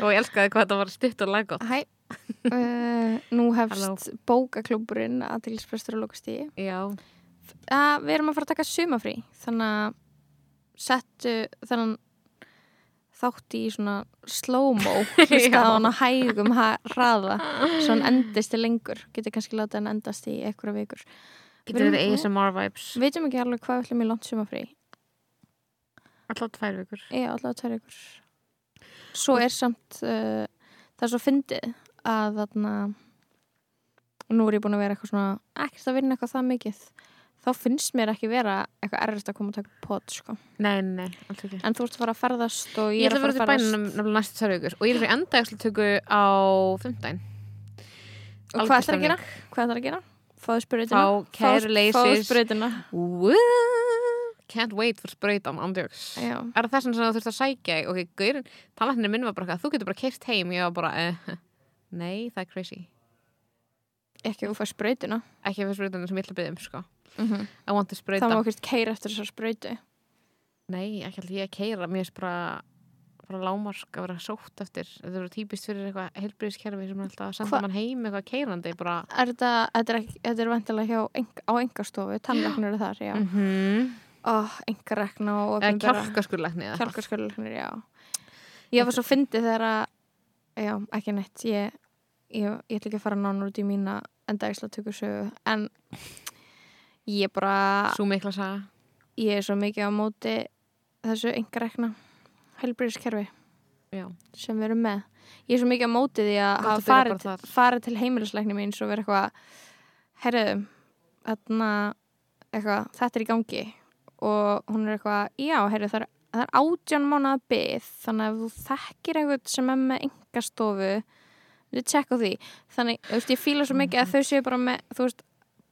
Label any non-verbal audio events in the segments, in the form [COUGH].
Og ég elskaði hvað þetta var stutt og laggótt. Hæ. Uh, nú [LAUGHS] hefst bókaklúburinn aðteglisbrestur á lokasti. Já. að við erum að fara að taka sumafrí þannig að settu þennan þátt í svona slow-mo [LAUGHS] hann að hægum hraða svo hann endist til lengur getur kannski látið hann endast í einhverja vikur Getur þetta ASMR vibes. við veitum ekki alveg hvað við ætlum í langt sumafrí Alltaf tvær vikur. ég alltaf tvær vikur svo er samt uh, það er svo fyndið að þarna nú er ég búin að vera eitthvað svona ekkert að vinna eitthvað það mikið þá finnst mér ekki vera eitthvað erfitt að koma að taka pot sko. Nei, nei, alls ekki. En þú ert að fara að ferðast og ég, Ég ætla að er vera til bænum næstu tvær vikur og ég er fyrir enda ekki tökku á fimmtæn. Og hvað ætlar að gera? Hvað ætlar að gera? Fáðu sprautina? Fá kæruleysis. Fáðu sprautina. Can't wait for sprautan, andjóks. Já. Er það þess að þú þurft að sækja? Ok, gaurin, talatnir minn var bara eitthvað, þú getur bara keirt heim, ég var bara, uh, [LAUGHS] nei, það er crazy. Ekki að þú fær sprautina. Ekki fyrir sprautan sem ég ætla að byggja um, sko. Mm -hmm. I want to Það sprauta. má okkur keira eftir þessar sprautu. Nei, ekki alltaf ég að keira, mér er bara, bara lámark að vera sótt eftir. Þetta eru típist fyrir eitthvað heilbriðiskerfi sem er alltaf að senda Hva- mann heim eitthvað keirandi, bara, Er þetta, þetta er, er vantilega á engastofu, tannleiknir eru þar, já. mm -hmm. Ó, engarekna og eitthvað. Kjálkaskurlæknir, já. Ég var svo fyndið þegar að, já, ekki neitt, ég, ég, ég ætla ekki að fara nánur út í mína endagisla tökursögu, en ég bara, Svo mikla saga. ég er svo mikið á móti þessu engarekna heilbríðiskerfi sem við erum með. Ég er svo mikið á móti því að hafa farið, farið til heimilisleikni mín svo verið eitthvað, herru, þarna, eitthvað, þetta er í gangi og hún er eitthvað, já, herru, það er, það er átján mánuða byð, þannig að þú þekkir eitthvað sem er með engastofu, við tjekka á því. Þannig, þú veist, ég fíla svo mikið að þau séu bara með, þú veist,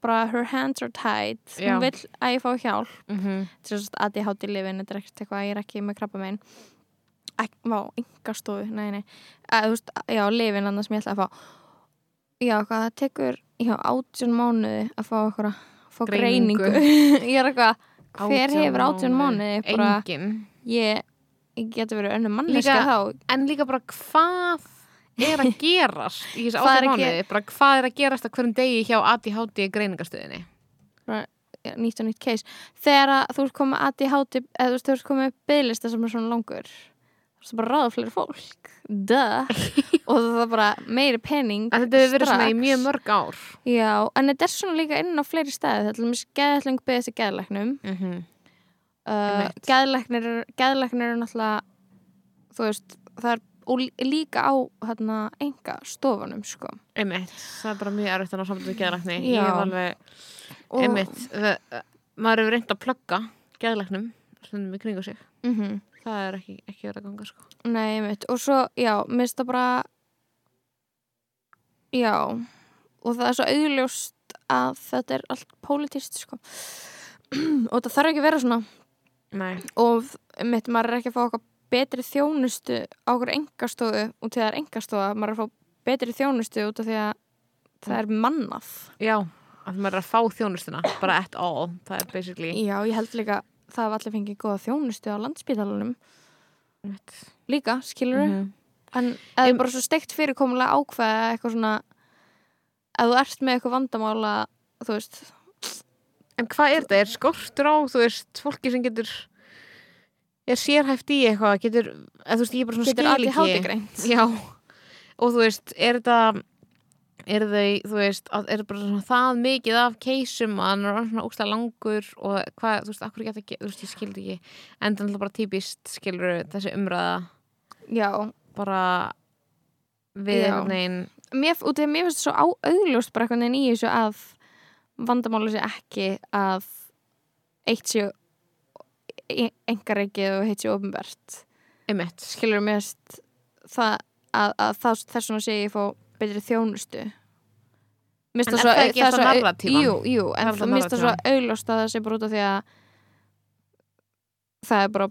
bara her hands are tied, Já. hún vill að ég fá hjálp Mm -hmm. þess að ADHD lifin, þetta er ekkert eitthvað ég er ekki með krabba megin Vá, engastofu, nei, nei að, Þú veist, já, lifin annars sem ég ætla að fá Já, hvað það tekur já, átjón mánuði að fá eitthvað fá Greiningu. greiningu, [LAUGHS] ég er eitthvað hver hefur átjón mánuði bara, Engin. ég, ég geti verið önnum manneska þá En líka bara hvað er að gerast í þessu [LAUGHS] að ge- mánuði? Bara hvað er að gerast á hverjum degi hjá ADHD greiningastöðinni? já, nýtt og nýtt case þegar að þú ert komið ADHD eða þú ert komið bygglista sem er svona langur veist bara ráða fleiri fólk duh [LAUGHS] og það er bara meiri penning Að þetta hefur verið svona í strax. mjög mörg ár. Já, en þetta er svona líka inn á fleiri stæði þetta er mér geðlækning beðið eftir geðlæknum Mm -hmm. uh, geðlæknir, geðlæknir eru náttúrulega þú veist, það er líka á hérna enga stofunum sko Einmitt. Það er bara mjög erfitt að ná samt við geðlækni. Já. Ég hef alveg, Og- einmitt, það, maður hefur reynd að plugga geðlæknum stundum í kringu sig. mm Það er ekki, ekki verið að ganga, sko. Nei, mitt, og svo, já, mér finnst það bara já og það er svo auðljóst að þetta er allt pólitíst sko [CLEARS THROAT] og það þarf ekki að vera svona Nei. og mitt, maður er ekki að fá okkar betri þjónustu á okkur engastofu út því það er engastofa, maður er að fá betri þjónustu út af því að það er mannað Já, að maður er að fá þjónustuna, bara at all. Það er basically, Já, ég held líka það að allir fengið góða þjónustu á landsbítalunum einmitt. líka, skilur Mhm. en eða bara svo steikt fyrirkomulega ákveða eitthvað svona ef þú ert með eitthvað vandamála þú veist, En hvað er þetta? Er skortur á, þú veist, fólki sem getur er sérhæft í eitthvað, getur, eða þú veist, ég er bara svona getur allir ekki. hátigreint Já, og þú veist, er þetta er þau, þú veist að- er bara það mikið af keisum að hann er svona ógstlega langur og hvað, þú veist, akkur geta, þú veist, ég skildi ekki. En það er bara típist, skilur þessi umræða, Já, bara við einhvern veginn. Mér, að mér finnst það svo á, augljóst bara eitthvað neginn í þessu að vandamála sé ekki að eitt sé engareikið og heitt sé einmitt, skilur mér það, að, að það, þess vegna sé ég fá betri þjónustu Mér En er svo- það ekki er alltaf svo- narratífan? Jú, jú, en mér það svo narratífan. augljóst að það sé bara út af því að það er bara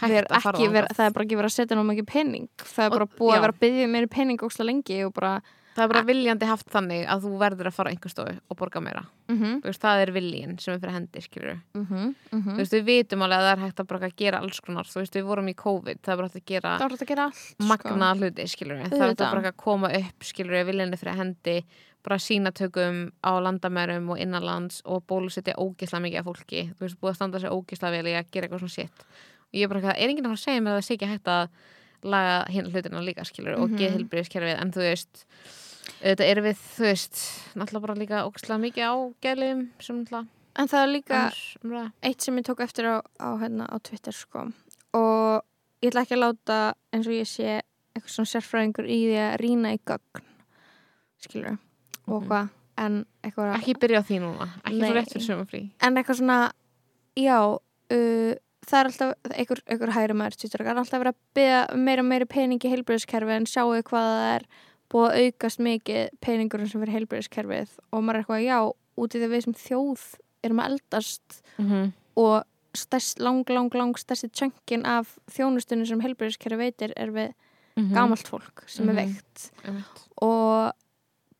ver, ekki, ver, það er bara ekki verið að setja ná mikið penning það er bara búið að vera að byggja meiri penning ósla lengi og bara það er bara viljandi haft þannig að þú verður að fara á einhver stofu og borga meira. Mm -hmm, veist, það er viljin sem er fyrir hendi skilur mm -hmm, þú veist, við vitum alveg að það er hægt að bara að gera alls konar. Veist, við vorum í COVID, það er bara hægt að gera er hægt að gera allt sko. magna hluti, skilur það er hægt að bara að koma upp, skilur viljandi fyrir hendi bara sínatökum á landamærum og innanlands og bólusetja ógislega mikið af fólki, þú veist, búið að standa sér ógislega vel í að gera eitthvað svona og ég er bara eitthvað, er enginn að fara að segja mér að það sé ekki hægt að laga hérna hlutina líka, skilur og Mhm. geðhilbriðiskerfið, en þú veist þetta er við, þú veist náttúrulega bara líka ógislega mikið á geðliðum sem náttúrulega en það er líka annars umræða. eitt sem ég tók eftir á, á, hérna, á Twitter sko. og ég ætla ekki að láta eins og ég sé eitthvað svona sérfræðingur í því að rýna í gögn skilur og Mhm. hvað en eitthvað ekki byrja á því núna, ekki Nei. svo rétt fyrir sumafrí en eitthvað svona já, uh, það er alltaf einhver, einhver hægri maður Twitter, það er alltaf verið að byggja meira og meira pening í heilbreyðiskerfi en sjáu hvað það er búið að aukast mikið peningurinn sem fyrir heilbreyðiskerfið og maður er eitthvað, já, út í því við sem þjóð erum að eldast mm -hmm. og stærst, lang, lang, lang stærsti tjönkin af þjónustunum sem heilbreyðiskerfi veitir er við gamalt fólk sem Mhm. er veikt og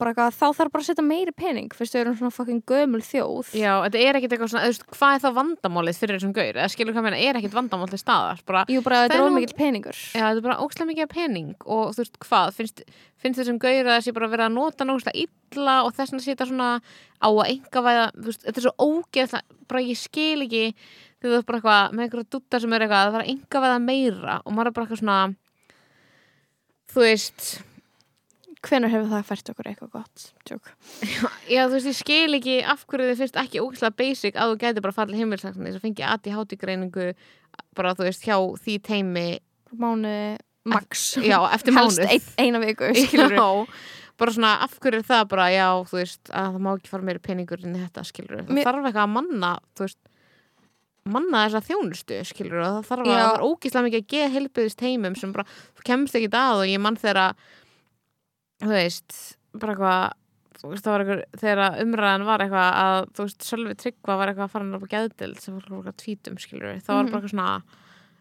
bara eitthvað, þá þarf bara að setja meiri pening fyrst við erum svona fucking gömul þjóð. Já, þetta er ekkit eitthvað svona, þú veist, hvað er þá vandamálið fyrir þessum gaur, eða skilur hvað meina, er ekkit vandamál til staðar, bara, Jú, bara Það þetta er ómikill peningur. Já, þetta er bara ókslega mikið pening og þú veist, hvað, finnst, finnst þessum gaur að þessi bara verið að nota nógslega illa og þess vegna setja svona á að enga væða, þú veist, þetta er svo ógeðslega, bara ég skil ekki þú er bara eitthvað, með einhverja dutta sem er eitthvað, það enga væða meira og maður bara eitthvað svona, þú veist, Hvenær hefur það fært okkur eitthvað gott? Tjók. [LAUGHS] Já, þú veist, ég skil ekki af hverju þið finnst ekki ógæslega basic að þú gæti bara fallið heimilsakni þess að fengi ADHD greiningu bara, þú veist, hjá því teimi Mánuði max. Já, eftir [LAUGHS] Helst mánuð. ein, eina viku [LAUGHS] Já, bara svona, af hverju er það bara, já, þú veist, að það má ekki fara meiri peningur inn í þetta, skilur það Mér- þarf eitthvað að manna, þú veist manna þessa þjónustu, skilur það þarf að, Já. það er ógæslega mikið að geða heilbyðist heimum sem bara, þú kemst ekki að og ég mann þegar þú veist, bara eitthvað þú veist, það var eitthvað, þegar umræðan var eitthvað að, þú veist, Sölvi Tryggva var eitthvað að fara á geðdild sem fólk var eitthvað tvítum, skilur það var Mhm. bara eitthvað svona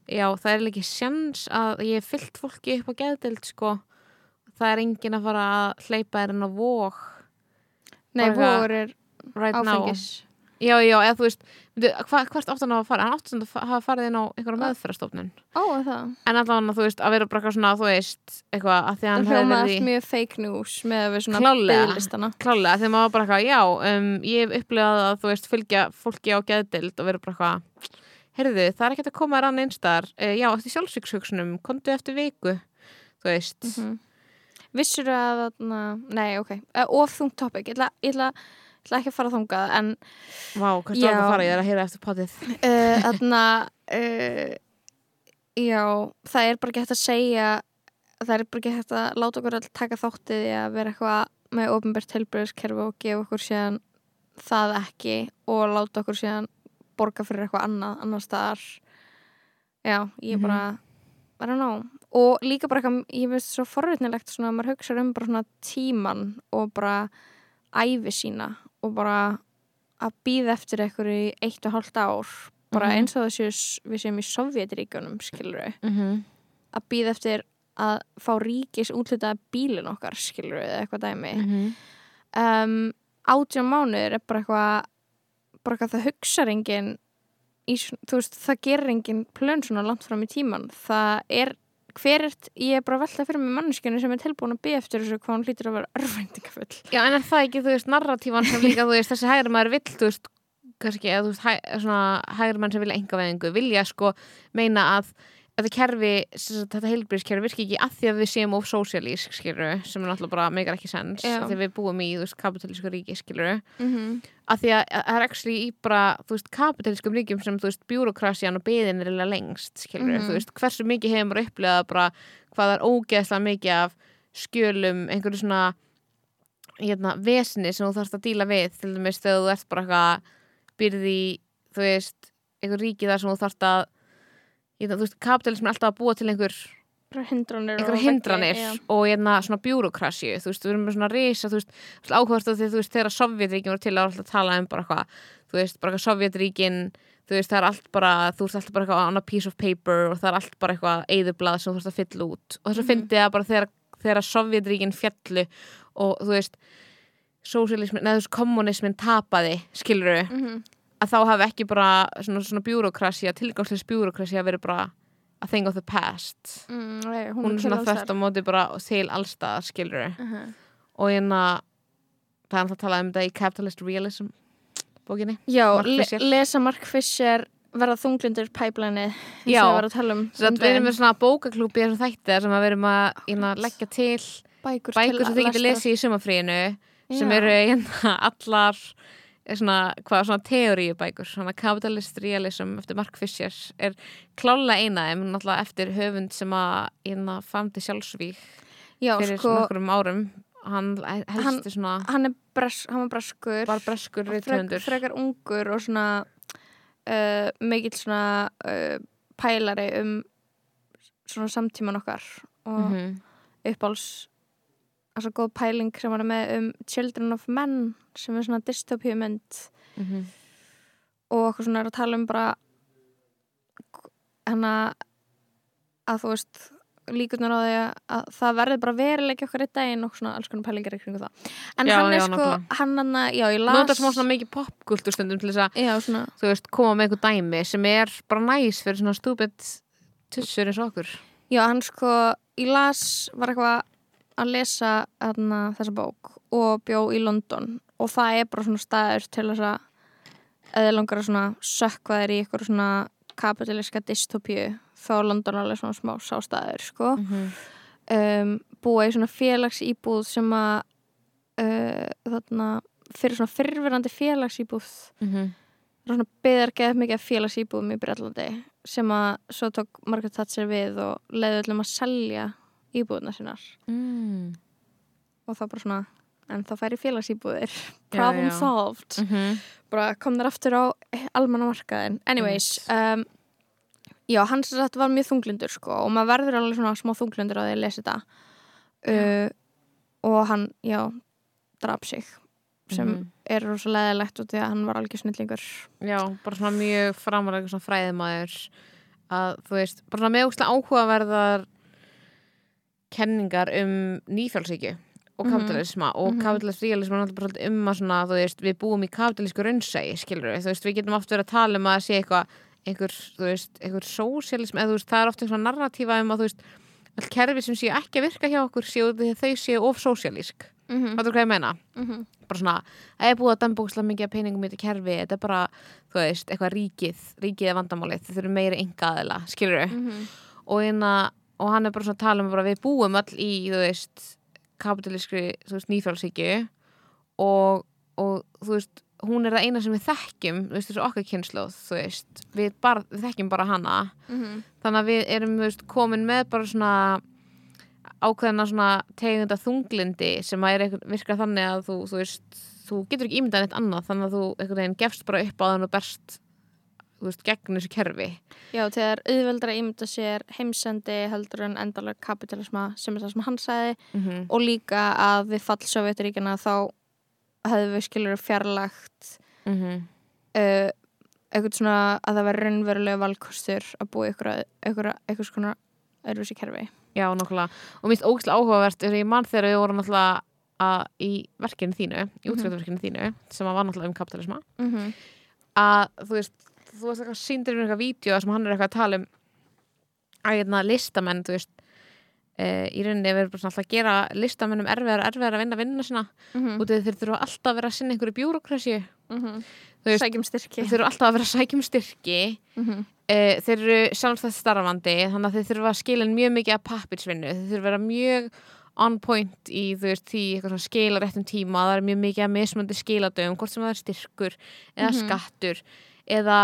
já, það er ekki sjans að ég hef fyllt fólki upp á geðdild, sko. Það er enginn að fara að hleypa þér inn á vók Nei, voru er right now. áfengis já, já, eða þú veist, hva, hvert átt hann að fara? Hann átt hann að fa- hafa farið inn á einhverja meðferðastofnun Ó, það? En allavega, þú veist, að vera bara eitthvað svona, þú veist eitthvað, að því að Það hann hefði verið í allt mjög fake news með við svona Klárlega. byggðlistana klálega, þegar maður bara eitthvað, já um, ég hef upplegað að, þú veist, fylgja fólki á geðdild og vera bara eitthvað heyrðu, það er ekkert að koma þér annað einstar uh, já, eftir sjálfsvíkshugsunum, mm -hmm. Að ætla, ekki að fara þangað en vá, hvað Já. stáð að fara, ég er að heyra eftir potið uh, þarna uh, já, það er bara hægt að segja það er bara hægt að láta okkur all taka þáttið í að vera eitthvað með ofinbært helbriðiskerfi og gefa okkur síðan það ekki og láta okkur síðan borga fyrir eitthvað annað, annar staðar já, ég Mhm. bara I don't know og líka bara eitthvað, ég veist svo forvitnilegt svona að maður hugsa um bara svona tíman og bara æfi sína og bara að býða eftir eitthvað í eitt og hálft ár bara Mhm. eins og þessu við séum í Sovjetríkunum skilur við, mm -hmm. að býða eftir að fá ríkis útlitaða bílin okkar skilur við, eitthvað dæmi Mhm. um, átján mánuður er bara eitthvað bara eitthvað það hugsa engin í, veist, það gerir engin plön svona langt fram í tíman það er, hver er, ég er bara að velta fyrir mig manneskjörnu sem er tilbúin að byggja eftir þessu hvað hún hlýtur að vera örfæntingafull já, en er það ekki, þú veist, narratífan sem líka, þú veist, þessi hægri maður vill, þú veist kannski, eða þú veist, hæ, svona hægri mann sem vilja enga veðingu, vilja sko meina að þetta kerfi, þetta heilbríðskerfi virki ekki að því að við séum of sósialísk, skilur sem er náttúrulega bara meikar ekki sens að við búum í, þú veist, kapitalísku ríki, skilur mm -hmm. að því að að það er actually í bara, þú veist, kapitalískum ríkjum sem, þú veist, bjúrokrasjan og beðin er lengst, skilur Mhm. þú veist, hversu mikið hefur maður upplegað bara hvað er ógeðslega mikið af skjölum, einhverju svona hérna, vesni sem þú þarfst að díla við, til dæmis þegar þú ert bara eitthvað byrði þú veist einhver ríki þar sem þú þarfst að hérna, þú veist, kapitalism er alltaf að búa til einhver hindranir einhverja og hindranir já. og hérna svona bjúrokrasju þú veist, við erum með svona risa, þú veist áhugast á því, þú veist, þegar Sovjetríkin voru til að alltaf tala um bara eitthvað, þú veist, bara eitthvað Sovjetríkin, þú veist, það er allt bara þú veist, alltaf bara eitthvað on a piece of paper og það er allt bara eitthvað eyðublað sem þú veist að fylla út og þess að Mhm. fyndi það bara þegar, þegar Sovjetríkin fjallu og þú veist sósialismin, veist, kommunismin tapaði, skiluru Mhm. Að þá hafi ekki bara svona, svona bjúrokrasja, tilgangsleis bjúrokrasja verið bara a thing of the past Mm, nei, hún, hún er svona þvert á móti bara til allstað skilur Mhm. og hérna það er alltaf að tala um þetta í Capitalist Realism bókinni Já, Mark le Fisher. lesa Mark Fisher verða þunglindur pæplæni Já. að um að um við erum daginn. með svona bókaklúbi þessum þætti sem að við erum að hérna, leggja til bækur, bækur sem þið getur lesið í sumafríinu sem eru hérna allar svona, hvað, svona teoríubækur svona Capitalist Realism eftir Mark Fisher er klálega eina en náttúrulega eftir höfund sem að hérna famdi sjálfsvík Já, fyrir sko, nokkrum árum hann helstu svona hann bres, hann var breskur bara breskur rithöfundur frekar ungur og svona uh, mikill svona uh, pælari um svona samtíman okkar og Mhm. uppáls altså góð pæling sem er með um Children of Men sem er svona dystopíumynd Mhm. og okkur svona er að tala um bara hana að þú veist líkurnar á því að það verði bara veruleiki okkar í daginn og svona alls konar pælingar í kringu það en Já, hann er já, sko, hann hann að, já ég er las þetta smá svona mikið popkultur stundum til þess að, þú veist, koma með einhver dæmi sem er bara næs fyrir svona stúbid tussur eins og okkur. já hann sko ég las, var eitthvað að lesa hana, þessa bók og bjó í London. Og það er bara svona staður til þess að eða langar að svona sökva þér í eitthvað svona kapitalíska dystopíu þá er London alveg svona smá sástaður sko. Mhm. um, búa í svona félagsýbúð sem að uh, þarna fyrir svona fyrrverandi félagsýbúð það er svona byggðar geð mikið félagsýbúðum í Brellandi sem að svo tók Margaret Thatcher við og leiði öllum að selja íbúðuna sínar Mm. og þá bara svona en þá færi félagsýbúðir Já, [LAUGHS] problem já. solved Mhm. bara kom þér aftur á almannamarkaðin anyways um, já, hans sagt var mjög þunglindur sko og maður verður alveg svona smá þunglindur á því að lesa þetta uh, og hann, já draf sig sem Mhm. er rosa leðilegt og því að hann var algjör snillingur Já, bara svona mjög svona fræðimæður að þú veist, bara svona óslega áhugaverðar kenningar um nýfjálsíkju og Mhm. kapitalisma og Mhm. kapitalist realism er náttúrulega um að svona, veist, við búum í kapitalísku raunsægi, við, þú veist, við getum oft verið að tala um að það sé eitthvað einhver, þú veist, einhver sósialism eða það er oft einhver narratífa um að all kerfi sem séu ekki að virka hjá okkur séu að þau séu of sósialísk mm -hmm. hvað þú hvað ég meina? Mm -hmm. bara svona, það er búið að dambókslega mikið af peningum í þetta kerfi, þetta er bara eitthvað ríkið, ríkið er vandamálið þau þurfum meira enga aðila, skilur Mhm. og, hérna, og hann er bara svona að tala um bara við búum all í, þú veist kapitalískri, nýfjálsíkju og, og þú veist, hún er það eina sem við þekkjum þú veist, þessu okkar kynnslóð, þú veist. Við, bara, við þekkjum bara hana. Mhm. þannig að við erum, þú veist, komin með bara svona ákveðina svona tegunda þunglindi sem að er eitthvað, virkar þannig að þú, þú veist þú getur ekki ímyndað neitt annað. Þannig að þú einhvern veginn gefst bara upp á þann og berst veist, gegn þessu kerfi Já, þegar auðveldra ímynda sér heimsendi heldur en endalega kapitalisma sem er það sem hann sagði mm -hmm. og líka að við fall Sovjetiríkina þá hefðu við skilur fjarlagt Mm uh, eitthvað svona að það var raunverulega valkostur að búa í eitthvað, svona öðruvísi kerfi Já, nokkulega og mér finnst ógæslega áhugavert þegar ég mann þegar við vorum náttúrulega að, í verkinu þínu, í Mhm. útskjöldverkinu þínu sem að var náttúrulega um kapitalisma mm -hmm. að þú veist, þú veist eitthvað síndir mér eitthvað vídeo sem hann er eitthvað að tala um að hérna listamenn, þú veist e, í rauninni erum bara alltaf að gera listamennum erfiðar og erfiðar að vinna vinnuna sína. Mm út af því þeir þurfa alltaf að vera að sinna einhverju bjúrokrasju -hmm. Þú veist, Sækjum styrki. þeir þurfa alltaf að vera að sækjum styrki. Mm -hmm. e, þeir eru sjálfstætt starfandi þannig að þeir þurfa að skila inn mjög mikið af pappirsvinnu, þeir þurfa að vera mjög on point í þú veist því eitthvað skila réttum tíma, það er mjög mikið að mismöndi skiladöfum, hvort sem það er styrkur eða Mhm. skattur eða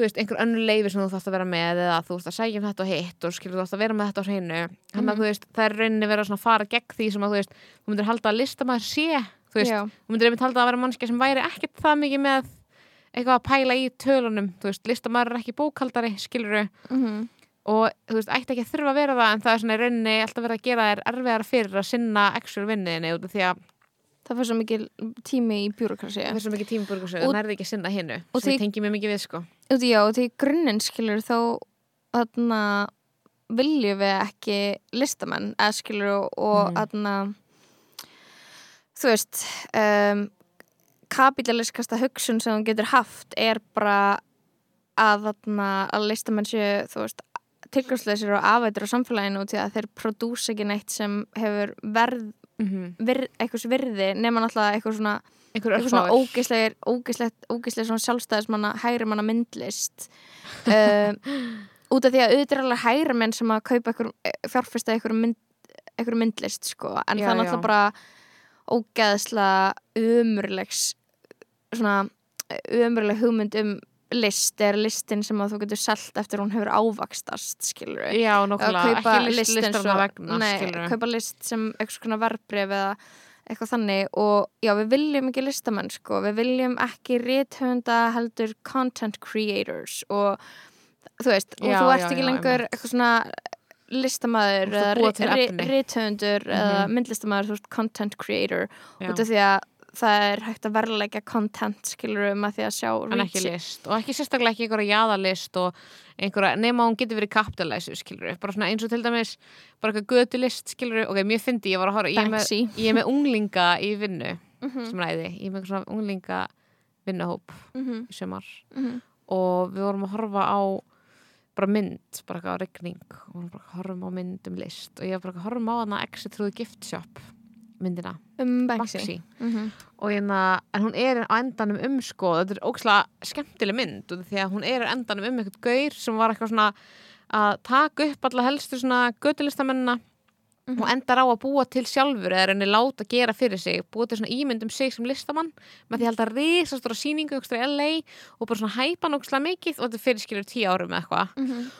þú veist, einhver önnur leifi sem þú þarfst að vera með eða þú veist að sækja um þetta og hitt og skilur þú þarfst að vera með þetta á hreinu þannig að Mhm. þú veist, það er rauninni verið að fara gegn því sem að þú veist, þú myndir halda að listamæður sé þú veist, Já, þú myndir einmitt halda að vera mannskja sem væri ekkert það mikið með eitthvað að pæla í tölunum þú veist, listamæður er ekki bókaldari skilur mm -hmm. og þú veist, ætti ekki að þurfa að vera það en það er svona rauninni alltaf verið að gera þér erfiðar fyrir að sinna actual af því að það fyrir svo mikil tími í bjúrokrasi það er svo mikið tímaburgusög Og- og nærði ekki að sinna hinnu og sem því- ég tengi mjög mikið við sko í já, og því grunninn skilur þá þarna viljum við ekki listamenn eða skilur og, og Mhm. þarna þú veist um, kapitaliskasta hugsun sem hún getur haft er bara að þarna að listamenn séu þú veist tilgjóðsleysir og afætur á samfélaginu út í að þeir prodúsa ekki neitt sem hefur verð, mm -hmm. virð, eitthvað virði nema náttúrulega eitthvað svona eitthvað svona ógeisleg, ógeisleg svona sjálfstæðismanna hægri manna myndlist. Uh, [LAUGHS] út af því að auðvitað er alveg hægri menn sem að kaupa fjárfesta einhver, mynd, myndlist sko. En Já, það er náttúrulega bara ógeðslega umurlegs svona umurleg hugmynd um list er listin sem að þú getur selt eftir hún hefur ávakstast skilur við já, nokkulega, ekki list list eins listarna og- vegna nei, skilur kaupa list sem eitthvað svona verbref eða eitthvað þannig. Og já, við viljum ekki listamenn sko, við viljum ekki rithöfunda heldur content creators. Og þú veist, og Já, þú ert já, ekki já, lengur eitthvað svona listamæður eða ri- efni. rithöfundur eða Mhm. myndlistamæður, þú veist, content creator. Út af því að það er hægt að verðleika content skilur um að því að sjá en ekki list og ekki sérstaklega ekki einhverja jaðalist og einhverja, nema hún getur verið kapitalæsu skilur bara svona eins og til dæmis bara eitthvað götu list skilur ok, mér fyndi, ég var að horfa ég er, með, ég er með unglinga í vinnu Mhm, sem ræði, ég er með svona unglinga vinnuhóp mhm, í sumar. Mhm. og við vorum að horfa á bara mynd, bara eitthvað á regning og við vorum bara að horfa á mynd um list. Og ég var bara að horfa á hana Exit Through the Gift Shop myndina, um Banksy, Banksy. Mhm, og hérna, en hún er á endanum um sko, þetta er ókslega skemmtileg mynd því að hún er á endanum um eitthvað gaur sem var eitthvað svona að taka upp alla helstu svona götulistamennina Mhm. og endar á að búa til sjálfur eða henni láta gera fyrir sig búa til svona ímynd um sig sem listamann með því að halda risastóra sýningu aukstra í LA og bara svona hæpa ókslega mikið og þetta fyrir skilur tíu árum eða eitthvað. Mhm,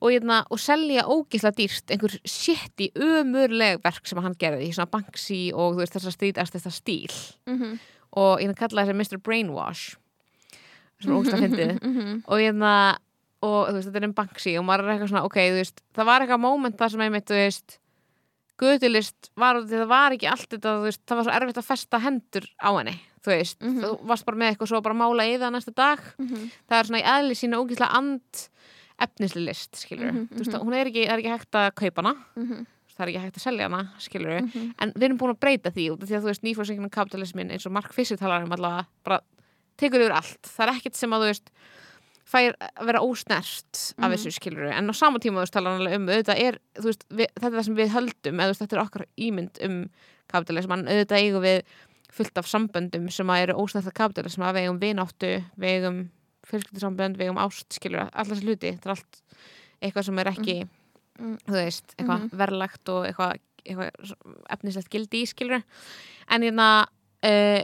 og, hérna, og selja ógislega dýrt einhver sétti umurleg verk sem hann gerði í svona Banksy og veist þessar strítast þessar stíl. Mhm, og ég kallaði þessi Mr. Brainwash sem er að fyndið. [LAUGHS] Mhm, og hérna og þú veist, þetta er um Banksy og maður er eitthvað svona, ok, veist það var eitthvað moment þar sem einmitt, þú veist gödulist var, það var ekki allt þetta, það var svo erfitt að festa hendur á henni, þú veist. Mhm. þú varst bara með eitthvað svo bara að mála í það næsta dag. Mhm, það er svona í eðli sína ógislega and efnisli list, skilur Mhm, þú veist, mhm. hún er ekki, er ekki hægt að kaupa hana. Mhm, það er ekki hægt að selja hana, skilur mhm. en við erum búin að breyta því út af því að þú veist nýfórsenginu kapitalismin eins og Mark Fisher talar um allavega bara tekur yfir allt. Það er ekkert sem að þú veist fær að vera ósnert af Mhm. þessu skilur en á sama tíma þú veist talar hann alveg um auðvitað er, þú veist, við, þetta er það sem við höldum eða þetta er okkar ímynd um kapitalisman, auðvitað eigum við fullt af samböndum sem að eru ósnert af kapitalism að við eigum vináttu, við eigum fjölskyldusambönd, við eigum ást skilur allar þessi hluti, þetta er allt eitthvað sem er ekki, Mm. þú veist eitthvað Mhm. verðlagt og eitthvað, eitthvað efnislegt gildi í skilur en hérna uh,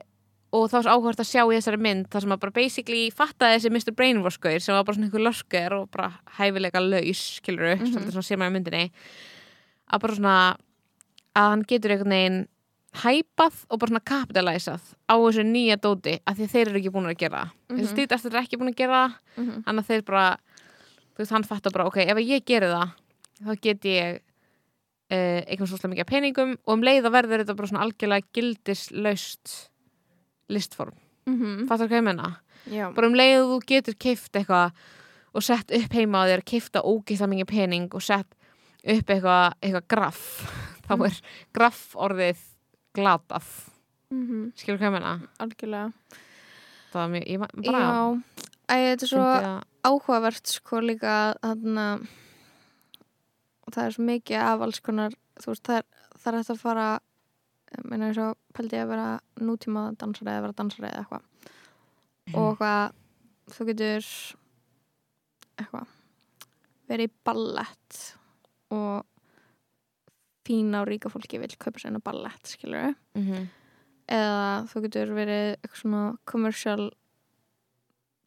og þá er svo áhvert að sjá í þessari mynd þar sem að bara basically fattaði þessi Mr. Brainwash-gauður sem var bara svona einhver löskur og bara hæfilega laus, skilur Mhm. svolítið svona sé maður í myndinni að bara svona að hann getur einhvern veginn hæpað og bara svona kapitalæsað á þessu nýja dóti að því þeir eru ekki búin að gera það. Mhm. þessi stýtastur er ekki búin að gera það Mhm. þannig að þeir bara þú veist, hann fattar bara, ok, ef ég geri það þá get ég uh, eitthvað mikið af peningum og um leið að verður þetta bara svona algjörlega gildislaust listform, Mhm. fattar hvað ég menna Já. bara um leið að þú getur keift eitthvað og sett upp heima á þér keifta ógeðslega mikið pening og sett upp eitthvað, eitthvað graff [LAUGHS] þá Mm. er graff orðið glatað, Mhm. skilur hvað ég menna Algjörlega. það var mjög, ég bara Já. Æ, þetta er svo að- áhugavert sko líka þarna það er svo mikið af alls konar þú veist það er, það er hægt að fara meina eins og pældi ég að vera nútíma dansari eða vera dansari eða eitthvað og eitthvað þú getur eitthvað verið í ballett og fína og ríka fólki vil kaupa sér einu ballett skilur Mhm. eða þú getur verið eitthvað svona commercial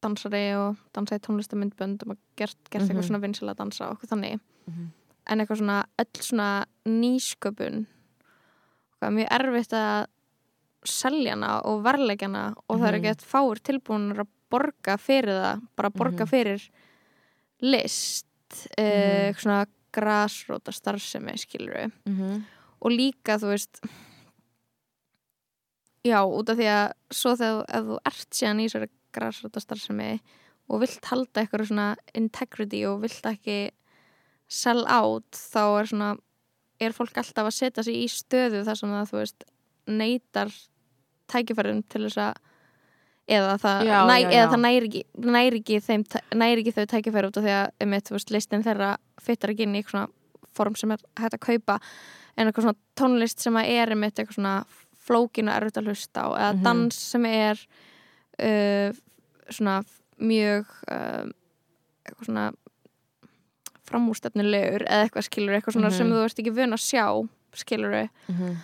dansari og dansa í tónlistamindbönd og maður gert, gert Mhm. eitthvað svona vinsala dansa og eitthvað þannig Mhm. en eitthvað svona öll svona nýsköpun það er mjög erfitt að selja hana og verleggja hana og það er Mhm. ekki að fáir tilbúinur að borga fyrir það bara borga Mhm. fyrir list uh, Mhm. svona grasróta starfsemi skilur við mm -hmm. og líka þú veist já, út af því að svo þegar þú- ef þú ert síðan í þessari grasróta starfsemi og vilt halda eitthvað svona integrity og vilt ekki sell out þá er svona er fólk alltaf að setja sig í stöðu þar sem það þú veist neytar tækifærum til þess að eða það, Já, næ, já, eða já. það næri ekki, næri ekki, þeim, næri ekki þau tækifæri út af því að einmitt, þú veist, listin þeirra fyttar ekki inn í eitthvað form sem er hægt að kaupa en eitthvað svona tónlist sem er einmitt eitthvað svona flókin og erfitt að hlusta á eða Mhm. dans sem er uh, svona mjög uh, eitthvað svona framústefnilegur eða eitthvað skilur eitthvað svona Mhm. sem þú ert ekki vun að sjá skilur Mhm.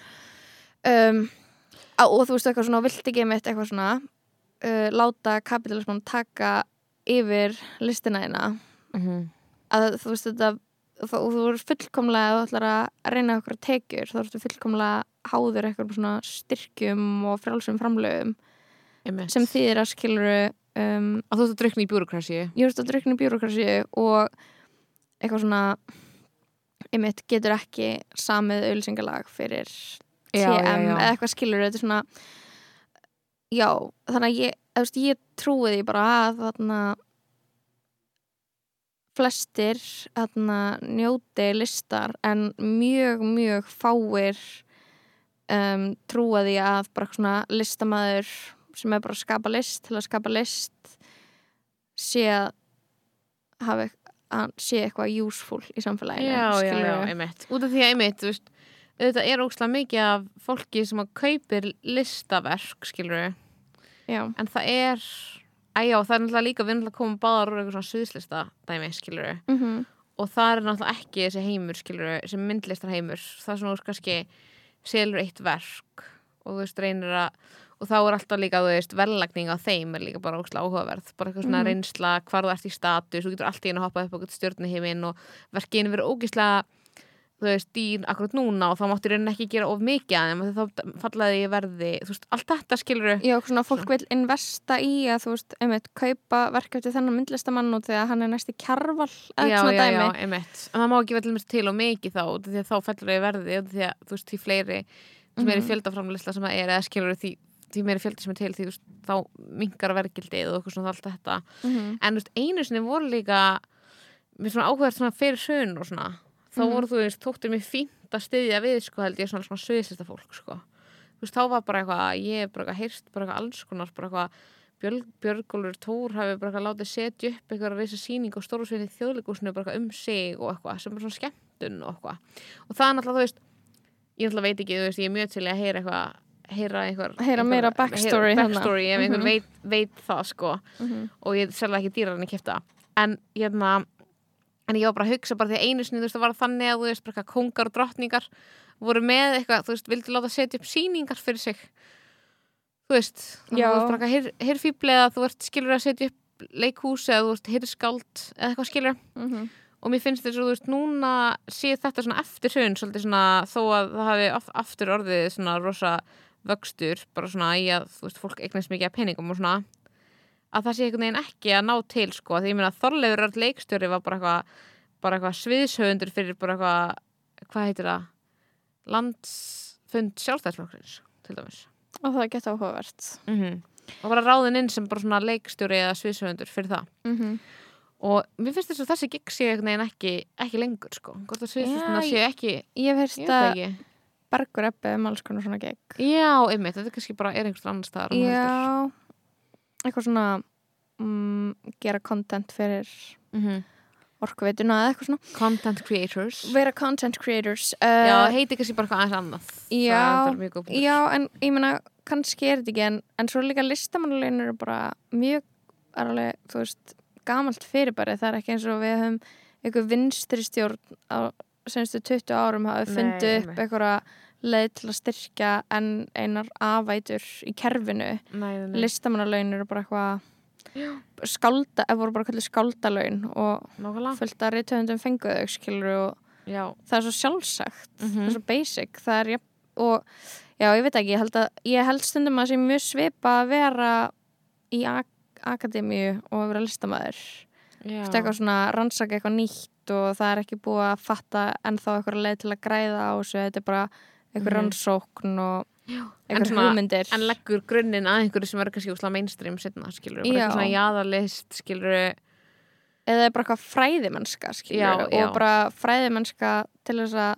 um, á, og þú veist eitthvað svona vilt ekki mitt eitthvað svona uh, láta kapitalisman taka yfir listina þína Mhm. að þú veist þetta þú, þú er fullkomlega þú ætlar að reyna okkur tekjur þá ertu fullkomlega háður eitthvað svona styrkjum og frjálsum framlögum Einmitt. sem þýðir að skiluru um, að þú ert að drukna í bjúrokrasi ég veist að drukna í bjúrokrasi og eitthvað svona einmitt getur ekki samið auðlýsingalag fyrir TM Já, já, já. eða eitthvað skilur þetta er svona já, þannig að ég, veist, ég trúi því bara að þarna flestir þarna njóti listar en mjög, mjög fáir um, trúa því að bara svona listamæður sem er bara að skapa list til að skapa list sé að hafa sé eitthvað useful í samfélaginu já, já, já, einmitt. Út af því að einmitt, þú veist þetta er ógslag mikið af fólki sem að kaupir listaverk, skilur já. en það er æjá, það er náttúrulega líka við náttúrulega komum báðar úr eitthvað svona sviðslista dæmi, skilur Mm og það er náttúrulega ekki þessi heimur, skilur sem myndlistar heimur, það er svona veist, kannski selur eitt verk og þú veist, reynir að og þá er alltaf líka, þú veist, verðlagning á þeim er líka bara ógslag áhugaverð, bara eitthvað svona Mhm. reynsla hvar þú ert í status, þú getur alltaf inn að hoppa upp okkur stjórnuhiminn og verkinu verið ógislega þú veist, dýr akkurat núna og þá máttu reynin ekki gera of mikið að þeim af því þá fallaði ég verði, þú veist, allt þetta skilur Já, svona fólk vil investa í að þú veist, einmitt, kaupa verk eftir þennan myndlistamann og þegar hann er næsti kjarval eða já, svona já, dæmi. já, einmitt. En það má ekki vel til og mikið þá því að þá fellur ég verði því að þú veist, því fleiri því meiri Mhm. fjöldaframlisla sem það er eða skilur því, því meiri fjöldi sem er til því veist, þá minkar verkildið og sinni voru þá Mhm. voru þú veist, þóttir mér fínt að styðja við sko held ég svona svona sviðsista fólk sko þú veist, þá var bara eitthvað, ég hef bara eitthvað heyrst bara eitthvað alls konar, bara eitthvað Björg, Björgólfur Tór hafi bara eitthvað látið setja upp eitthvað að reysa sýning og stóru svinni þjóðleikúsinu bara eitthvað um sig og eitthvað sem er svona skemmtun og eitthvað og það er náttúrulega, þú veist ég náttúrulega veit ekki, þú veist, ég er mjög til að heyra eitthvað heyra einhver Heyra meira backstory heyra backstory ef einhver Mhm. veit, veit það sko Mhm. og ég er sérlega ekki dýrar en ég kæfta en hérna en ég var bara að hugsa bara því að einu sinni þú veist það var þannig að þú veist bara eitthvað kongar og drottningar voru með eitthvað, þú veist, vildi láta setja upp sýningar fyrir sig. Þú veist, þannig að þú veist bara eitthvað hirfíbli eða þú veist skilur að setja upp leikhús eða þú veist hirskáld eða eitthvað skilur Mhm. og mér finnst þess að þú veist núna sé þetta svona eftir hrun svolítið svona þó að það hafi af, aftur orðið svona rosa vöxtur bara svona í að þú veist fólk eignast mikið af peningum og svona að það sé einhvern veginn ekki að ná til sko því ég meina Þorleifur Örn leikstjóri var bara eitthvað bara eitthvað sviðshöfundur fyrir bara eitthvað hvað heitir það? Landsfund sjálfstæðsflokkrins til dæmis. Og það geta áhugavert. mm og bara ráðin inn sem bara svona leikstjóri eða sviðshöfundur fyrir það. Mm og mér finnst þess að þessi gig sé einhvern veginn ekki, ekki lengur sko. Hvort að sviðshöfundar Já, sé ekki Ég það að Bergur Ebbe um alls konar svona gegn. Já, einmitt, þetta kannski bara er einhvers annars staðar en heldur. Já, eitthvað svona mm, gera content fyrir Mhm. orkuveituna eða eitthvað svona. Content creators Vera content creators. Já, Uh, það heiti kannski bara eitthvað aðeins annað Já. Já, en ég meina, kannski er þetta ekki en, en svo líka listamannulegin eru bara mjög, er alveg, þú veist gamalt fyrirbæri, það er ekki eins og við höfum eitthvað vinstri stjórn á senstu 20 árum hafa fundið upp einmitt. Leið til að styrkja en einar afætur í kerfinu. Listamannulegin eru bara eitthvað skálda, eða voru bara kallið skáldalaun og Nákvæmlega. fullt að rithöfundum fenguðu og Já, það er svo sjálfsagt Mhm. það er svo basic það er, jafn- og já, ég veit ekki, ég held, að, ég held stundum að það sé mjög svipa að vera í ak akademíu og að vera listamæður já. Fyrst eitthvað svona rannsaka eitthvað nýtt og það er ekki búið að fatta ennþá eitthvað leið til að græða á þessu þetta er bara eitthvað Mhm. rannsókn og svona- hugmyndir en leggur grunninn að einhverju sem verður kannski úslega mainstream setna, skilur, bara Já. eitthvað svona jaðarlist, skilur eða bara eitthvað fræðimennska skilur, Já, já. og bara fræðimennska til þess að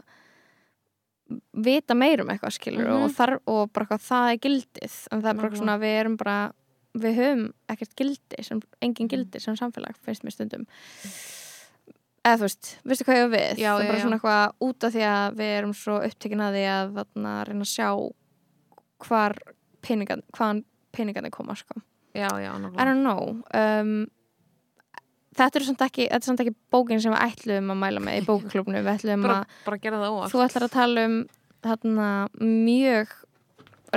vita meir um eitthvað skilur Mhm. og, þar, og bara eitthvað það er gildið en það er bara svona við erum bara við höfum ekkert gildi sem, engin gildi sem samfélag finnst mér stundum eða þú veist, veistu hvað ég á við? Já, það er bara já. svona eitthvað út af því að við erum svo upptekin að því að þarna reyna að sjá hvar peningan, hvaðan peningarnir koma sko. Já, já, I nákvæmlega don't know. Um, Þetta er samt ekki, þetta er samt ekki bókin sem við ætluðum að mæla með í bókaklubnu við ætluðum bara, að, bara gera það óvart. Þú ætlar að tala um þarna mjög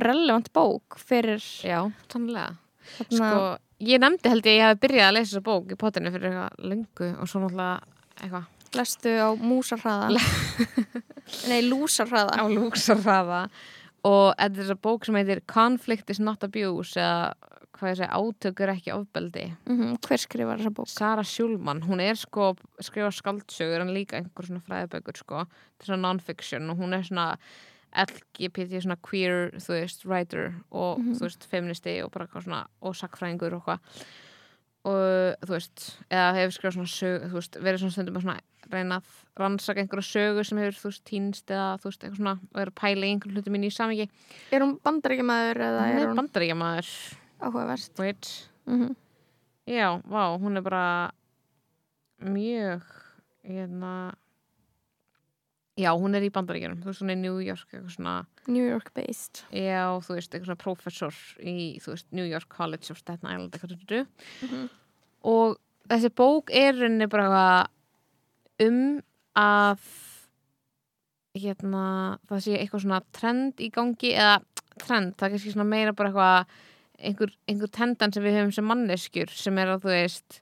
relevant bók fyrir já, sannlega þarna, sko, ég nefndi held ég að ég hef byrjað að lesa þessa bók í potinu fyrir eitthvað löngu og svo náttúrulega eitthvað. Lestu á músarhraða. [LAUGHS] Nei, lúsarhraða. Á lúksarraða og þetta er þessa bók sem heitir Conflict is not abuse eða hvað ég segi, átökur ekki ofbeldi. Mm Hver skrifar þessa bók? Sara Sjúlmann, hún er sko skrifa skaldsögur en líka einhver svona fræðibökur sko, þetta er svona non-fiction og hún er svona LGBT svona queer, þú veist, writer og Mhm. þú veist, feministi og bara svona og sakfræðingur og hvað og þú veist, eða hefur skrifað svona sög, þú veist, verið svona stundum að svona reyna að rannsaka einhverja sögu sem hefur þú veist, týnst eða þú veist, eitthvað svona og er að pæla í einhverjum hlutum í samingi Er hún bandaríkjamaður eða hún er er hún bandaríkjamaður. Áhugavert? wait Mm Já, vá, hún er bara mjög hérna já, hún er í bandaríkjunum. Þú veist, hún er New York eitthvað svona, New York based. Já, þú veist, eitthvað svona professor í, þú veist, New York College of Staten Island, eitthvað tuttu Mhm. og þessi bók er rauninni bara um að hérna, það sé eitthvað svona trend í gangi, eða trend, það er kannski svona meira bara eitthvað einhver, einhver tendan sem við höfum sem manneskjur sem er að þú veist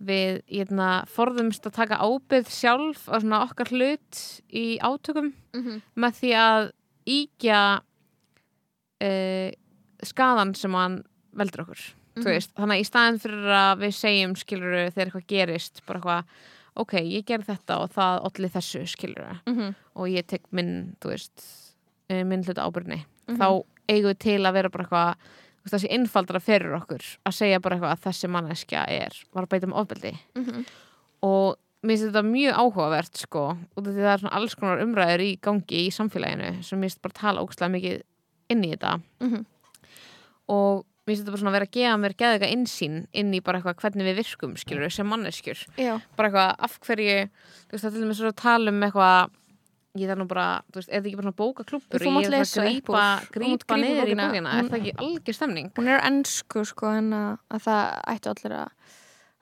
við hérna, forðumst að taka ábyrð sjálf á svona okkar hlut í átökum -hmm. með því að íkja uh, skadan sem hann veldur okkur þú veist, þannig að í staðin fyrir að við segjum skiluru þegar eitthvað gerist bara eitthvað, ok, ég ger þetta og það olli þessu skiluru Mhm. og ég tek minn, veist eh, minn hluta ábyrni, Mhm. þá eigum við til að vera bara eitthvað þú veist, þessi innfaldra fyrir okkur að segja bara eitthvað að þessi manneskja er, var að beita með ofbeldi Mhm. og mér finnst þetta mjög áhugavert sko, og því það er svona alls konar umræður í gangi í samfélaginu sem mér finnst bara tala ógstlega mikið inn í þetta Mhm. og mér finnst þetta bara svona vera að gefa mér geða eitthvað insýn inn í bara eitthvað hvernig við virkum skilur sem manneskjur Já, bara eitthvað af hverju veist það til dæmis svo að tala um eitthvað ég þarf nú bara, þú veist, er þetta ekki bara svona mátt ég er lesa að grípa, grípa niður í bókina. er það ekki algjör stemning? Hún er ennsku sko en að, að það ættu allir að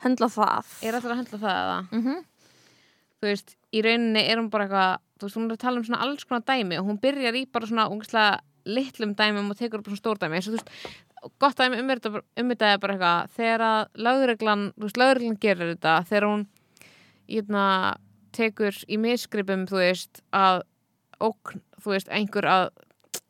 höndla það. Er alltaf að höndla það eða? Mm -hmm. þú veist, í rauninni er hún bara eitthvað þú veist, hún er að tala um svona alls konar dæmi og hún byrjar í bara svona ungslega litlum dæmum og tekur upp svona stór dæmi. Svo, þú veist, gott dæmi um þetta, um bara eitthvað þegar að lögreglan þú veist, lögreglan tekur í misgripum, þú veist, að ógn, þú veist, einhver að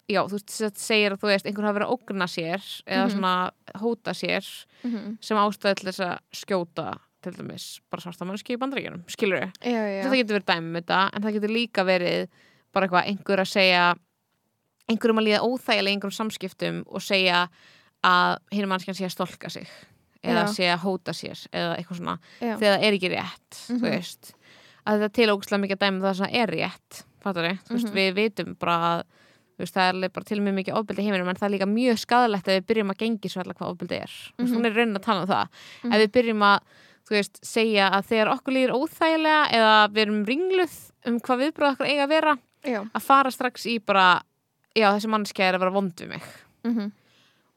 já, þú veist, segir að þú veist einhver hafa verið að ógna sér eða Mhm. svona hóta sér Mhm. sem ástæði til þess að skjóta til dæmis bara svarta mannski í bandaríkjunum, skilur já, þetta getur verið dæmi um þetta en það getur líka verið bara eitthvað einhver að segja einhverjum að líða óþægilega einhverjum samskiptum og segja að hinn mannskjan sé að stolka sig eða Já. sé að hóta sér eða eitthvað svona já. þegar það er ekki rétt Mhm. þú veist að þetta til ógustlega mikið dæmi um það sem er rétt við, þú veist, Mhm. við vitum bara að veist, það er bara til mjög mikið ofbeldi í heiminum en það er líka mjög skadalegt að við byrjum að gengi svo hvað ofbeldi er, veist, Mhm. hún er raunin að tala um það Mhm. ef við byrjum að veist, segja að þegar okkur líður óþægilega eða við erum ringluð um hvað viðbröð okkur eiga að vera já. að fara strax í bara já, þessi mannskja er að vera vond við mig Mm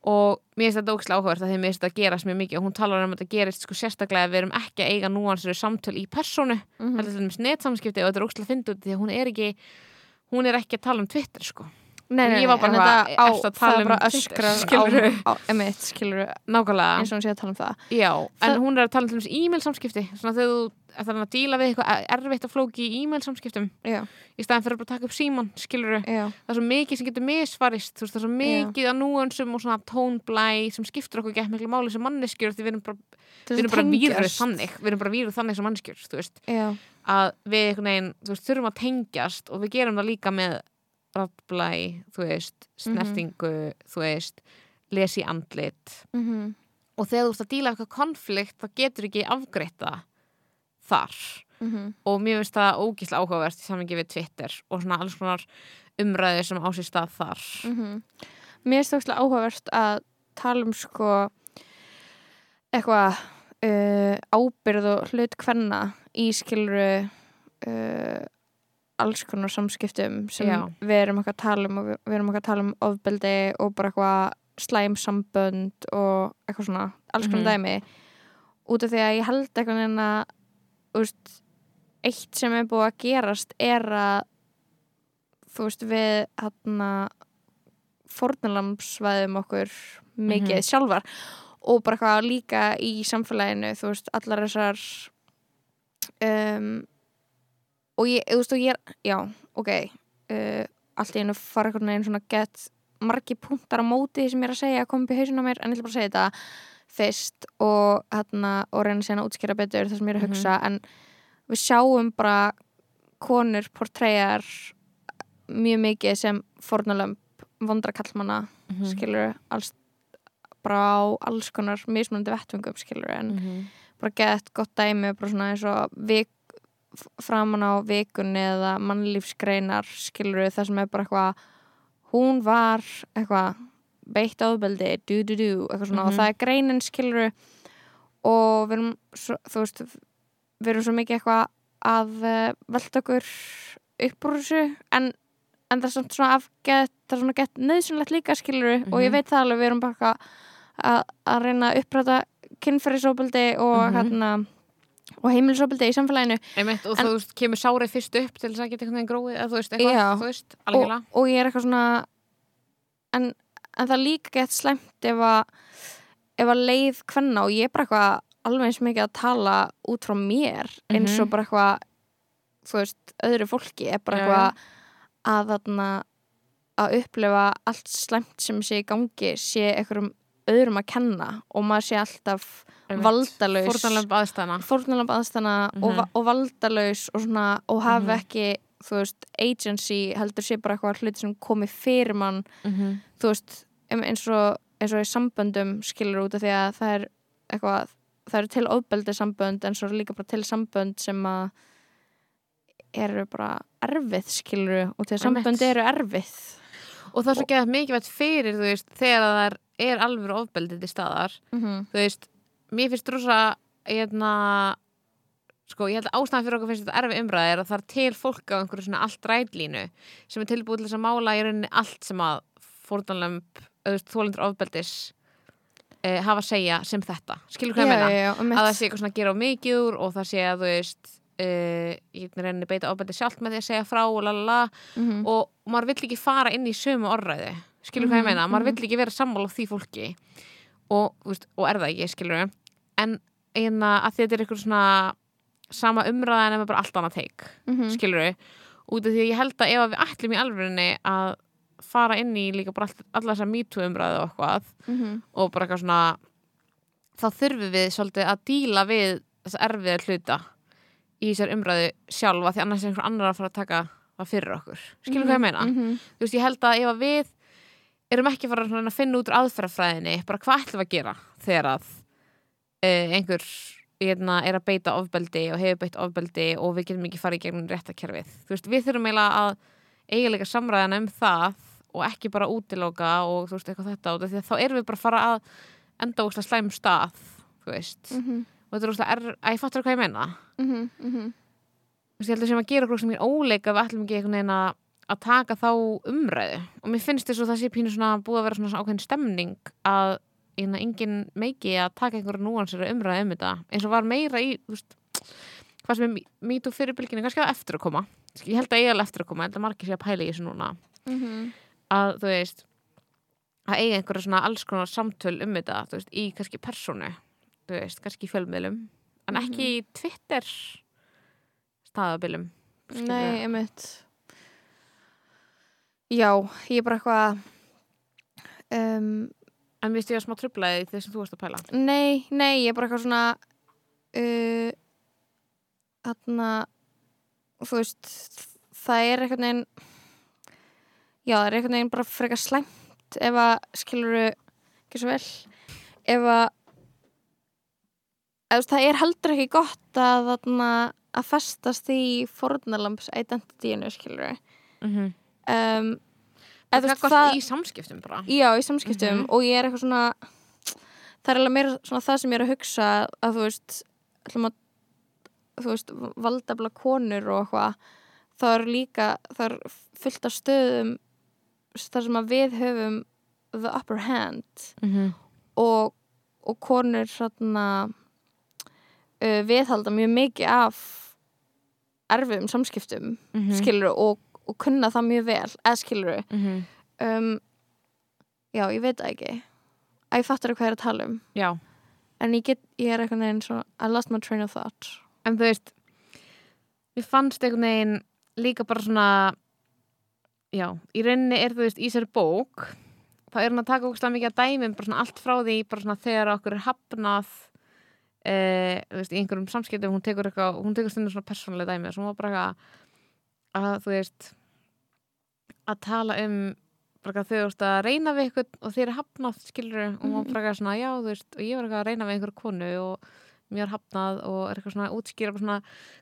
og mér finnst þetta ógæslega áhugavert að því mér finnst þetta gerast mjög mikið og hún talar um að þetta gerist sko sérstaklega að við erum ekki að eiga núansur samtöl í personu. Mm. þetta er til dæmis netsamskipti og þetta er ógæslega fyndið því að hún er ekki hún er ekki að tala um Twitter sko. Nei, nei, Ég var bara en þetta á, að tala um öskrar á, á emitt, skilur nákvæmlega. Eins og hún sé að tala um það. Já, en Það- hún er að tala um e-mail samskipti svona þegar þú ætlar að díla við eitthvað erfitt og flóki í e-mail samskiptum Já, í staðan fyrir að bara taka upp síman, skilur já, það er svo mikið sem getur misfarist þú veist, það er svo mikið að núansum og svona tónblæ sem skiptur okkur gett miklu máli sem manneskjur því við erum bara, við erum að bara víruð þannig við erum bara víruð þannig sem manneskjur Já, að við einhvern veginn veist, þurfum að tengjast og við gerum það líka með rattblæ, þú veist snertingu, þú veist lesi andlit. Mhm, og þegar þú ert að díla eitthvað konflikt þá getur ekki afgreitt það þar mhm og mér finnst það ógíslega áhugavert í samingi við Twitter og svona alls konar umræði sem á sér stað þar Mhm. Mér finnst það óslega áhugavert að tala um sko eitthvað uh, ábyrð og hlut kvenna í skiluru uh, alls konar samskiptum sem Já. við erum eitthvað að tala um og við, erum eitthvað að tala um ofbeldi og bara eitthvað slæm sambönd og eitthvað svona alls konar Mhm. dæmi út af því að ég held eitthvað neina úst, eitt sem er búið að gerast er að þú veist við hérna fórnalamsvæðum okkur mikið Mhm. sjálfar og bara eitthvað líka í samfélaginu þú veist, allar þessar um, og ég, þú veist, og ég já, ok uh, allt í einu fara einhvern veginn svona gett margi punktar á móti sem ég er að segja að koma upp í hausinn á mér, en ég ætla bara að segja þetta fyrst og, hérna, og reyna síðan að útskýra betur það sem ég er að Mhm. hugsa en við sjáum bara konur portreyjar mjög mikið sem fornalömp vondra kallmanna Mhm. skilur alls bara á alls konar mismunandi vettvöngum skilur en Mhm. bara gett gott dæmi bara svona eins og vik, framan á vikunni eða mannlífsgreinar skilur það sem er bara eitthvað hún var eitthvað beitt áðbeldi, du du du eitthvað svona og Mhm. það er greinin skilur og við erum svo, þú veist við erum svo mikið eitthvað að uh, velta okkur upp úr þessu en, en það er samt svona afgett það er svona gett nöðsynlegt líka skilur og ég Mhm. veit það alveg við erum bara að, að reyna að uppræta kynferðisofbeldi og Mhm. hérna og heimilisofbeldi í samfélaginu Einmitt, og En- þú veist, kemur sárið fyrst upp til þess að geta einhvern veginn gróið eða þú veist, eitthvað, Já. þú veist, og, og ég er eitthvað svona en, en það líka gett slæmt ef að ef að leið hvenna og ég er bara eitthvað alveg eins mikið að tala út frá mér eins og Mhm. bara eitthvað þú veist, öðru fólki er bara eitthvað að þarna að upplifa allt slæmt sem sé í gangi sé einhverjum öðrum að kenna og maður sé alltaf valdalaus Fórnarlömb aðstæðna fórnalamb aðstæðna og, Mhm. og valdalaus og, svona, og hafi Mhm. ekki þú veist, agency heldur sé bara eitthvað hluti sem komi fyrir mann Mhm. þú veist, eins og, eins og í samböndum skilur út af því að það er eitthvað, það eru til ofbeldi sambönd en svo er líka bara til sambönd sem að eru bara erfið skilur og til að sambönd eru erfið Og það er svo geðað mikilvægt fyrir, þú veist, þegar það er, er alveg ofbeldið til staðar mm -hmm. þú veist, mér finnst rosa hérna sko, ég held að ástæðan fyrir okkur finnst þetta erfi umræði er að það er til fólk á einhverju svona allt rætlínu sem er tilbúið til þess að mála í rauninni allt sem að fórnalömb, þólendur ofbeldis eh, hafa að segja sem þetta, skilur hvað ég meina? um að það sé eitthvað svona að gera á mikið úr og það sé að þú veist uh, ég reyni beita ofbeldi sjálft með því að segja frá og lalala mm og maður vill ekki fara inn í sömu orðræðu. Skilur hvað ég Mhm, meina, maður mhm. vill ekki vera sammála því fólki. Og, veist, og er það ekki, skilur en að þetta er eitthvað svona sama umræða en bara allt annað teik -hmm. skilur út af því að ég held að ef við ætlum í alvörinni að fara inn í líka bara allt, alla þessa mýtu umræðu og eitthvað Mhm. og bara eitthvað svona þá þurfum við svolítið að díla við þessa erfiða hluta í þessar umræðu sjálfa því annars er einhver annar að fara að taka það fyrir okkur skilur hvað ég meina? -hmm. þú veist, ég held að ef við erum ekki fara að finna út úr aðferðafræðinni bara hvað ætlum við að gera þegar að uh, einhver hérna, er að beita ofbeldi og hefur beitt ofbeldi og við getum ekki farið í gegnum réttakerfið veist, við þurfum eiginlega að eiginlega samræðana um það og ekki bara útiloka og þú veist, eitthvað þetta því að þá erum við bara að fara að enda úrslega slæm stað þú veist, Mhm. og þetta er úrslega er, að ég fattur hvað ég meina Mhm. Mhm. Þú veist, ég held að sem að gera okkur sem er óleika við ætlum ekki einhvern veginn að að taka þá umræðu og mér finnst þess að það sé pínu svona búið að vera svona ákveðin stemning að engin meiki að taka einhverja núansir umræðu um þetta. Eins og var meira í veist, hvað sem er mýtu fyrir bylginu kannski að eftir að koma. Ég held að ég er eftir að koma, ég held að margir sé að pæla í þessu núna. Mhm. að þú veist að eiga einhverja svona alls konar samtöl um þetta, þú veist, í kannski persónu þú veist, kannski í fjölmiðlum. En ekki í Twitter staðabilum Nei, einmitt. Já, ég er bara eitthvað um, en við stíða smá trublaði því sem þú varst að pæla Nei, nei, ég er bara eitthvað svona uh, Þarna Þú veist Það er eitthvað neginn Já, það er eitthvað neginn bara frekar slæmt ef að skiluru ekki svo vel ef að eða, það er heldur ekki gott að þarna að festast í fornalamps identityinu skiluru mm -hmm. um, það- í samskiptum bara Já, í samskiptum Mhm. og ég er eitthvað svona það er alveg meira svona það sem ég er að hugsa að þú veist að, þú veist, valdabla konur og eitthvað þá er líka, það er fullt af stöðum þar sem að við höfum the upper hand mm -hmm. og, og konur svona uh, viðhalda mjög mikið af erfiðum samskiptum Mhm. skilur og, og kunna það mjög vel eða skilur mm um, já, ég veit það ekki. Að ég fattar hvað ég er að tala um. Já, en ég, get, ég er eitthvað neginn svona I lost my train of thought. En þú veist mér fannst einhvern veginn líka bara svona já, í rauninni er þú veist í sér bók þá er hann að taka ógstlega mikið að dæmum bara svona allt frá því bara svona þegar okkur er hafnað e, þú veist, í einhverjum samskiptum hún tekur eitthvað, hún tekur stundum svona persónulega dæmi sem var bara eitthvað að þú veist að tala um bara þú veist að reyna við eitthvað og þeir eru hafnað skilur og hún var bara eitthvað svona já þú veist og ég var eitthvað að reyna við einhverju konu og mér er hafnað og er eitthvað svona útskýra svona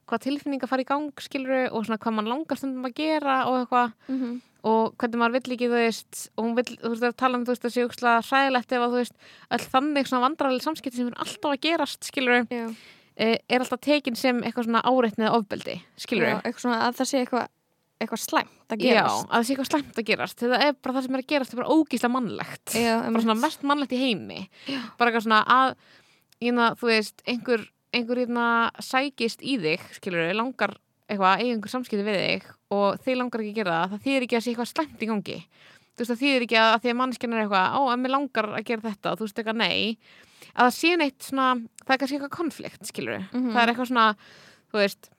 hvað tilfinninga fara í gang skilur og svona hvað mann langar stundum að gera og eitthvað. Mm -hmm. og hvernig maður vill ekki, þú veist og hún vill, þú veist, að tala um, þú veist, að sé úkslega hræðilegt ef að, þú veist, öll þannig svona vandrarlega samskipti sem er alltaf að gerast, skilur já, er alltaf tekin sem eitthvað svona áreitnið ofbeldi, skilur já, eitthvað svona að það sé eitthvað eitthvað slæmt að Já, gerast. að það sé eitthvað slæmt að gerast. Það er bara það sem er að gerast, það er bara ógíslega mannlegt. Já, bara svona mest mannlegt í heimi. Bara eitthvað svona að ína, þú veist, einhver, einhver ína, sækist í þig, skilur langar eitthvað, eiga einhver samskipti við þig og þið langar ekki að gera það, það þýðir ekki að sé eitthvað slæmt í gangi þú veist, það þýðir ekki að, að því að mannskjarn er eitthvað, ó, en mér langar að gera þetta. Og þú veist eitthvað, nei. Að það sé neitt svona, það er kannski eitthvað konflikt, skilur Mhm. það er eitthvað svona, þú veist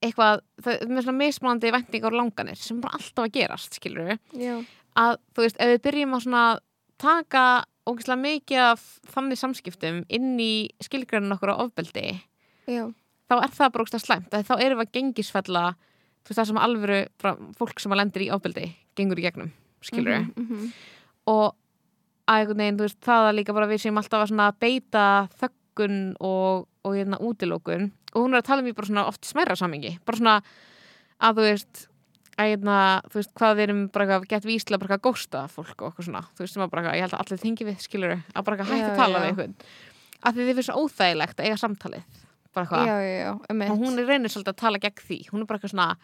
eitthvað, það er með svona mismunandi væntingar og langanir sem er bara alltaf að gerast, skilur já, að þú veist, ef við byrjum að svona taka ógeðslega mikið af þannig samskiptum inn í skilgrænun okkur á ofbeldi já, þá er það bara ógeðslega slæmt. Að þá erum við að gengisfella þú veist það sem alvöru fólk sem að lendir í ofbeldi gengur í gegnum, skilur Mhm, mhm. og að einhvern veginn, þú veist, það er líka bara við sem alltaf að svona beita þöggun og, og hérna útilókun og hún er að tala um í bara svona oft smærra samingi bara svona að þú veist að hérna, þú veist, hvað við erum bara eitthvað gett víslega bara eitthvað að gósta fólk og eitthvað svona, þú veist, sem að bara eitthvað, ég held að allir þingi við skilur að bara eitthvað hægt að tala við einhvern. Að því þið finnst svo óþægilegt að eiga samtalið já, já, já, og hún reynir svolítið að tala gegn því. Hún er bara eitthvað svona,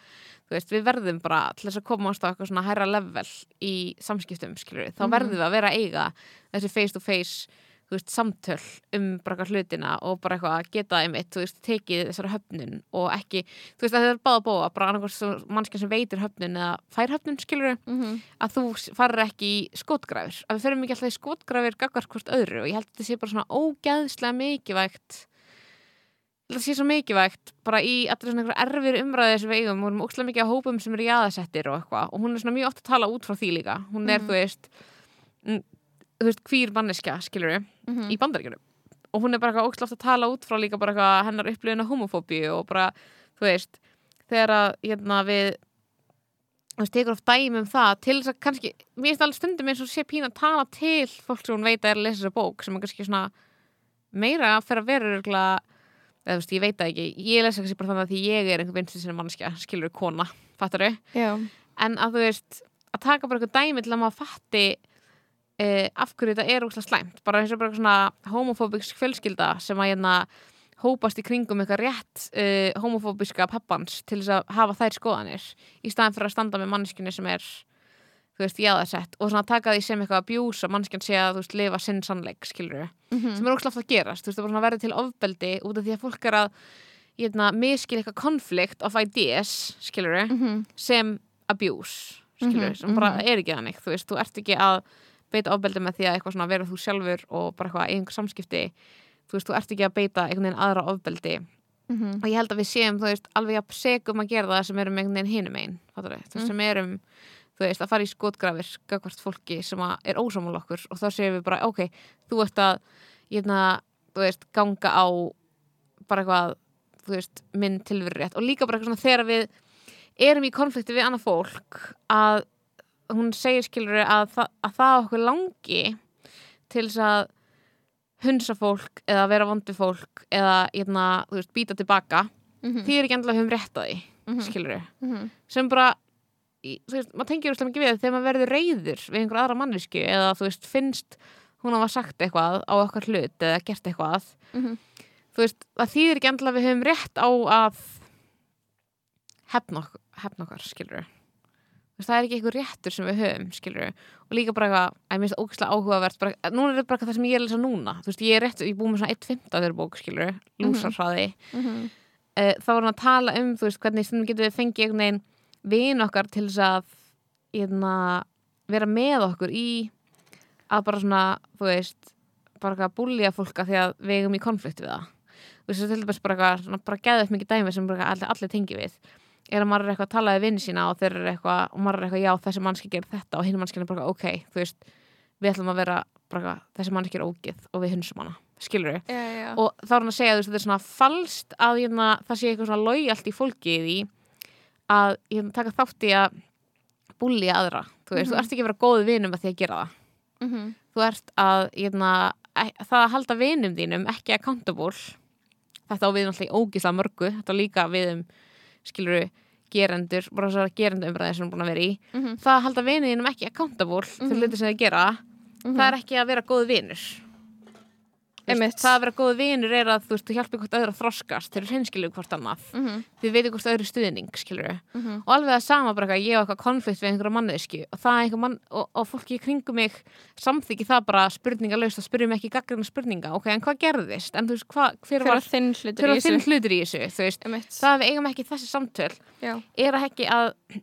þú veist, við verðum bara til þess að komast á eitthvað svona hærra level í samskiptum, skilur þá Mhm. verðum við að vera eiga þessi face to face þú veist, samtöl um bara eitthvað hlutina og bara eitthvað að geta einmitt, þú veist, tekið þessara höfnun og ekki, þú veist, að þetta er báða bóa bara annarkvæmst mannskja sem veitir höfnun eða fær höfnun, skilur Mhm. að þú farir ekki í skotgrafir. Að við ferum ekki alltaf í skotgrafir gaggar hvort öðru og ég held að þetta sé svo mikilvægt bara í allir svona einhver erfir umræði sem við eigum og erum ógeðslega mikið á hópum sem eru jaðasettir og eitthvað og hún er svona mjög oft að tala út frá því líka hún er, Mhm. þú veist mm, þú veist, hvír manneskja, skilur Mhm. í bandaríkjunum og hún er bara eitthvað ógeðslega oft að tala út frá líka bara eitthvað hennar upplifin af homofóbíu og bara, þú veist þegar að, hérna, við þú veist, tekur oft dæmi um það til þess að kannski, mér finnst alveg stundum eins og sé pína að tala til fólk sem hún veit að er að lesa þessa bók sem er kannski svona meira að fyrir að vera eða þú veist, ég veit það ekki, ég lesa kannski bara þannig að því ég er einhver vinstu sinni mannskja, skilur kona fattar já, en að þú veist að taka bara eitthvað dæmi til að maður fatti uh, af hverju þetta er úrslega slæmt. Bara eins og bara svona homofóbisk fjölskylda sem að hérna hópast í kringum eitthvað rétt uh, homofóbiska pappans til þess að hafa þær skoðanir í staðan fyrir að standa með mannskjunni sem er þú veist, jáðarsett og svona taka því sem eitthvað abjús að mannskjunn sé að þú veist, lifa sinn sannleik, skilur Mhm. sem er óslátt að gerast, þú veist, það er verið til ofbeldi út af því að fólk er að hérna, miskil eitthvað konflikt of ideas, skilur Mhm. sem abuse skilur, Mhm, sem bara mhm. er ekki þannig þú veist, þú ert ekki að beita ofbeldi með því að eitthvað svona vera þú sjálfur og bara eitthvað einhver samskipti þú veist, þú ert ekki að beita einhvern veginn aðra ofbeldi Mhm. og ég held að við séum, þú veist, alveg að segum að gera það sem erum einhvern veginn hinum einn þú veist, Mm. sem erum þú veist, að fara í skotgrafir gagvart fólki sem er ósamál okkur og þá séum við bara, ok, þú ert að hérna, þú veist, ganga á bara eitthvað þú veist, minn tilveru rétt og líka bara eitthvað svona þegar við erum í konflikti við annað fólk að hún segir skilur að, þa að það okkur langi til þess að hunsa fólk eða vera vondi fólk eða hérna, þú veist, býta tilbaka Mhm. því er ekki endilega höfum rétt að því Mhm. skilur Mhm. sem bara þú veist, maður tengir úrslega mikið við þegar maður verður reyður við einhver aðra mannesku eða þú veist, finnst hún hafa sagt eitthvað á okkar hlut eða gert eitthvað Mhm. þú veist, það þýðir ekki endilega að við höfum rétt á að hefna, hefna okkar, skilur veist, það er ekki eitthvað réttur sem við höfum, skilur og líka bara eitthvað, að mér finnst það ógæslega áhugavert bara, núna er þetta bara það sem ég er að lesa núna. Þú veist, ég er rétt, ég búið með svona 1.15 þeirra bók, skilur vin okkar til þess að hérna, vera með okkur í að bara svona þú veist, bara eitthvað að búlja fólka því að við eigum í konflikt við það. Þú veist, það er til dæmis bara eitthvað svona, bara geða upp mikið dæmi sem allir, allir tengi við. Er að maður er eitthvað að tala við vinni sína og þeir eru eitthvað, og maður er eitthvað, já, þessi mannski gerir þetta og hinn mannski er bara, ok, þú veist við ætlum að vera, bara eitthvað, þessi mannski er ógið og við hunsum hana, skilur við og þá er hann að segja þú veist, þetta er svona falskt að hérna, það sé eitthvað svona lojalt í fólki í að hérna, taka þátt í að búlja aðra þú veist, Mhm. þú ert ekki að vera góð vinum að því að gera það Mhm. þú ert að hérna, það að halda vinum þínum ekki accountable þetta á við náttúrulega í ógislega mörgu þetta líka við um skiluru gerendur, bara þessar gerendu umræði sem er búin að vera í Mhm. það að halda vinum þínum ekki accountable Mhm. fyrir hluti sem þið gera það er ekki að vera góð vinur Þú veist, það að vera góð vinur er að þú þú hjálpir hvort öðru að þroskast þeir eru hreinskilu hvort annað. Mhm. þið veitir hvort öðru stuðning, skilur Mhm. og alveg það sama bara eitthvað, ég á eitthvað konflikt við einhverja mannesku og er einhver mann og, og fólki í kringum mig samþykki það bara spurningalöst og spurjum ekki gaggrina spurninga, ok, en hvað gerðist? En þú veist, hvað, hver Hver var, þinn hlutur hlutur í þessu veist, það að við eigum ekki þessi samtöl Já. er að ekki að [CLEARS THROAT]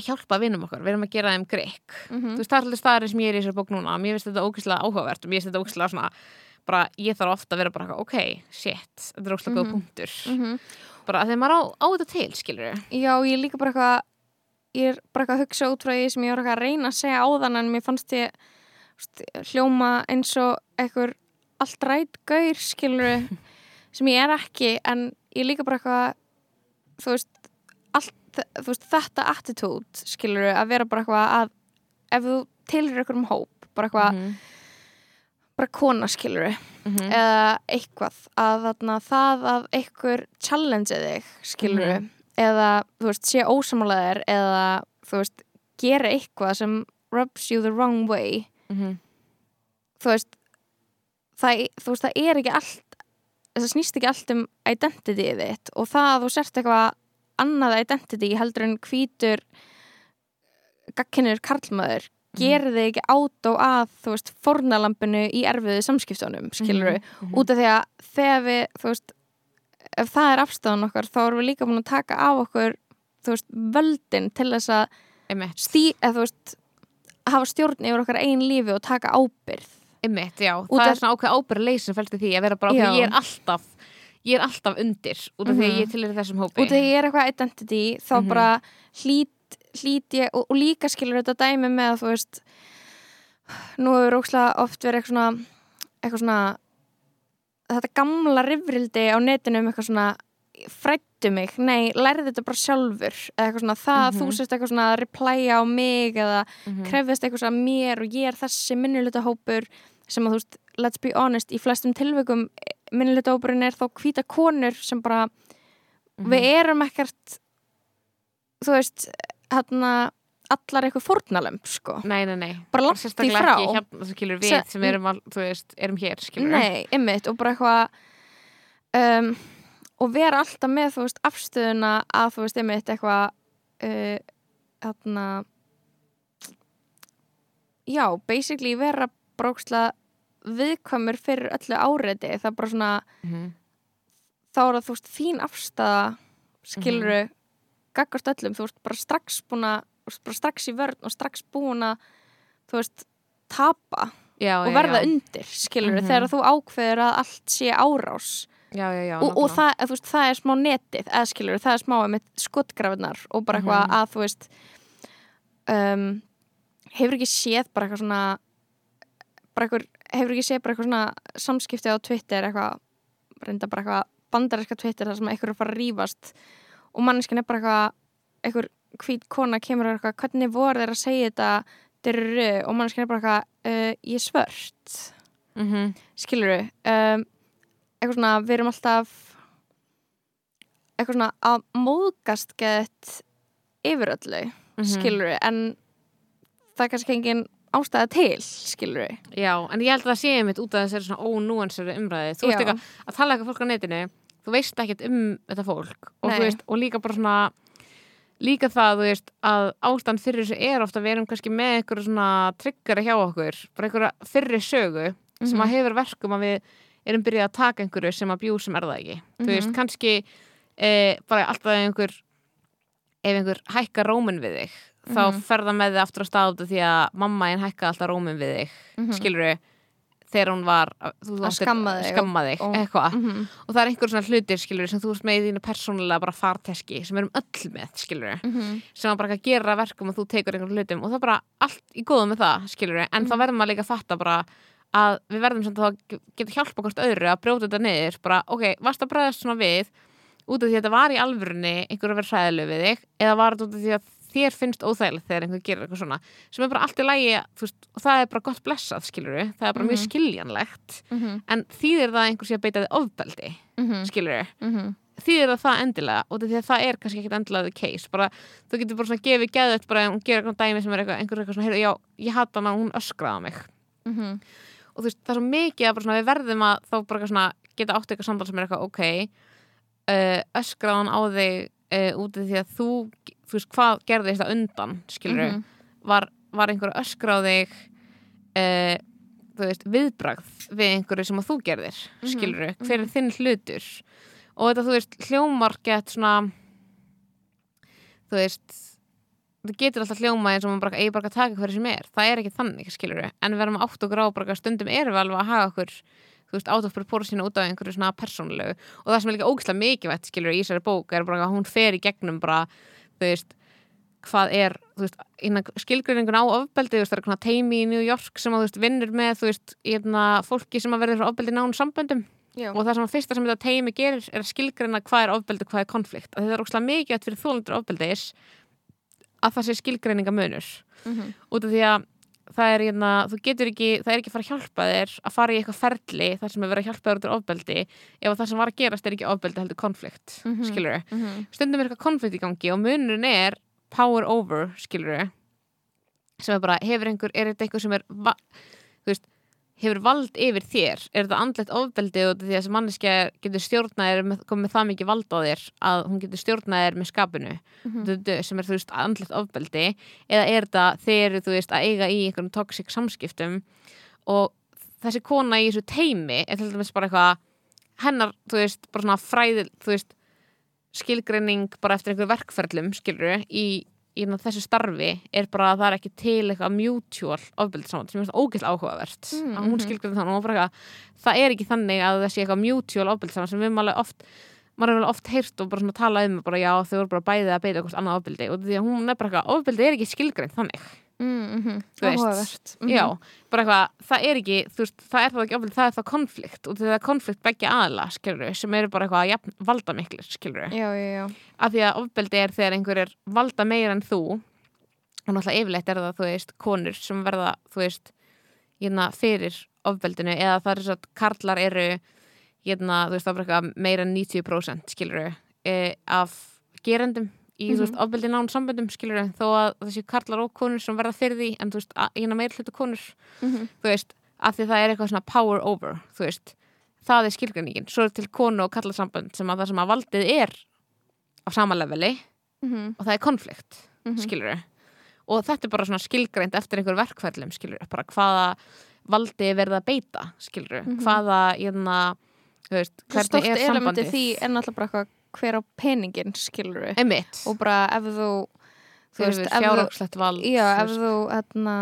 hjálpa vinum okkar, við erum að gera þeim greik Mhm. þú veist, það er alltaf staðarinn sem ég er í þessari bók núna. Mér finnst þetta ógeðslega áhugavert og mér finnst þetta ógeðslega svona bara, ég þarf ofta að vera bara eitthvað, ok, shit þetta er ógeðslega góð Mhm. punktur Mhm. bara að þegar maður á, á þetta til, skilur Já, ég er líka bara eitthvað ég er bara eitthvað að hugsa út frá því sem ég var eitthvað að reyna að segja áðan en mér fannst ég veist, hljóma eins og einhver allt rætt gaur skilur [LAUGHS] sem ég er ekki en ég er líka bara eitthvað þú veist, allt, þú veist þetta attitude skilur að vera bara eitthvað að ef þú tilur ykkur um hóp bara eitthvað, Mhm. Bara kona skilur Mhm. eða eitthvað að þarna, það að einhver challenge þig skilur Mhm. eða þú veist sé ósamálaðir eða þú veist gera eitthvað sem rubs you the wrong way Mhm. þú veist það, þú veist, það er ekki allt það snýst ekki allt um identity þitt og það að þú sért eitthvað annað identity heldur en hvítur gagkinnur karlmaður gerir þig ekki át og að þú veist, fornalampinu í erfiðu samskiptunum skilur við, Mhm. út af því að þegar við, þú veist ef það er afstæðan okkar, þá erum við líka búin að taka af okkur, þú veist, völdin til þess að stí, eða þú veist hafa stjórn yfir okkar einn lífi og taka ábyrð einmitt, já Út það er svona ákveð ábyrð leysin fælti því að vera bara, Já. ég er alltaf ég er alltaf undir út af því að Mhm. ég til er þessum hópi út af því ég er eitthvað identity þá Mhm. bara hlýt, hlýt ég og, og líka skilur þetta dæmi með að þú veist nú hefur ókslega oft verið eitthvað svona eitthvað svona þetta gamla rifrildi á netinu um eitthvað svona frættu mig, nei, lærði þetta bara sjálfur eða eitthvað svona, það að þú Mhm. sést eitthvað svona að replya á mig eða Mhm. krefðist eitthvað svona mér og ég er þessi minnulutahópur sem að þú veist, let's be honest, í flestum tilveikum minnulutahópurinn er þá hvíta konur sem bara Mhm. við erum ekkert þú veist, hérna allar eitthvað fórnalömb, sko. Nei, nei, nei. Bara langt í Sérstaklega frá. ekki hérna, það skilur við Se- sem erum, al, þú veist, erum hér, skilur Nei, ymmit, og bara eitthvað um, og vera alltaf með, þú veist, afstöðuna að þú veist, ymmit, eitthvað uh, hérna já, basically vera brókslega viðkvæmur fyrir öllu áreiti, það er bara svona Mhm. þá er það, þú veist, þín afstæða skiluru Mhm. Gaggast öllum, þú veist, bara strax búin að bara strax í vörn og strax búin að þú veist, tapa já, og já, verða já. undir, skilur Mhm. þegar þú ákveður að allt sé árás já, já, já, og, og það, veist, það er smá netið eða skilur, það er smá skotgrafinar og bara eitthvað Mhm. að þú veist um, hefur ekki séð bara eitthvað svona bara eitthvað, hefur ekki séð bara eitthvað svona samskipti á Twitter eitthvað, reynda bara eitthvað bandarinska Twitter þar sem eitthvað er að fara að rífast og manneskinn er bara eitthvað eitthvað hvít kona kemur og eitthvað hvernig voru þeir að segja þetta? Dyrru, og manneskinn er bara eitthvað uh, ég er svört. Mhm. skilur um, eitthvað svona, við erum alltaf eitthvað svona að móðgast gett yfir öllu Mhm. skilur en það er kannski engin ástæða til skilur Já, en ég held að það sé einmitt út af þessari svona ónúansari umræði. Þú veist eitthvað að tala eitthvað fólk á netinu, þú veist ekkert um þetta fólk og, þú veist, og líka bara svona líka það, þú veist, að ástand fyrir þessu er ofta að við erum kannski með einhverju svona tryggari hjá okkur, bara einhverja fyrri sögu sem Mhm. að hefur verkum að við erum byrjað að taka einhverju sem að bjú sem er það ekki. Þú veist, Mhm. kannski e, bara alltaf einhver ef einhver hækkar rómin við þig þá Mhm. ferða með þig aftur á stað því að mamma einn hækkaði alltaf rómin við þig Mhm. Þegar hún var þú Að skamma þig skamma þig og- eitthvað -hmm. og það er einhver svona hlutir skilur sem þú ert með í þínu persónulega bara farteski sem við erum öll með skilur Mhm. sem að bara að gera verkum að þú tekur einhver hlutum og það er bara allt í góðum með það skilur en þá Mhm. verðum maður líka að fatta bara að við verðum samt að þá geta hjálpa hvort öðru að brjóta þetta niður bara ok, varst að bregðast svona við út af því að þetta var í alvörunni einhver að vera hræðileg við þig eða var þetta út af því að þér finnst óþægilegt þegar einhver gerir eitthvað svona sem er bara allt í veist, og það er bara gott blessað skilur það er bara mjög Mhm. skiljanlegt Mhm. en þýðir það að einhver sé að beita þig ofbeldi Mhm. skilur Mhm. þýðir það það endilega og því að það er kannski ekkert endilega the case bara, þú getur bara svona gefið geðut bara ef hún gerir eitthvað dæmi sem er eitthvað, einhver eitthvað svona já, ég hata hana, hún öskraði á mig Mhm. og þú veist, það er svo mikið að svona, við verðum að þá bara svona geta átt eitthvað samtal sem er eitthvað ok öskraði hann á þig uh, út af því að þú veist, hvað gerði þetta undan skilur Mhm. var, var einhver öskra á þig uh, þú veist, viðbragð við einhverju sem að þú gerðir Mhm, skilur hver er þinn hlutur? Og þetta, þú veist, hljómar gett svona þú veist það getur alltaf hljóma eins og maður bara eigi bara að taka hverju sem er, það er ekki þannig skilur en við erum átt bara að stundum erum við alveg að haga okkur þú veist, out of proportion út af einhverju svona persónulegu. Og það sem er líka ógislega mikilvægt skilur í þessari bók er bara að hún fer í gegnum bara, þú veist hvað er, þú veist, innan skilgreiningun á ofbeldi, þú veist, það er teimi í New York sem að, þú veist, vinnur með, þú veist, hérna, fólki sem að verður frá ofbeldi nánum samböndum Já. og það sem að fyrsta sem þetta teimi gerir er að skilgreina hvað er ofbeldi og hvað er konflikt að þetta er óslega mikið fyrir þólendur ofbeldis að það sé skilgreininga munur Mhm. út af því að það er, hérna, þú getur ekki, það er ekki að fara að hjálpa þér að fara í eitthvað ferli þar sem er verið að hjálpa þér út úr ofbeldi ef að það sem var að gerast er ekki ofbeldi heldur konflikt Mhm. skilur Mhm. stundum er eitthvað konflikt í gangi og munurinn er power over, skilur sem er bara, hefur einhver, er þetta eitthvað sem er þú veist, hefur vald yfir þér, er þetta andlegt ofbeldi og því að þessi manneskja getur stjórnaðir með, komið það mikið vald á þér að hún getur stjórnaðir með skapinu? Mm. sem er, þú veist, andlegt ofbeldi? Eða er þetta þeir, þú veist, að eiga í einhverjum toxic samskiptum og þessi kona í þessu teimi er til dæmis bara eitthvað hennar, þú veist, bara svona fræðil þú veist, skilgreining bara eftir einhver verkferlum, skilur í, í ná, þessu starfi er bara að það er ekki til eitthvað mutual ofbeldisamband sem er ógæslega áhugavert. Mm, að hún skilgreining þannig eitthvað, það er ekki þannig að það sé eitthvað mutual ofbeldisamband sem við alveg oft maður hefur oft heyrt og bara svona talað um bara já þau voru bara bæðið að beita eitthvað annað ofbeldi og því að hún er bara eitthvað, ofbeldi er ekki skilgreind þannig Þú veist. Áhugavert. Mhm. já, bara eitthvað, það er ekki þú veist, það er það ekki ofbeldi, það er það konflikt og það er konflikt begge aðla, skilur sem eru bara eitthvað jafn, valda miklir, skilur Já, já, já. af því að ofbeldi er þegar einhver er valda meira en þú og náttúrulega yfirleitt er það, þú veist, konur sem verða, þú veist hérna, fyrir ofbeldinu eða það er svo að karlar eru hérna, þú veist, það bara eitthvað meira en 90% skilur e, af gerendum í, þú veist, Mhm. ofbeldi nán samböndum skilur þó að þessi karlar og konur sem verða fyrir því en veist, að- hérna meira hlutu konur Mhm. þú veist, af því það er eitthvað svona power over, þú veist það er skilgreiningin, svo er til konu og kallarsambönd sem að það sem að valdið er á sama leveli Mhm. og það er konflikt, Mhm. skilur og þetta er bara svona skilgreint eftir einhver verkfællum, skilur bara hvaða valdi er verið að beita, skilur Mhm. hvaða, þú veist, Svo hvernig er sambandið því er náttúrulega bara eitthvað hver á peningin skilur Einmitt, og bara ef þú þú veist, ef fjárhagslegt vald já, ef þú hérna,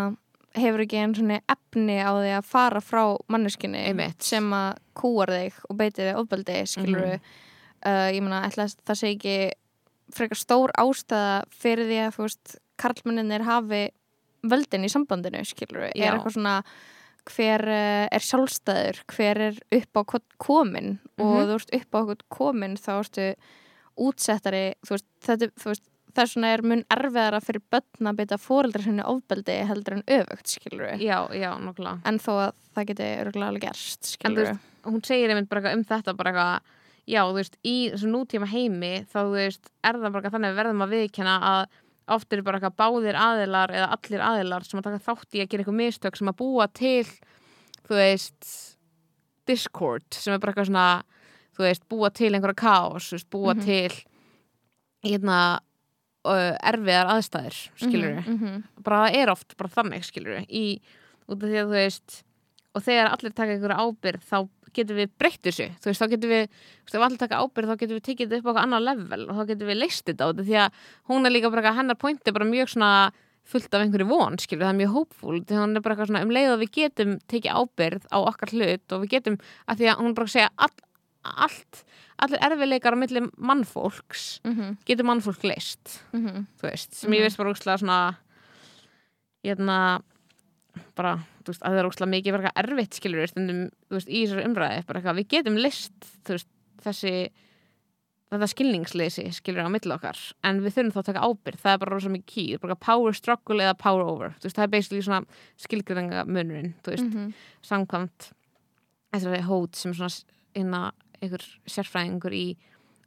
hefur ekki einn svona efni á því að fara frá manneskinni Einmitt. sem að kúar þig og beitir þig ofbeldi, skilur Mhm. uh, ég meina, ætla að það sé ekki frekar stór ástæða fyrir því að þú veist, karlmenninir hafi völdin í sambandinu, skilur Já. er eitthvað svona hver uh, er sjálfstæður, hver er upp á komin og Mhm. þú veist upp á komin þá ertu útsettari þú veist, þetta, þú veist, þess vegna er mun erfiðara fyrir börn að beita fóreldra sinni ofbeldi heldur en öfugt, skilur við já, já, nokkulega en þó að það geti örgulega alveg gerst, En þú skilur við veist, hún segir einmitt bara um þetta bara eitthvað, já, þú veist, í þessu nútíma heimi þá, þú veist, er það bara þannig að verðum að viðkjanna að oft eru bara eitthvað báðir aðilar eða allir aðilar sem að taka þátt í að gera eitthvað mistök sem að búa til, þú veist discord sem er bara eitthvað svona þú veist, búa til einhverja veist, búa Mhm. til hérna erfiðar aðstæður, skilur við mm -hmm. bara það er oft bara þannig skilur í, út af því að þú veist og þegar allir taka einhverja ábyrgð þá getum við breytt þessu þú veist, þá getum við, þú veist, ef allir taka ábyrgð þá getum við tekið þetta upp á eitthvað annað level og þá getum við leist þetta út af því að hún er líka bara hennar pointi er bara mjög svona fullt af einhverju von, skilur, það er mjög hópfúl því hún er bara eitthvað svona um leið að við getum tekið ábyrgð á okkar hlut og við getum að því að hún er bara segja all, allt, allir erfiðleikar á milli mannfólks Mm -hmm. getur mannfólk leist Mm þú veist, sem ég Mhm. veist bara úrslega svona hérna bara, þú veist, að það er úrslega mikið verið eitthvað erfitt skilur stundum, veist, í þessari umræði við getum list, veist þessi þetta skilningsleysi skilur á milli okkar en við þurfum þá að taka ábyrgð, það er bara rosa mikið ký bara power struggle eða power over veist, það er basically svona skilgringa munurinn veist, -hmm. samkvæmt þessari hót sem svona inna einhver sérfræðingur í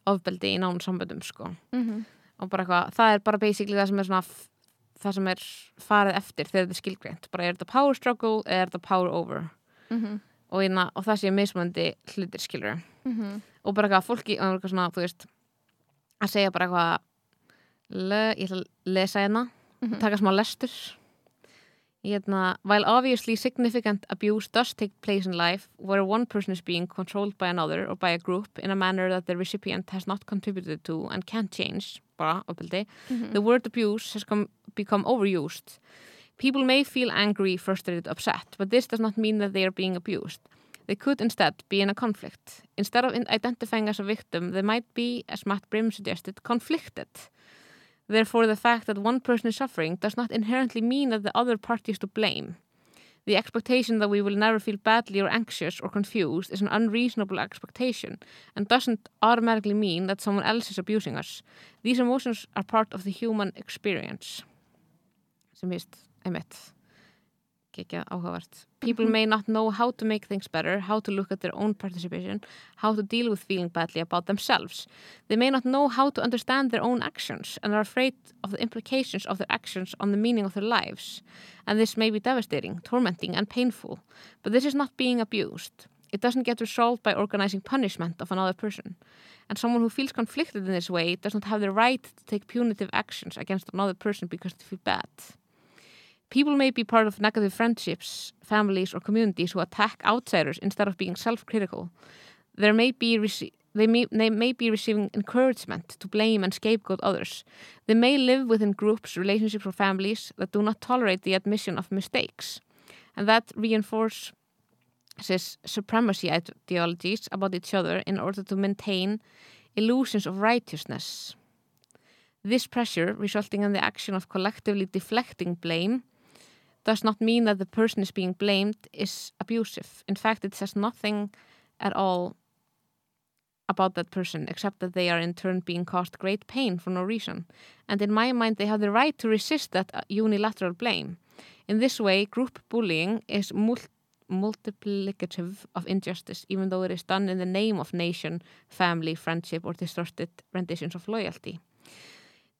ofbeldi í nánum samböndum sko Mhm. og bara eitthvað, það er bara basically það sem er svona það sem er farið eftir þegar þetta er skilgreint, bara er þetta power struggle eða er þetta power over Mhm. og, hérna, og það sé mismöndi hlutir skilur Mhm. og bara eitthvað fólki og eitthvað svona, þú veist að segja bara eitthvað le, ég ætla að lesa hérna Mhm. taka smá lestur Hérna, while obviously significant abuse does take place in life where one person is being controlled by another or by a group in a manner that the recipient has not contributed to and can't change, bara ofbeldi, Mhm. the word abuse has come, become overused. People may feel angry, frustrated, upset, but this does not mean that they are being abused. They could instead be in a conflict. Instead of in- identifying as a victim, they might be, as Matt Brim suggested, conflicted. Therefore, the fact that one person is suffering does not inherently mean that the other party is to blame. The expectation that we will never feel badly or anxious or confused is an unreasonable expectation and doesn't automatically mean that someone else is abusing us. These emotions are part of the human experience. Sem vist, einmitt, ekki áhugavert. People may not know how to make things better, how to look at their own participation, how to deal with feeling badly about themselves. They may not know how to understand their own actions and are afraid of the implications of their actions on the meaning of their lives. And this may be devastating, tormenting, and painful. But this is not being abused. It doesn't get resolved by organizing punishment of another person. And someone who feels conflicted in this way does not have the right to take punitive actions against another person because they feel bad. People may be part of negative friendships, families, or communities who attack outsiders instead of being self-critical. There may be rece- they may, they may be receiving encouragement to blame and scapegoat others. They may live within groups, relationships, or families that do not tolerate the admission of mistakes, and that reinforces supremacy ideologies about each other in order to maintain illusions of righteousness. This pressure, resulting in the action of collectively deflecting blame, does not mean that the person is being blamed is abusive. In fact, it says nothing at all about that person except that they are in turn being caused great pain for no reason. And in my mind, they have the right to resist that uh, unilateral blame. In this way, group bullying is mul- multiplicative of injustice, even though it is done in the name of nation, family, friendship, or distorted renditions of loyalty.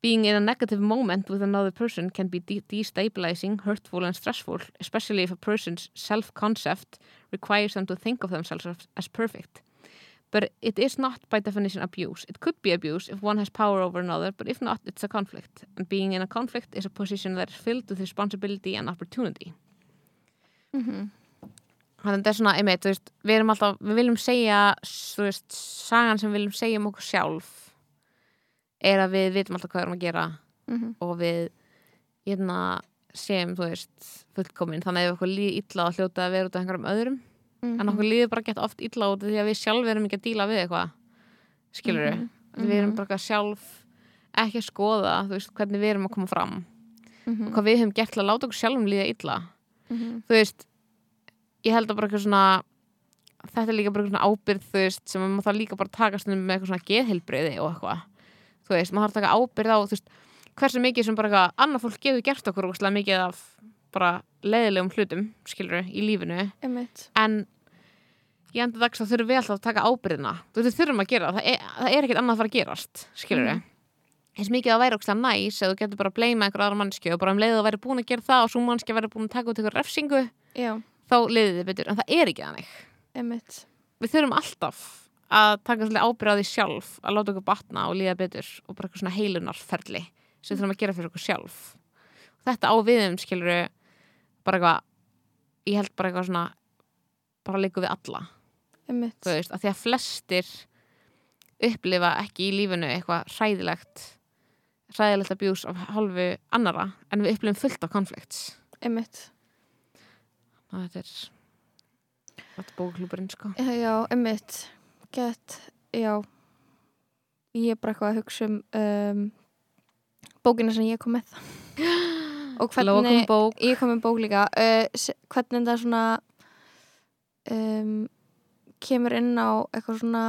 Being in a negative moment with another person can be de- destabilizing, hurtful, and stressful, especially if a person's self concept requires them to think of themselves as, perfect. But it is not by definition abuse. It could be abuse if one has power over another, but if not, it's a conflict. And being in a conflict is a position that is filled with responsibility and opportunity. Mhm. Þannig að þetta er svona, einmitt, veist, við alltaf, við viljum segja, veist, sagan sem við viljum segja um okkur sjálf er að við vitum alltaf hvað við erum að gera mhm, og við hérna, séum, þú veist, fullkomin. Þannig að ef okkur líði illa að hljóta að vera út af einhverjum öðrum. Mhm, en okkur líður bara gett oft illa út af því að við sjálf erum ekki að díla við eitthvað skilur við, Mhm, við erum mhm. bara sjálf ekki að skoða, þú veist, hvernig við erum að koma fram mhm, og hvað við höfum gert til að láta okkur sjálfum líða illa. Mhm, þú veist, ég held að bara eitthvað svona þetta er líka bara eitthvað svona ábyrð þú veist, sem maður þarf líka bara að taka stundum með eitthvað svona geðheilbreyði og eitthvað þú veist, maður þarf að taka ábyrð á veist, hversu mikið sem bara annað fólk getur gert okkur úrslega mikið af bara leiðilegum hlutum, skilur í lífinu, einmitt. En í enda dags þá þurfum við alltaf að taka ábyrðina þú veist, þurfum að gera það, er, það er ekkert annað að fara að gerast, skilur Mhm. eins mikið að væri að næs eða þú getur bara að bleima einhver aðra mannskju og bara um leið að væri búin að gera það og svo mannskja væri búin að taka út einhver refsingu já, þá leiði þið betur, en það er ekki þannig. Einmitt. Við þurfum alltaf að taka svolítið ábyrð á því sjálf að láta okkur batna og líða betur og bara eitthvað svona heilunarferli sem við þurfum að gera fyrir okkur sjálf. Og þetta á viðum skilur bara eitthvað ég held bara eitthvað svona bara líku við alla. Þú veist, að því að flestir upplifa ekki í lífinu eitthvað hræðilegt hræðilegt abjús af hálfu annara en við upplifum fullt af konflikts. Einmitt. Þetta er þetta bóklúburinn sko. Já, já, einmitt get, já. Ég er bara eitthvað að hugsa um, um bókina sem ég kom með. Og [GASPS] kom hvernig bók. ég kom með bók líka. Uh, hvernig það svona um, kemur inn á eitthvað svona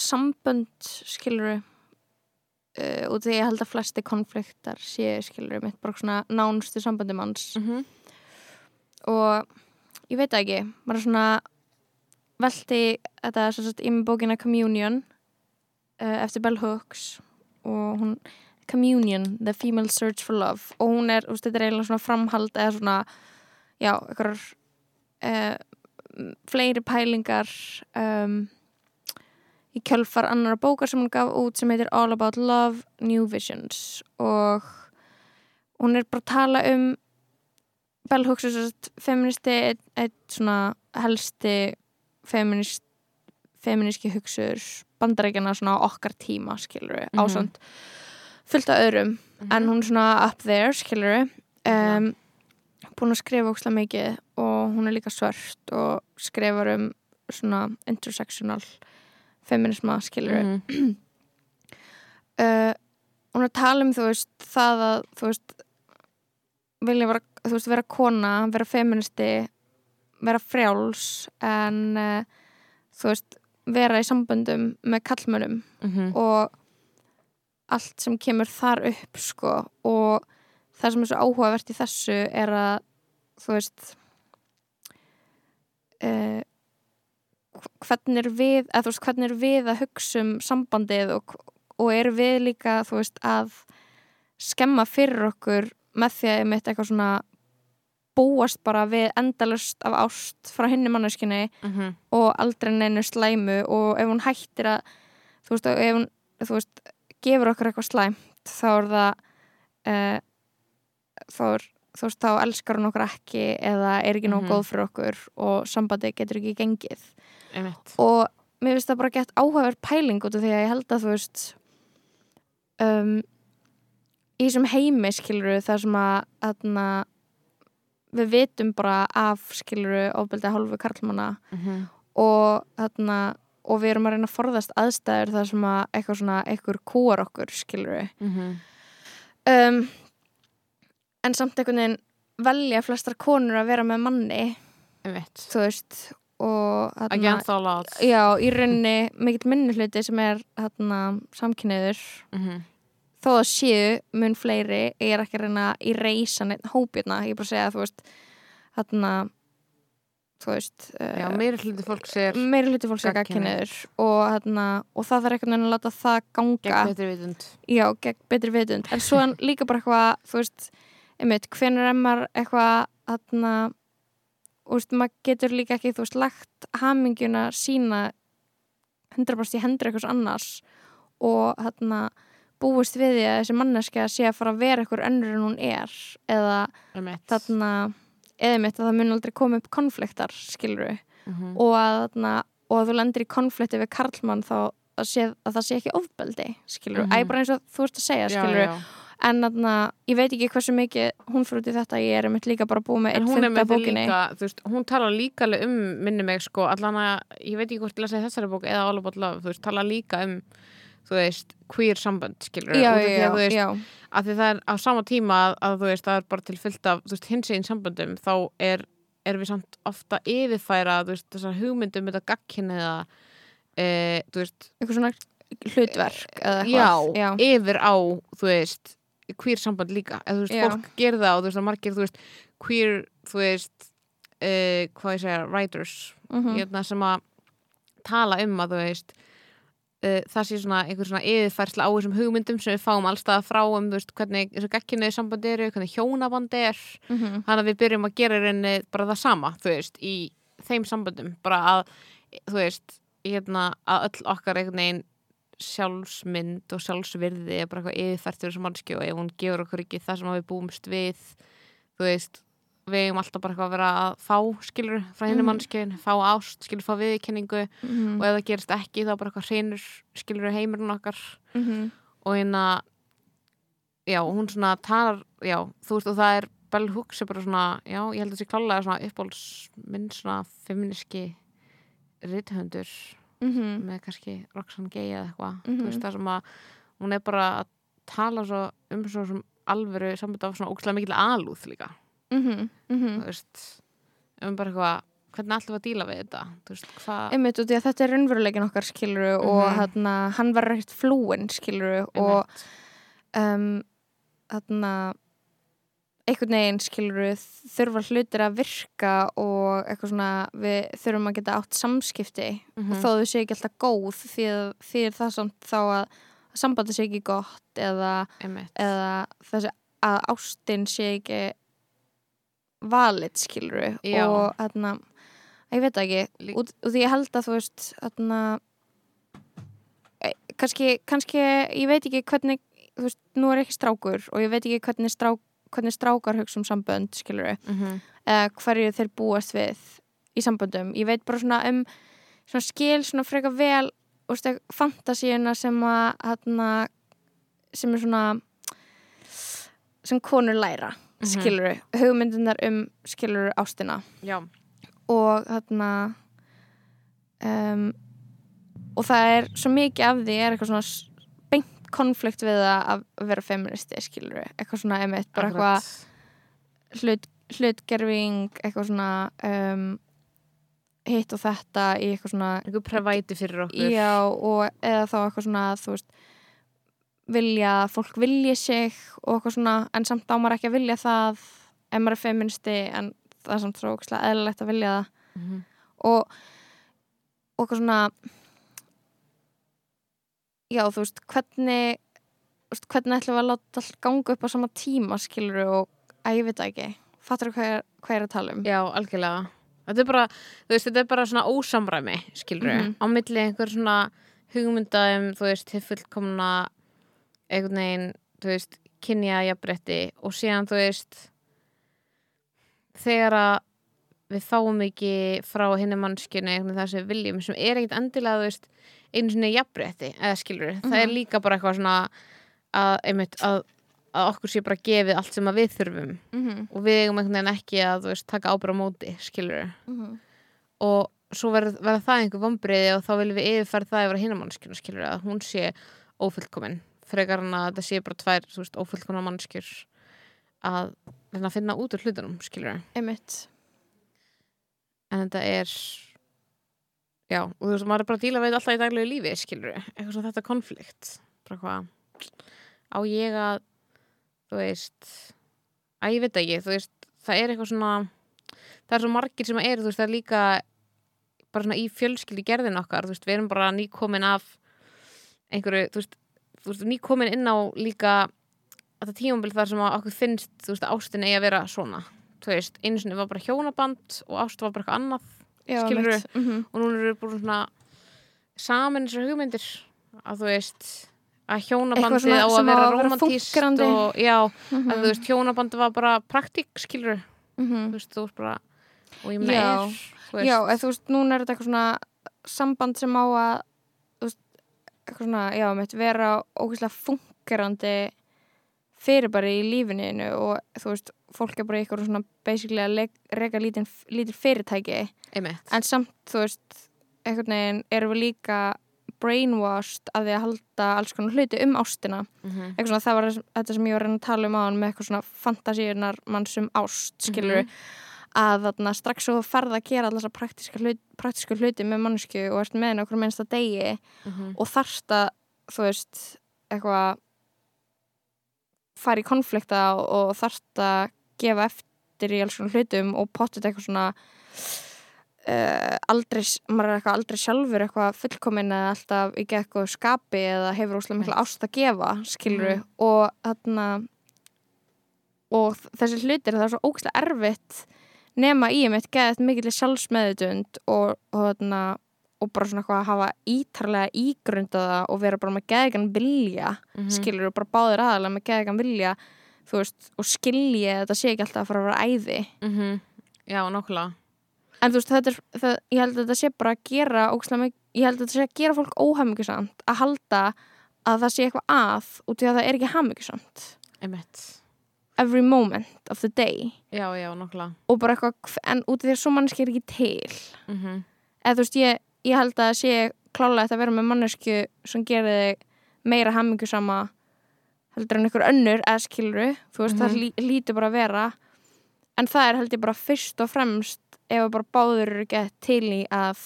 sambönd skiluru uh, og því ég held að flesti konfliktar séu skiluru mitt bara svona nánustu samböndum hans mm -hmm. og ég veit ekki bara svona velti þetta sem sagt í bókina Communion uh, eftir Bell Hooks og hún Communion, The Female Search for Love. Og hún er, þetta er eiginlega svona framhald eða svona, já, eitthvað uh, fleiri pælingar um, í kjölfar annara bókar sem hún gaf út sem heitir All About Love, New Visions. Og hún er bara að tala um Bell Hooks er sérst feministi eitt svona helsti feminist feministki hugsur bandarækjana svona okkar tíma skilur við, Mhm. ásand fullt af öðrum, en hún er svona up there skilur við um, búin að skrifa ókslega mikið og hún er líka svört og skrifar um svona intersectional feminisma skilur við Mhm. uh, [CLEARS THROAT] hún er að tala um þú veist það að þú veist vilja vera, veist, vera kona vera feministi vera frjáls en uh, þú veist, vera í samböndum með kallmönnum Mhm. og allt sem kemur þar upp sko og það sem er svo áhugavert í þessu er að þú veist uh, hvernig er við eða þú veist hvernig er við að hugsa um sambandið og, og er við líka þú veist að skemma fyrir okkur með því að ég mitt eitthvað svona búast bara við endalust af ást frá hinni manneskinni Mhm. og aldrei neinu slæmu og ef hún hættir að þú veist, ef hún þú veist, gefur okkur eitthvað slæmt þá er það uh, þá er þú veist, þá elskar hún okkur ekki eða er ekki nóg Mhm. góð fyrir okkur og sambandi getur ekki gengið Einmitt. og mér finnst það bara gett áhugaverð pæling út af því að ég held að þú veist um, í þessum heimi skiluru þar sem að þarna, við vitum bara af skiluru ofbeldi að hálfu karlmanna Mhm. og þarna og við erum að reyna að forðast aðstæður þar sem að eitthvað svona, eitthvað kúar okkur skiluru Mhm. um, en samt einhvern veginn velja flestar konur að vera með manni þú veist og þarna, já, í rauninni mikill minni hluti sem er þarna samkynniður Mhm. Þó að séu mun fleiri ég er ekki að reyna í reysa neitt hópirna ég er bara að segja þú veist þarna þú veist Já, uh, meiri hluti fólks er meiri hluti fólks er Gagnkynhneigður. gagkynniður og, þarna, og það þarf einhvern veginn að láta það ganga. Gegn betri vitund. Já, gegn betri vitund. En svo [LAUGHS] líka bara eitthvað þú veist, einmitt, hvenær er maður eitthvað þarna og veist, maður getur líka ekki, þú veist, lagt hamingjuna sína 100% í hendur eitthvað annars og þarna búist við því að þessi manneskja sé að fara að vera eitthvað önnur en hún er eða þarna eða mitt að það mun aldrei koma upp konfliktar skiluru Mhm. og að, þarna, og að þú lendir í konflikti við karlmann þá að, sé, að það sé ekki ofbeldi skilur, Mhm. æ, bara eins og þú ert að segja skilur, já. en þarna, ég veit ekki hversu mikið hún fyrir út í þetta, ég er einmitt líka bara búið með það bókinni líka, veist, hún talar líka alveg um minni mig sko, allan að, ég veit ekki hvort ég í þessari bók eða About Love, þú veist, talar líka um þú veist, queer sambönd skilur, já, já, því já, að veist, að því það er á sama tíma að, að þú veist, það er bara til fyllt af, þú veist, hins einn samböndum þá er, er við samt ofta yfirfæra, þú veist, þessar hugmyndum þetta gagkinni eða e, þú veist, eitthvað svona hlutverk eða já, yfir á, þú veist queer samband líka, eða þú veist, fólk gerir það og þú veist, að margir, þú veist, queer þú veist, e, hvað ég segja writers, Mhm. hérna sem að tala um að þú veist uh, það sé svona einhver svona yfirfærsla á þessum hugmyndum sem við fáum allstað frá um veist, hvernig þessu gagkinuði sambandi eru, hvernig hjónabandi er Mhm. þannig að við byrjum að gera rauninni bara það sama, þú veist, í þeim samböndum, bara að þú veist, hérna, að öll okkar einhvern veginn sjálfsmynd og sjálfsvirði er bara eitthvað yfirfært fyrir þessu mannski og ef hún gefur okkur ekki það sem við búumst við þú veist, við eigum alltaf bara að vera að fá skilur frá henni Mhm. mannskjöin, fá ást, skilur fá viðkenningu Mhm. og ef það gerist ekki þá bara eitthvað hreinur skilur heimurinn okkar Mhm. og hérna já, hún svona talar já, þú veist og það er Bell Hooks er bara svona, já, ég held að það sé klálega svona uppbóls minn svona feministki rithöndur Mhm. með kannski Roxanne Gay eða eitthvað Mhm. þú veist það sem að hún er bara að tala svo um svo sem alvöru samband af svona ókslega mikil alúð líka Mhm. Mhm. þú veist um bara eitthvað hvernig alltaf að díla við þetta þú veist, hvað einmitt að þetta er raunveruleikin okkar skiluru og Mhm. hérna, hann var ekkert flúin skiluru og um, hérna einhvern veginn skiluru þurfa hlutir að virka og eitthvað svona við þurfum að geta átt samskipti Mhm. og þó þau sé ekki alltaf góð því að, því er það samt þá að sambandi sé ekki gott eða, eða þessi að ástin sé ekki valið skiluru og hérna ég veit ekki, út því ég held að þú veist hérna e, kannski, kannski ég veit ekki hvernig þú veist, nú er ekki strákur og ég veit ekki hvernig, strák, hvernig strákar hugsa um sambönd skiluru, mm eða hverju þeir búast við í samböndum, ég veit bara svona um svona skil svona freka vel og veist, fantasíuna sem að hérna, sem er svona sem konur læra Mhm. skiluru, hugmyndunar um skiluru ástina. Já, og þarna um, og það er svo mikið af því er eitthvað svona beint konflikt við að vera feministi skilur eitthvað svona emitt, bara eitthvað hlut, hlutgerfing eitthvað svona um, hitt og þetta í eitthvað svona einhver prevæti fyrir okkur. Já og eða þá eitthvað svona þú veist vilja, fólk vilji sig og eitthvað svona, en samt á maður ekki að vilja það ef maður er feministi en það er samt svo ógeðslega eðlilegt að vilja það Mhm. og og eitthvað svona já þú veist hvernig veist, hvernig ætlum við að láta allt ganga upp á sama tíma skilur og að ég veit ekki fattur þú hvað, hvað er að tala um Já, algjörlega. Þetta er bara, veist, þetta er bara svona ósamræmi, skilur Mhm. á milli einhver svona hugmynda um, þú veist, til fullkomna einhvern veginn, þú veist, kynja jafnbretti og síðan, þú veist, þegar að við fáum ekki frá henni einhvern veginn það sem við viljum, sem er ekkit endilega, veist, einu svona jafnbretti, eða skilur það er Mhm. líka bara eitthvað svona að, einmitt, að, að okkur sé bara gefið allt sem við þurfum mm -hmm. og við eigum einhvern veginn ekki að veist, taka ábyrgð á móti, skilur Mm -hmm. og svo verður verð það einhver vombriði og þá viljum við yfirferð það yfir hinamannskjuna, skilur að hún sé ófullkomin, frekar hann að þetta sé bara tvær, veist, ófullkomna mannskjur að að finna út úr hlutunum, skilur einmitt. En þetta er já, og þú veist, maður er bara að díla þetta alltaf í daglegu lífi, skilur eitthvað svona þetta konflikt bara hvað á ég að þú veist að ég veit ekki, þú veist það er eitthvað svona það er svo margir sem eru, þú veist, það er líka bara svona í fjölskyldi gerðin okkar þú veist, við erum bara nýkomin af einhverju, þú veist, þú veist nýkomin inn á líka þetta tímabil þar sem að okkur finnst, þú veist, ástin eigi að vera svona þú veist, einu sinni var bara hjónaband og ást var bara eitthvað annað Já, Skilurðu? einmitt. Mhm. og núna eru búin svona saman þessar hugmyndir að þú veist að hjónabandið á að vera romantíst og já, Mhm. að þú veist hjónabandið var bara praktík skilur, Mhm. þú veist, þú veist bara og ég meina Já. þú eða þú veist, núna er þetta eitthvað svona samband sem á að þú eitthvað svona, já, mitt vera ógeðslega fungerandi fyrirbæri í lífininu og þú veist, fólk er bara eitthvað svona basically að lítinn lítil fyrirtæki. Einmitt. En samt, þú veist, einhvern veginn erum við líka brainwashed að því að halda alls konar hluti um ástina. Mhm. eitthvað svona, það var þetta sem ég var að reyna að tala um á hann með eitthvað svona fantasíunar manns um ást, skilur að þarna strax svo ferða að gera allar þessar praktíska hluti, hluti með mannsku og ert með henni okkur minnsta degi Mhm. og þarft að, þú veist, eitthvað fara í konflikta og, og þarft að gefa eftir í alls konar hlutum og pottit eitthvað svona uh, aldrei, maður er eitthvað aldrei sjálfur eitthvað fullkomin eða alltaf ekki eitthvað skapi eða hefur óslega mikla ást að gefa skilur Mhm. og þarna og þessi hlutir það er svo ógæslega erfitt nema í um eitt geðið mikill sjálfsmeðutund og, og þarna og bara svona eitthvað að hafa ítarlega ígrundaða og vera bara með geðigan vilja Mhm. skilur og bara báðir aðalega með geðigan vilja þú veist, og skilji að þetta sé ekki alltaf að fara að vera æði Mhm. já, nokkulega en þú veist, þetta er, það, ég held að þetta sé bara að gera ógæslega mikið, ég held að þetta sé að gera fólk óhæmmingisamt að halda að það sé eitthvað að út í að það er ekki hæmmingisamt einmitt every moment of the day. Já, já, nokkulega og bara eitthvað, en út í því að svo mannski er ekki til. Mhm. eða þú veist, ég, ég held að sé klálega að vera með mannesku sem gerir þig meira hammingusama heldur en einhver önnur eða skiluru, þú veist, það Mhm. lí, lítur bara að vera. En það er held ég bara fyrst og fremst ef bara báður eru ekki til í að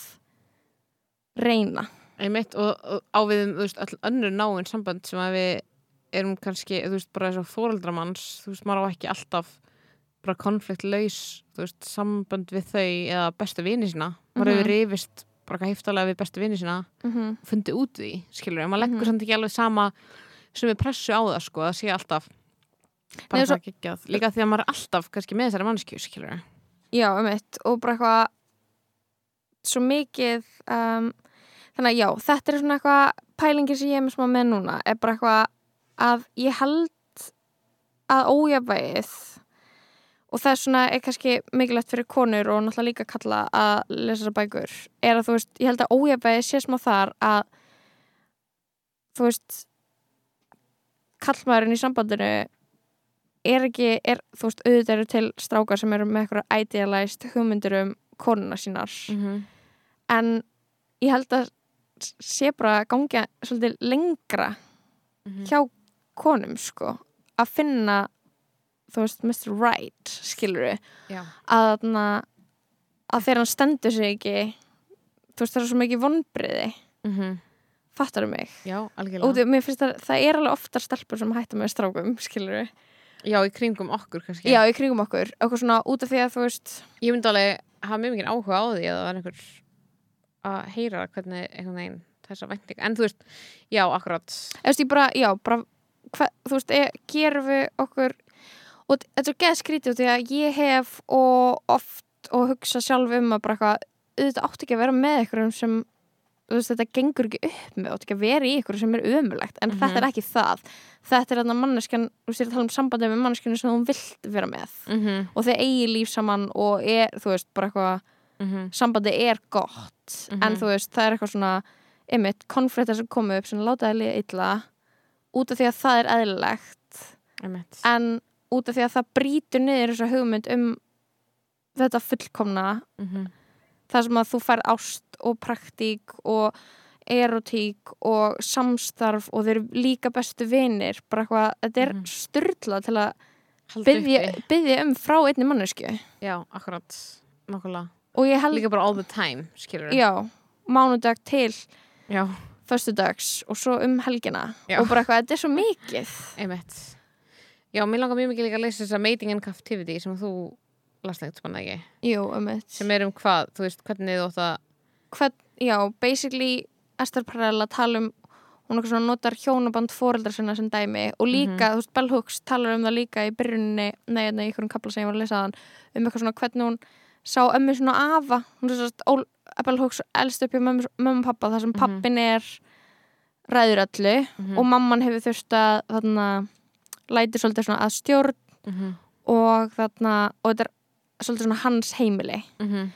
reyna. Einmitt og, og á við um, þú veist, öll önnur náinn sambönd sem að við erum kannski, þú veist, bara þess að fóreldramanns þú veist, maður á ekki alltaf bara konfliktlaus, þú veist, sambönd við þau eða bestu vini sína. Maður hefur rifist bara heftalega við bestu vini sína mm -hmm. fundið út því, skilur við, maður leggur Mhm. samt ekki alveg sama sem við pressu á það, sko, það sé alltaf bara Nei, það geggjað, líka því að maður er alltaf kannski með þessari mannskju, skilur við Já, um eitt og bara eitthvað svo mikið um, þannig að já, þetta er svona eitthvað pælingi sem ég er með smá með núna er bara eitthvað að ég held að ójafvægið og það er svona er kannski mikilvægt fyrir konur og náttúrulega líka kalla að lesa þessar bækur er að þú veist, ég held að ójafvægið sé smá þar að þú veist kallmaðurinn í sambandinu er ekki, er, þú veist, auðvitað eru til strákar sem eru með eitthvað idealized hugmyndir um konuna sínar mm -hmm. en ég held að sé bara að gangja svolítið lengra hjá konum sko að finna þú veist, Mr. Right skilur Já, að, þarna- að þegar hann stendur sig ekki þú veist, það er svo mikið vonbriði mm fattar mig? Já, og algjörlega því, mér finnst að það er alveg oftar stelpur sem hætta með strákum, skilur Já, í kringum okkur kannski. Já, í kringum okkur, okkur svona út af því að þú veist Ég myndi alveg hafa mjög mikið áhuga á því að það var einhver að heyra hvernig einhvern veginn þessa vænting en þú veist, já, akkurat. Þú veist, ég bara, já, bara hva, þú veist, e, gerum við okkur og þetta er geð skrítið því að ég hef og oft og hugsa sjálf um að bara eitthvað auðvitað átti ekki að vera með einhverjum sem þú veist, þetta gengur ekki upp með átti ekki að vera í einhverjum sem er ömulegt en Mhm. þetta er ekki það þetta er þarna manneskjan, þú veist, ég er að tala um sambandið með manneskjanu sem þú vilt vera með mm -hmm. og þeir eigi líf saman og er, þú veist, bara eitthvað sambandið er gott en Mhm. þú veist, það er eitthvað svona einmitt, konfliktar sem komu upp sem láta það liða illa út af því að það er eðlilegt. En út af því að það brýtur niður þessa hugmynd um þetta fullkomna mm -hmm. það sem að þú fær ást og praktík og erotík og samstarf og þeir eru líka bestu vinir bara eitthvað, þetta er Mhm. styrla til að byggja, byggja um frá einni mannesku Já, akkurat, ég held, Líka bara all the time, skilur já, mánudag til já, föstudags og svo um helgina. Já. og bara eitthvað, þetta er svo mikið. Einmitt. Já, mér langar mjög mikið líka að lesa þessa Mating and Captivity sem þú last lengt spanna ekki. Jú, eitt sem er um hvað, þú veist, hvernig þú átt að Hvern, Já, basically Esther Perel að tala um hún eitthvað svona notar hjónaband foreldra sinna sem dæmi og líka, þú veist, Bell Hooks talar um það líka í byrjunni, nei, nei, í einhverjum kapla sem ég var að lesa þann, um eitthvað svona hvernig hún sá ömmu svona afa. Hún er svona, Bell Hooks elst upp hjá mömmu og pappa þar sem Mhm. pappin er ræður öllu Mhm. og mamman hefur þurft að þarna, læti svolítið svona að stjórn mm -hmm. og þarna, og þetta er svolítið svona hans heimili Mm -hmm.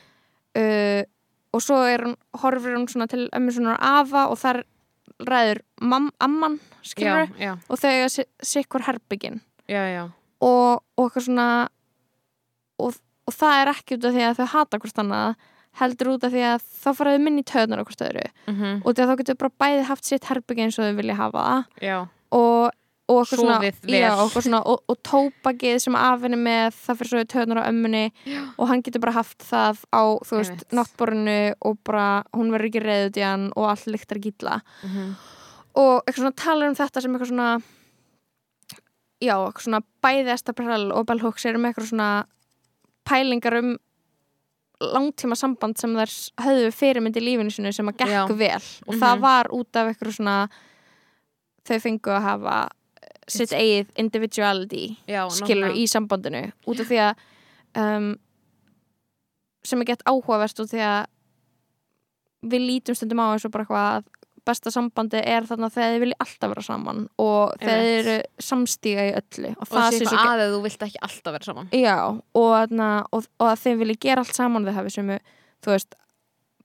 uh, og svo er hún, horfir hún svona til ömmu svona afa og þar ræður mam, amman, skilur og þau eiga sikkur herbyggin já, já, og, og eitthvað svona og, og það er ekki út af því að þau hata hvort annað heldur út af því að þá faraðu minni töðunar okkur stöðru mhm, og því að þá getur bara bæði haft sitt herbyggi eins og þau vilja hafa það. Og, og eitthvað svona, já, og, eitthvað svona og, og tópakið sem afinni með það fyrir svo töðunar á ömmunni. Já. og hann getur bara haft það á þú veist, náttborinu og bara hún verður ekki reyðut í hann og allt lyktar gilla. Mhm, og eitthvað svona talar um þetta sem eitthvað svona já, eitthvað svona bæði Esther Perel og Bell Hooks eru með eitthvað svona pælingar um langtíma samband sem þær höfðu fyrirmynd í lífinu sinu sem að gekk Já. vel og Mhm. það var út af eitthvað svona þau fengu að hafa eh, sitt eigið individuality já, skilur í sambandinu út af því að um, sem er gett áhugavert út því að við lítum stundum á og bara eitthvað að besta sambandi er þarna þegar þið vilji alltaf vera saman og þegar þið eru samstíga í öllu og og það sé svo eitthvað aðeins þú vilt ekki alltaf vera saman. Já, og, þarna, og, og að þeim vilji gera allt saman þau hafi sem þú veist,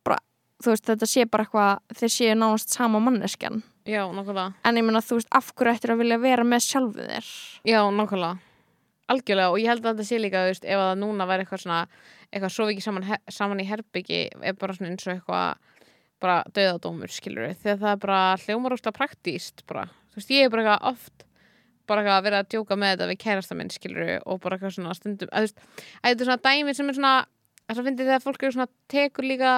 bara, þú veist þetta sé bara eitthvað þeir séu nánast sama manneskjan. Já, nákvæmlega. En ég meina þú veist af hverju ættir að vilja vera með sjálfu þér? Já, nákvæmlega. Algjörlega og ég held að þetta sé líka, veist, ef að núna væri eitthvað svona, eitthvað sofi ekki saman, saman í herbyggi, er bara svona eins og eitthvað bara döðadómur, skilur við, þegar það er bara hljómar óslega praktíst, bara, þú veist, ég er bara eitthvað oft, bara eitthvað að vera að djóka með þetta við kærasta minn, skilur við, og bara eitthvað svona stundum, að þú veist, að þetta er svona dæmi sem er svona, þess að fyndi þegar fólk eru svona, tekur líka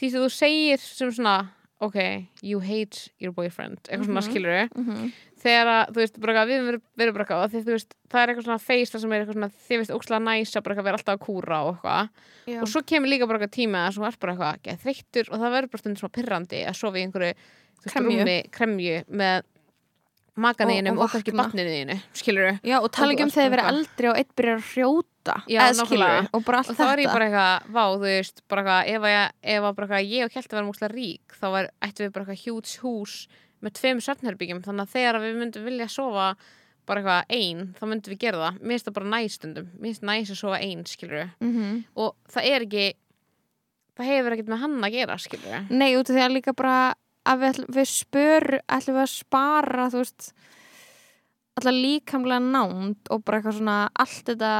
því sem þú segir sem svona, ok, you hate your boyfriend, eitthvað svona, Mhm. skilur við, mm -hmm. Þegar að, þú veist, bara við verið bara eitthvað, því þú veist, það er eitthvað svona feist það sem er eitthvað svona, þið veist, ókslega næsa bara eitthvað vera alltaf að kúra og eitthvað. Og svo kemur líka bara eitthvað tíma að þú ert bara eitthvað ekki þreyttur og það verður bara stundum svona pirrandi að sofa í einhverju, þú veist, Kremju. rúmi kremju með maganiðinum Og- og, og kannski batniðinu, skilur Já, og tala ekki um þegar þið bara eldri og eitt byrjar að hrjóta. Eða skilur nákvæmlega. og bara allt og er þetta. að að og þá var, við með tveim svefnherbyggjum, þannig að þegar við myndum vilja sofa bara eitthvað ein þá myndum við gera það, mér finnst það bara næstundum mér finnst næst að sofa ein, skilur mm -hmm. og það er ekki það hefur ekkert með hann að gera, skilur Nei, út af því að líka bara að við, við spör, ætlum við að spara þú veist alltaf líkamlega nánd og bara eitthvað svona allt þetta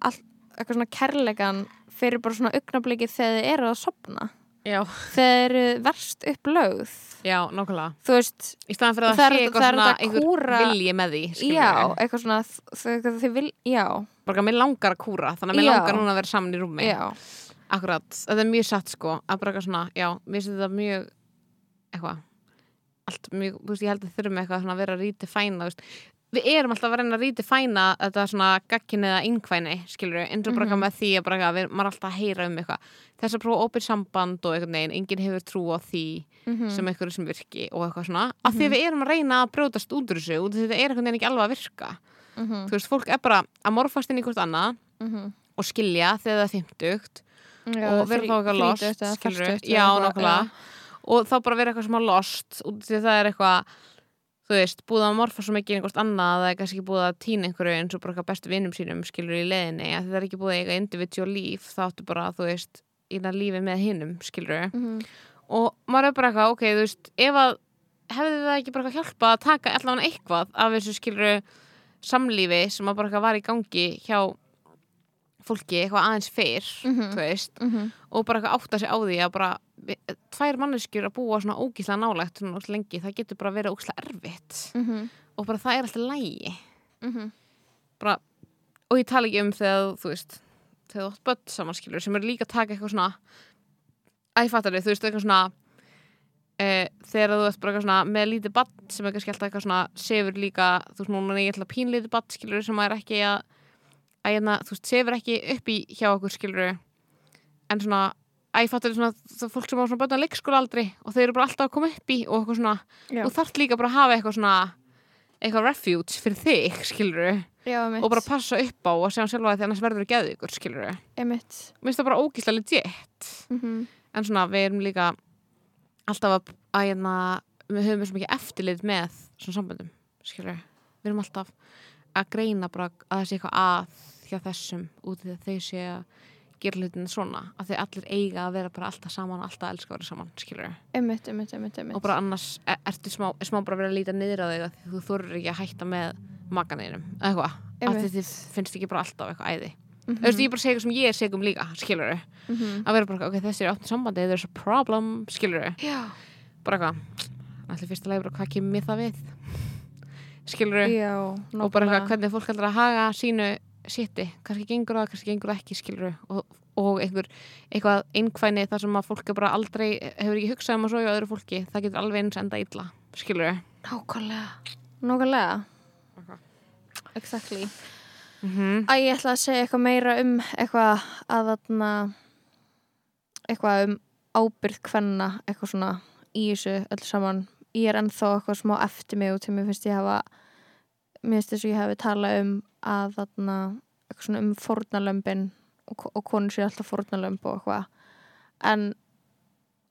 allt, eitthvað svona kærleikan fyrir bara svona augnablikið þegar þið eru að sopna já, þegar eru verst upplögð. Já, nákvæmlega. Þú veist, í staðan fyrir að það sé eitthvað svona einhver kúra- vilji með því, já, eitthvað svona þ- þ- þið vil, já, bara mér langar að kúra, þannig að mér Já. langar núna að vera saman í rúmi. Já. Akkurat, þetta er mjög satt sko. Að bara eitthvað svona, já, mér finnst þetta mjög eitthvað allt mjög, þú veist, ég held að þurfum eitthvað svona að vera að ríti fæna, þú veist við erum alltaf að reyna að ríti fæna þetta svona gagkin eða innkvæni, skilur við eins og bara Mhm. með því að bara við, maður er alltaf að heyra um eitthvað. Þess að prófa opið samband og einhvern veginn enginn hefur trú á því mm sem eitthvað sem virki og eitthvað svona af því að við erum að reyna að brjótast út úr þessu þetta er einhvern veginn ekki alveg að virka. -hmm. þú veist, fólk er bara að morfast inn í hvort annað Mm og skilja þegar það er fimmtugt já, og vera þá eitthvað lost eða já, og þá bara vera eitthvað þú veist, búið að morfa svo mikið einhvert annað það er kannski búið að týna einhverju eins og bara eitthvað bestu vinnum sínum skilur í leðinni að það er ekki búið að eiga individual líf þá áttu bara, þú veist, ína lífi með hinnum skilur Mhm. og maður er bara eitthvað, ok, þú veist, ef að hefði það ekki bara eitthvað hjálpað að taka allavega eitthvað af þessu skilur samlífi sem að bara eitthvað var í gangi hjá fólki eitthvað aðeins fyrr, Mhm. þú veist Mhm. og bara eitthvað átta sig á því að bara tvær manneskjur að búa svona ógíslega nálægt svona ógeðslega lengi, það getur bara verið ógíslega erfitt Mhm. og bara það er alltaf lægi Mhm. bara, og ég tala ekki um þegar þú veist, þegar þú átt börn samanskilur sem eru líka að taka eitthvað svona æfattar við, þú veist, eitthvað svona e, þegar þú ert bara eitthvað svona með lítið bann sem kannski alltaf eitthvað svona sefur líka, þú veist, núna er ég alltaf pínlítið bann skilur sem er ekki að, að hérna, þú veist, sefur ekki upp í hjá okkur skilur en svona æfattar við svona, það er fólk sem á svona börn að leikskóla aldrei og þeir eru bara alltaf að koma upp í og eitthvað svona, Já. þú þarft líka bara að hafa eitthvað svona eitthvað refuge fyrir þig, skilur Já, og bara passa upp á og segja sjálfa því annars verður þú geðið ykkur, skilur við. Einmitt. Mér finnst það bara ógíslega legit. Mhm. En svona, við erum líka alltaf að, að hérna, við höfum svo mikið eftirlit með svona samböndum, skilur við. Við erum alltaf að greina bara að það sé eitthvað að hjá þessum út í því þau gera hlutin svona að þau allir eiga að vera bara alltaf saman og alltaf elska að vera saman, skilur einmitt, einmitt, einmitt. og bara annars er, ertu smá, smá bara að vera að líta niður á að því þú þorir ekki að hætta með maganinum, eða eitthvað? Að Einmitt. þið finnst ekki bara alltaf eitthvað æði. Þú veist, ég bara segja sem ég er segum líka, skilur mhm. að vera bara, ok, þessi er áttin sambandi there's a problem, skilur Já, bara eitthvað, allir fyrsta leið hvað kemur mér það við skilur já, og bara eitthvað hvernig fólk heldur að haga sínu shiti, kannski gengur það, kannski gengur það ekki skilur og, og einhver eitthvað einkvæni þar sem að fólk bara aldrei hefur ekki hugsað um að soja öðru fólki það getur alveg eins enda illa, skilur Nákvæmlega. Nákvæmlega. Ok. Exactly. Mm -hmm. Æ, ég ætla að segja eitthvað meira um eitthvað að eitthvað um ábyrð kvenna eitthvað svona í þessu öll saman. Ég er ennþá eitthvað smá eftir mig og til mér finnst ég hafa mér finnst þess að ég hafi talað um að þarna eitthvað svona um fórnalömbin og, og konur sér alltaf fórnalömb og eitthvað en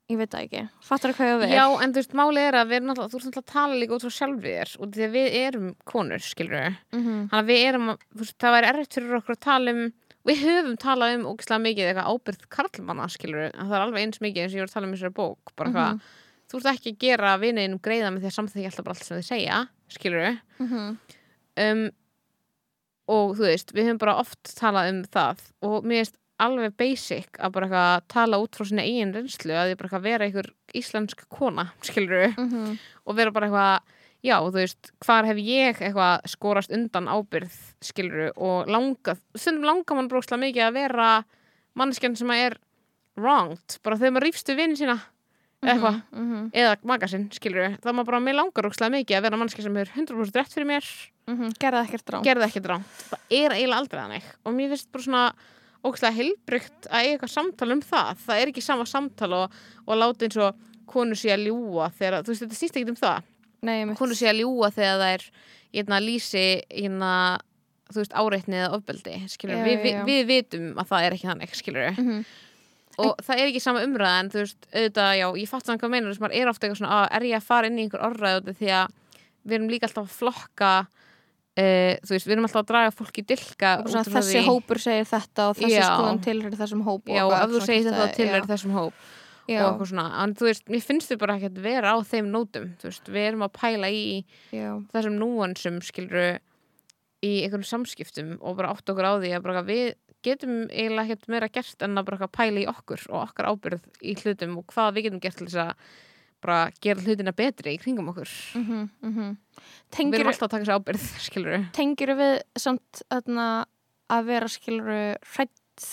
ég veit það ekki fattar það hvað ég á við Já, en þú veist, málið er að við erum náttúrulega, þú ert náttúrulega að tala líka út frá sjálfið þér og því að við erum konur, skilur Mhm. þannig að við erum, að- þú veist, það væri erfitt fyrir okkur að tala um við höfum talað um ógislega mikið eitthvað ábyrð karlmanna, skilur en það er alveg eins mikið eins og ég var að tala um þessari bók bara hvað, Mhm. þú ert ekki að gera vinniðinum greiða með því að samþykja alltaf bara allt sem þið segja skilur Mhm. um, og þú veist, við höfum bara oft talað um það og mér finnst alveg basic að bara eitthvað tala út frá sinna eigin reynslu að því bara eitthvað vera einhver íslensk kona, [LAUGHS] skilur Mhm. og vera bara eitthvað já, þú veist, hvar hef ég eitthvað skorast undan ábyrð, skiluru og langað, stundum langar mann brókslega mikið að vera manneskjan sem að er wronged, bara þegar maður rífst við vinni sína, eitthvað. Mhm. eða magasinn, skiluru, þá er maður bara mér langar brókslega mikið að vera manneskja sem er 100% rétt fyrir mér, Mhm. Gerða ekkert ránt það er eiginlega aldrei þannig. Og mér finnst bara svona ógæslega heilbrygt að eiga eitthvað samtal um það, það er ekki sama samtal og, og láta eins og konu sé að ljúa þegar, þú veist, þetta snýst ekki um það. Nei, konu sé að ljúa þegar það er hérna, lýsi hérna, þú veist, áreitni eða ofbeldi skilur, Já, við, já, við, við vitum að það er ekki þannig skilur, Mhm. Og það er ekki sama umræða en þú veist, auðvitað, já, ég fatt saman hvað meinar þess að maður er ofta eitthvað svona, að er ég að fara inn í einhver orðræð út af því að við erum líka alltaf að flokka uh, þú veist, við erum alltaf að draga fólk í dilka Og svona, þessi því- hópur segir þetta og þessi Já. skoðan tilhör þessum hóp og já, eitthvað, ef þú segir þetta til já. er þessum hóp já, og eitthvað svona, en þú veist, mér finnst þið bara ekkert vera á þeim nótum, þú veist, við erum að pæla í þessum núansum skiluru í einhverjum samskiptum og bara átt okkur á því að við getum eiginlega ekkert meira gert en að bara pæla í okkur og okkar ábyrð í hlutum og hvað við getum gert til þess að bara gera hlutina betri í kringum okkur mhm, mhm. við tengir, erum alltaf að taka þessi ábyrð [LAUGHS] skiluru tengir við samt öðna, að vera skiluru hrætt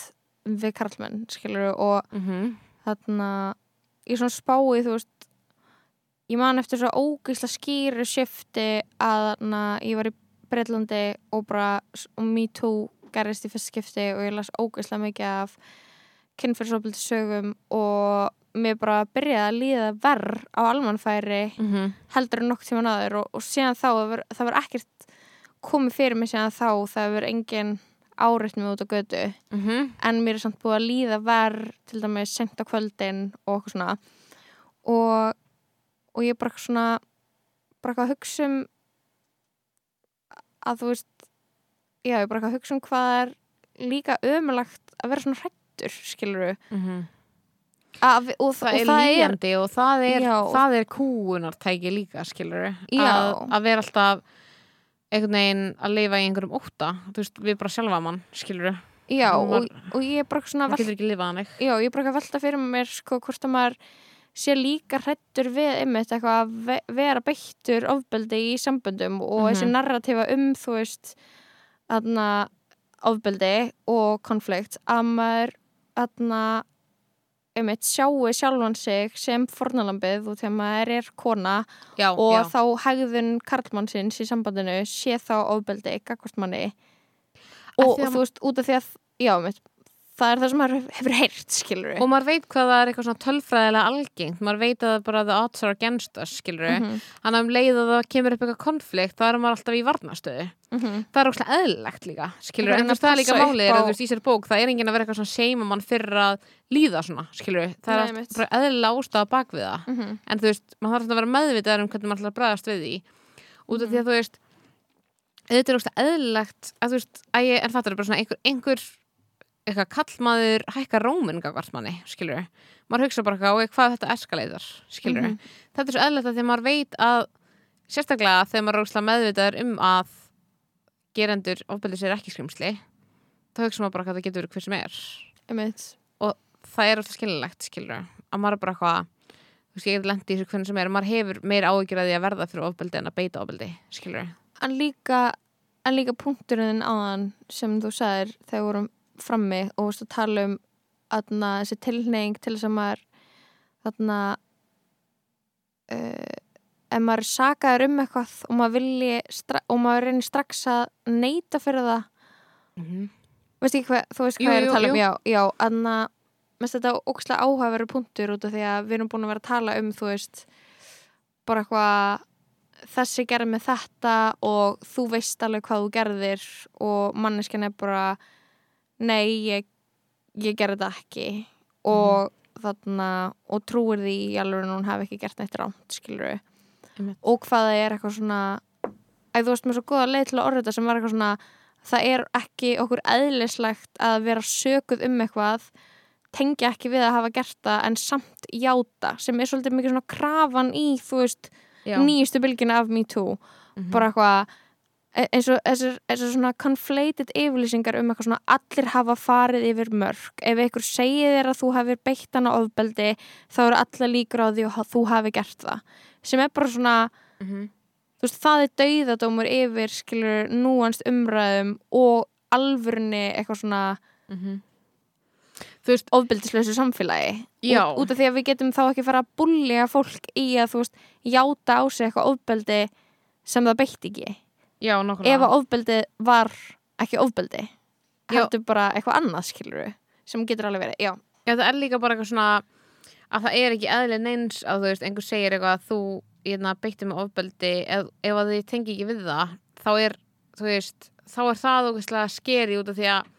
við karlmenn skiluru og mm -hmm. þarna í svona spái þú veist ég man eftir svo ógeðslega skýri shifti að þarna ég var í Breitlandi og bara og Me Too gerist í fyrst skipti og ég las ógeðslega mikið af kynfyrsofbildi sögum og mér bara byrjaði að líða verð á almannfæri Mm -hmm. heldur en nokkuð tíma náður og, og síðan þá það var, það var ekkert komið fyrir mig síðan þá það var engin áreitt mig út á götu. En mér er samt búið að líða verð til dæmis sent á kvöldin og okkur svona. Og, og ég bara svona bara að hugsa um að þú veist já, ég er bara eitthvað að hugsa um hvað er líka ömulagt að vera svona hrættur skilur við og, það og er líjandi og það er, Já. það er kúunartæki líka skiluru að, að vera alltaf einhvern veginn að lifa í einhverjum ótta þú veist, við bara sjálfa mann skiluru já, og, og ég er bara svona þannig. Já, ég er bara velta fyrir mér sko hvort að maður sé líka hrættur við einmitt eitthvað að ve vera beittur ofbeldi í samböndum og þessi Mhm. narratífa um þú veist aðna ofbeldi og konflikt að maður aðna einmitt sjáu sjálfan sig sem fornalambið og þegar maður er kona já, og já. þá hegðun karlmannsins í sambandinu sé þá ofbeldi gagvart manni og að- þú veist út af því að já, einmitt, það er það sem maður hefur heyrt skilur og maður veit hvað það er eitthvað svona tölfræðilega algengt. Maður veit að bara the odds are against us skilur við, Mhm. þannig að um leið að það kemur upp eitthvað konflikt, þá er maður alltaf í varnastöðu Mhm. það er óslega eðlilegt líka skilur við, en það er líka málið á- þú veist í sér bók það er enginn að vera eitthvað svona seima mann fyrir að líða svona, skilur við, það er bara eðlilega ástæða bak við það. Mhm. en þú veist, maður þarf alltaf að meðvitað um við þetta er óslega eðlilegt að þú veist, að ég, en það er bara svona einhver, einhver eitthvað kallmaður hækka rómun gagvart manni, skilur maður hugsa bara eitthvað, og hvað þetta eskaleitar skilur Mhm. þetta er svo eðlilegt að því að maður veit að sérstaklega þegar maður óslega meðvitaður um að gerendur ofbeldi sér ekki skrimsli þá hugsa maður bara hvað það getur verið hver sem er. Einmitt. Það er alltaf skililegt, skilur að maður bara eitthvað þú veist, ég get lendi í þessu hvernig sem er maður hefur meir áhyggjur að því að verða fyrir ofbeldi en að beita ofbeldi, skilur en líka, en líka punkturinn áðan sem þú sagðir þegar vorum frammi og varst að tala um aðna, þessi tilhneing til þess að maður þarna uh, ef maður er sakaður um eitthvað og maður vilji og maður reynir strax að neyta fyrir það mm -hmm. veist ekki hvað, þú veist Jú, hvað ég er jú, að tala um jú. já, já, aðna mest þetta ókslega áhugaveru punktur út af því að við erum búin að vera að tala um þú veist bara eitthvað þessi gerði með þetta og þú veist alveg hvað þú gerðir og manneskjan er bara nei, ég, ég gerði þetta ekki og þarna og trúir því alveg að hún hafi ekki gert neitt rámt, skilur Einmitt. og hvað það er eitthvað svona að þú veist með svo góða leið til að orða þetta sem var eitthvað svona það er ekki okkur eðlislegt að vera sökuð um eitthvað tengja ekki við að hafa gert það en samt játa sem er svolítið mikið svona krafan í þú veist Já. nýjustu bylgina af Me Too Mhm. bara eitthvað e- eins og þessar þessar svona conflated yfirlýsingar um eitthvað svona allir hafa farið yfir mörg ef einhver segir þér að þú hefur beitt hana ofbeldi þá eru alla líkur á því að þú hafi gert það sem er bara svona Mhm. þú veist, það er dauðadómur yfir skilur núanst umræðum og alvörni eitthvað svona Mhm. þú veist, ofbeldislausu samfélagi Já. út, út af því að við getum þá ekki fara að bullja fólk í að þú veist, játa á sig eitthvað ofbeldi sem það beitt ekki já, nokkulega ef að ofbeldi var ekki ofbeldi heldur bara eitthvað annað skilur sem getur alveg verið, já. Já, það er líka bara eitthvað svona að það er ekki eðlið neins að þú veist, einhver segir eitthvað að þú hérna, beitti með ofbeldi ef, ef að þið tengi ekki við það þá er, þú veist, þá er það ógeðslega skeri út af því að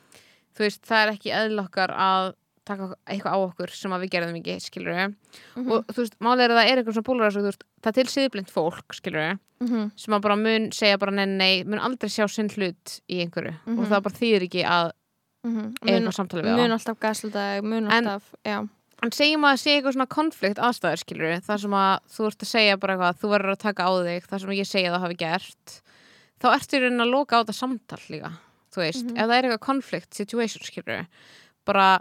þú veist, það er ekki eðl okkar að taka eitthvað á okkur sem við gerðum ekki, skilur við Mhm. og þú veist, málið er að það er eitthvað svona veist, það til siðblind fólk, skilur við Mhm. sem að bara mun segja bara nei, nei, mun aldrei sjá sinn hlut í einhverju Mhm. og það bara þýðir ekki að Mhm. mun, eitthvað samtali við mun það alltaf gasluta mun En- alltaf, já En segjum að sé eitthvað svona konflikt aðstæður skilur þar sem að þú ert að segja bara eitthvað þú verður að taka á þig þar sem ég segja að það hafi gert þá ertu í raunin að loka á þetta samtal líka þú veist, Mhm. ef það er eitthvað conflict situation skilur bara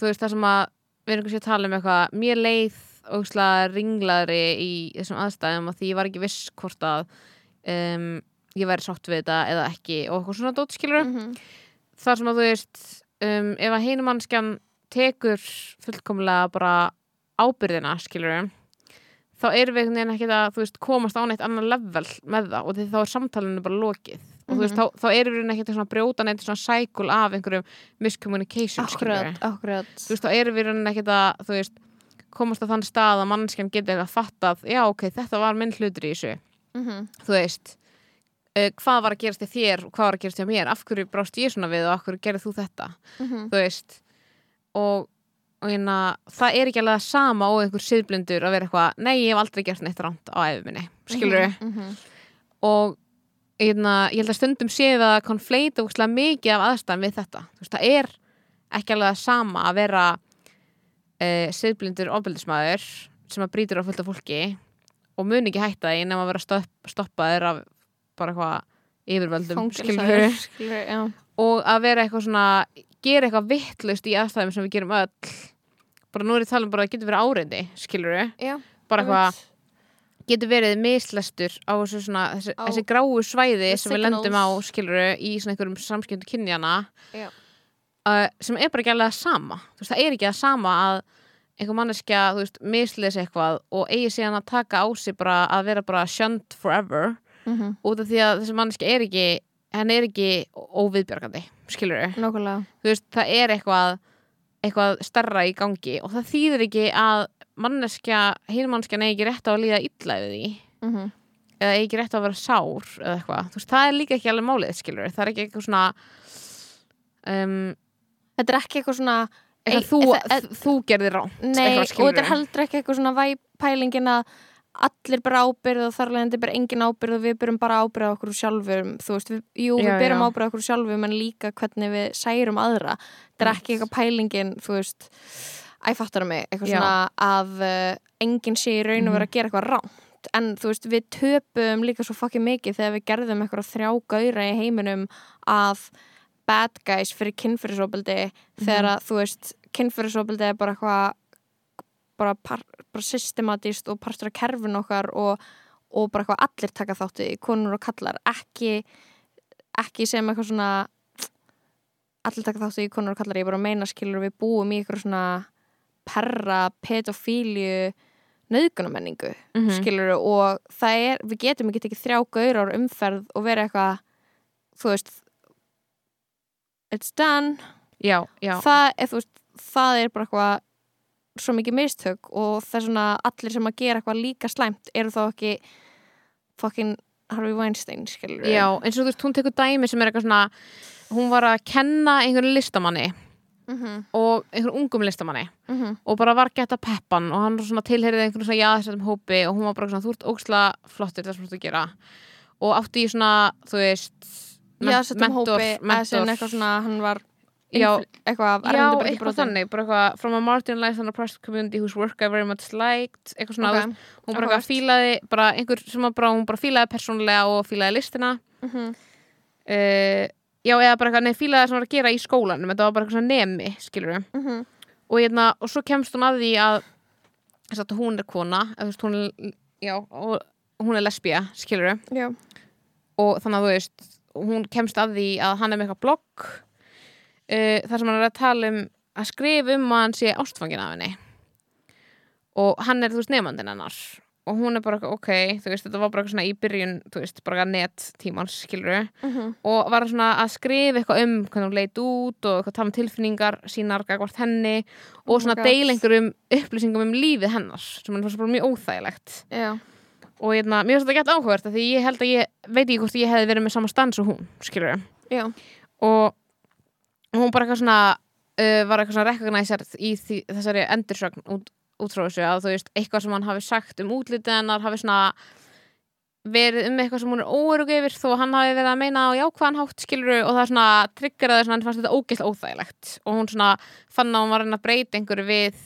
þú veist það sem að við erum kannski að tala um eitthvað mér leið ógslag ringlaðri í þessum aðstæðum að því ég var ekki viss hvort að um, ég væri sátt við þetta eða ekki og eitthvað svona dót skilur Mhm. þar sem að þú veist um, ef að hinumannskjan tekur fullkomlega bara ábyrðina skilur þá erum við einhvern veginn ekki að þú veist, komast á neitt annan level með það og því þá er samtalinu bara lokið og þú veist, Mhm. þá, þá erum við ekki að brjóta neitt svona cycle af einhverjum miscommunication akkurat, akkurat þú veist, þá erum við ekkert að þú veist, komast á þann stað að mannskjan geti eitthvað fattað, já ok, þetta var minn hlutur í þessu, Mhm. þú veist uh, hvað var að gerast í þér og hvað var að gerast í mér, af hverju brást ég svona við og af hverju gerði þú þetta, Mhm. þú veist og, og hérna, það er ekki alveg sama og einhver siðblindur að vera eitthvað, nei, ég hef aldrei gert neitt rámt á æfi minni, skilur Mhm. Mhm. og hérna, ég held að stundum séu það að konfleita úkslega mikið af aðstæðan við þetta. Veist, það er ekki alveg það sama að vera uh, siðblindur ofbeldismæður sem að brýtur á fullt af fólki og mun ekki hætta því nema að vera stopp, stoppaður af bara eitthvað yfirvöldum skilur Fangelsaður, skilur, já. Og að vera eitthvað svona gera eitthvað vittlust í aðstæðum sem við gerum öll. Bara nú er ég að tala um bara að það getur verið áreindi skilur Já, bara eitthvað. Getur verið mislestur á þessu, svona, þessi, Á- þessi gráu svæði sem við lendum á skiluru í svona einhverjum samskiptu kynjana uh, sem er bara ekki alveg það sama. Þú veist, það er ekki það sama að einhver manneskja, mislis eitthvað og eigi síðan að taka á sig bara að vera bara shunned forever Mhm. út af því að þessi manneskja er ekki henn er ekki óviðbjörgandi skiluru, veist, það er eitthvað eitthvað starra í gangi og það þýðir ekki að manneskja, negi ekki rétt á að líða illa við því. Mhm. eða eigi ekki rétt á að vera sár eða eitthvað, þú veist, það er líka ekki alveg málið skilur, það er ekki eitthvað svona um, Þetta er ekki eitthvað svona eitthvað Ei, þú, það- þú gerðir rá Nei, og þetta er heldur ekki eitthvað svona væpælingin að allir bara ábyrð og þar leðandi bara engin ábyrð og við byrjum bara ábyrð á okkur sjálfum. Þú veist, við, jú, Já, við byrjum ábyrð á okkur sjálfum en líka hvernig við særum aðra. Þetta er ekki eitthvað pælingin þú veist, æ, fattar mig eitthvað Já. Mhm. svona að uh, enginn sé í raun og vera að gera eitthvað rámt en þú veist, við töpum líka svo fucking mikið þegar við gerðum eitthvað þrjá gauðra í heiminum að bad guys fyrir kynfyrirsóbildi þegar Mhm. að, þú veist, kynfyrirsóbildi er bara eitthvað bara, par, bara systematist og partur af kerfin okkar og, og bara eitthvað allir taka þáttu í konur og kallar ekki, ekki sem eitthvað svona allir taka þáttu í konur og kallar ég bara meina skilur við búum í eitthvað svona perra, pedofíliu nöðgunamenningu Mhm. skilur og það er, við getum ekki tekið þrjá gaurar umferð og vera eitthvað þú veist it's done. Já, já, það er, veist, það er bara eitthvað svo mikið mistök og það er svona allir sem að gera eitthvað líka slæmt eru þá ekki fucking Harvey Weinstein, skilur já eins og þú veist, hún tekur dæmi sem er eitthvað svona hún var að kenna einhverju listamanni mm -hmm, og einhverju ungum listamanni. Mm -hmm. og bara var gett að peppan og hann tilherið einhverjum svona jaðsættum hópi og hún var bara svona, þú ert óksla flottir það sem þú að gera. Og átti í svona, þú veist Já, settum hópi, svona hann var Já. eitthvað Já, eitthvað þannig, eitthvað from a marginalized and oppressed community whose work I very much liked eitthvað svona, Ok, okay. hún bara eitthvað fílaði bara einhver sem að bara, hún bara fílaði persónulega og fílaði listina. Mhm, uh, já, eða bara eitthvað, það sem var að gera í skólanum, þetta var bara eitthvað nemi skilur við, mhm, og, hérna, og svo kemst hún að því að, að hún er kona, eða veist, hún er já, og hún er lesbía, skilur við og þannig að þú veist hún kemst að því að hann er með eitthvað blogg uh, þar sem hann er að tala um að skrifa um að hann sé ástfangin af henni. Og hann er þú veist nefandinn hennar og hún er bara ok, þú veist, þetta var bara svona í byrjun, þú veist, bara net tímans skilur mhm, og var svona að skrifa eitthvað um hvernig hún leit út og eitthvað tala um tilfinningar sínar gagvart henni og Oh svona God. deila einhverjum upplýsingum um lífið hennar sem hann svo bara mjög óþægilegt. Já, og hérna, mér finnst þetta gett áhugavert af því ég held að ég veit ekki hvort ég hefði verið með sama stans og hún, skilur já, og hún bara eitthvað svona uh, var eitthvað svona recognizar í því, þessari endursögn út, út frá þessu að þú veist, eitthvað sem hann hafi sagt um útlitið hennar hafi svona verið um eitthvað sem hún er óörug yfir þó að hann hafi verið að meina á jákvæðan hátt skilur og það svona triggeraði svona hann fannst þetta ógilt óþægilegt. Og hún svona fann að hún var að reyna að breyta einhverju við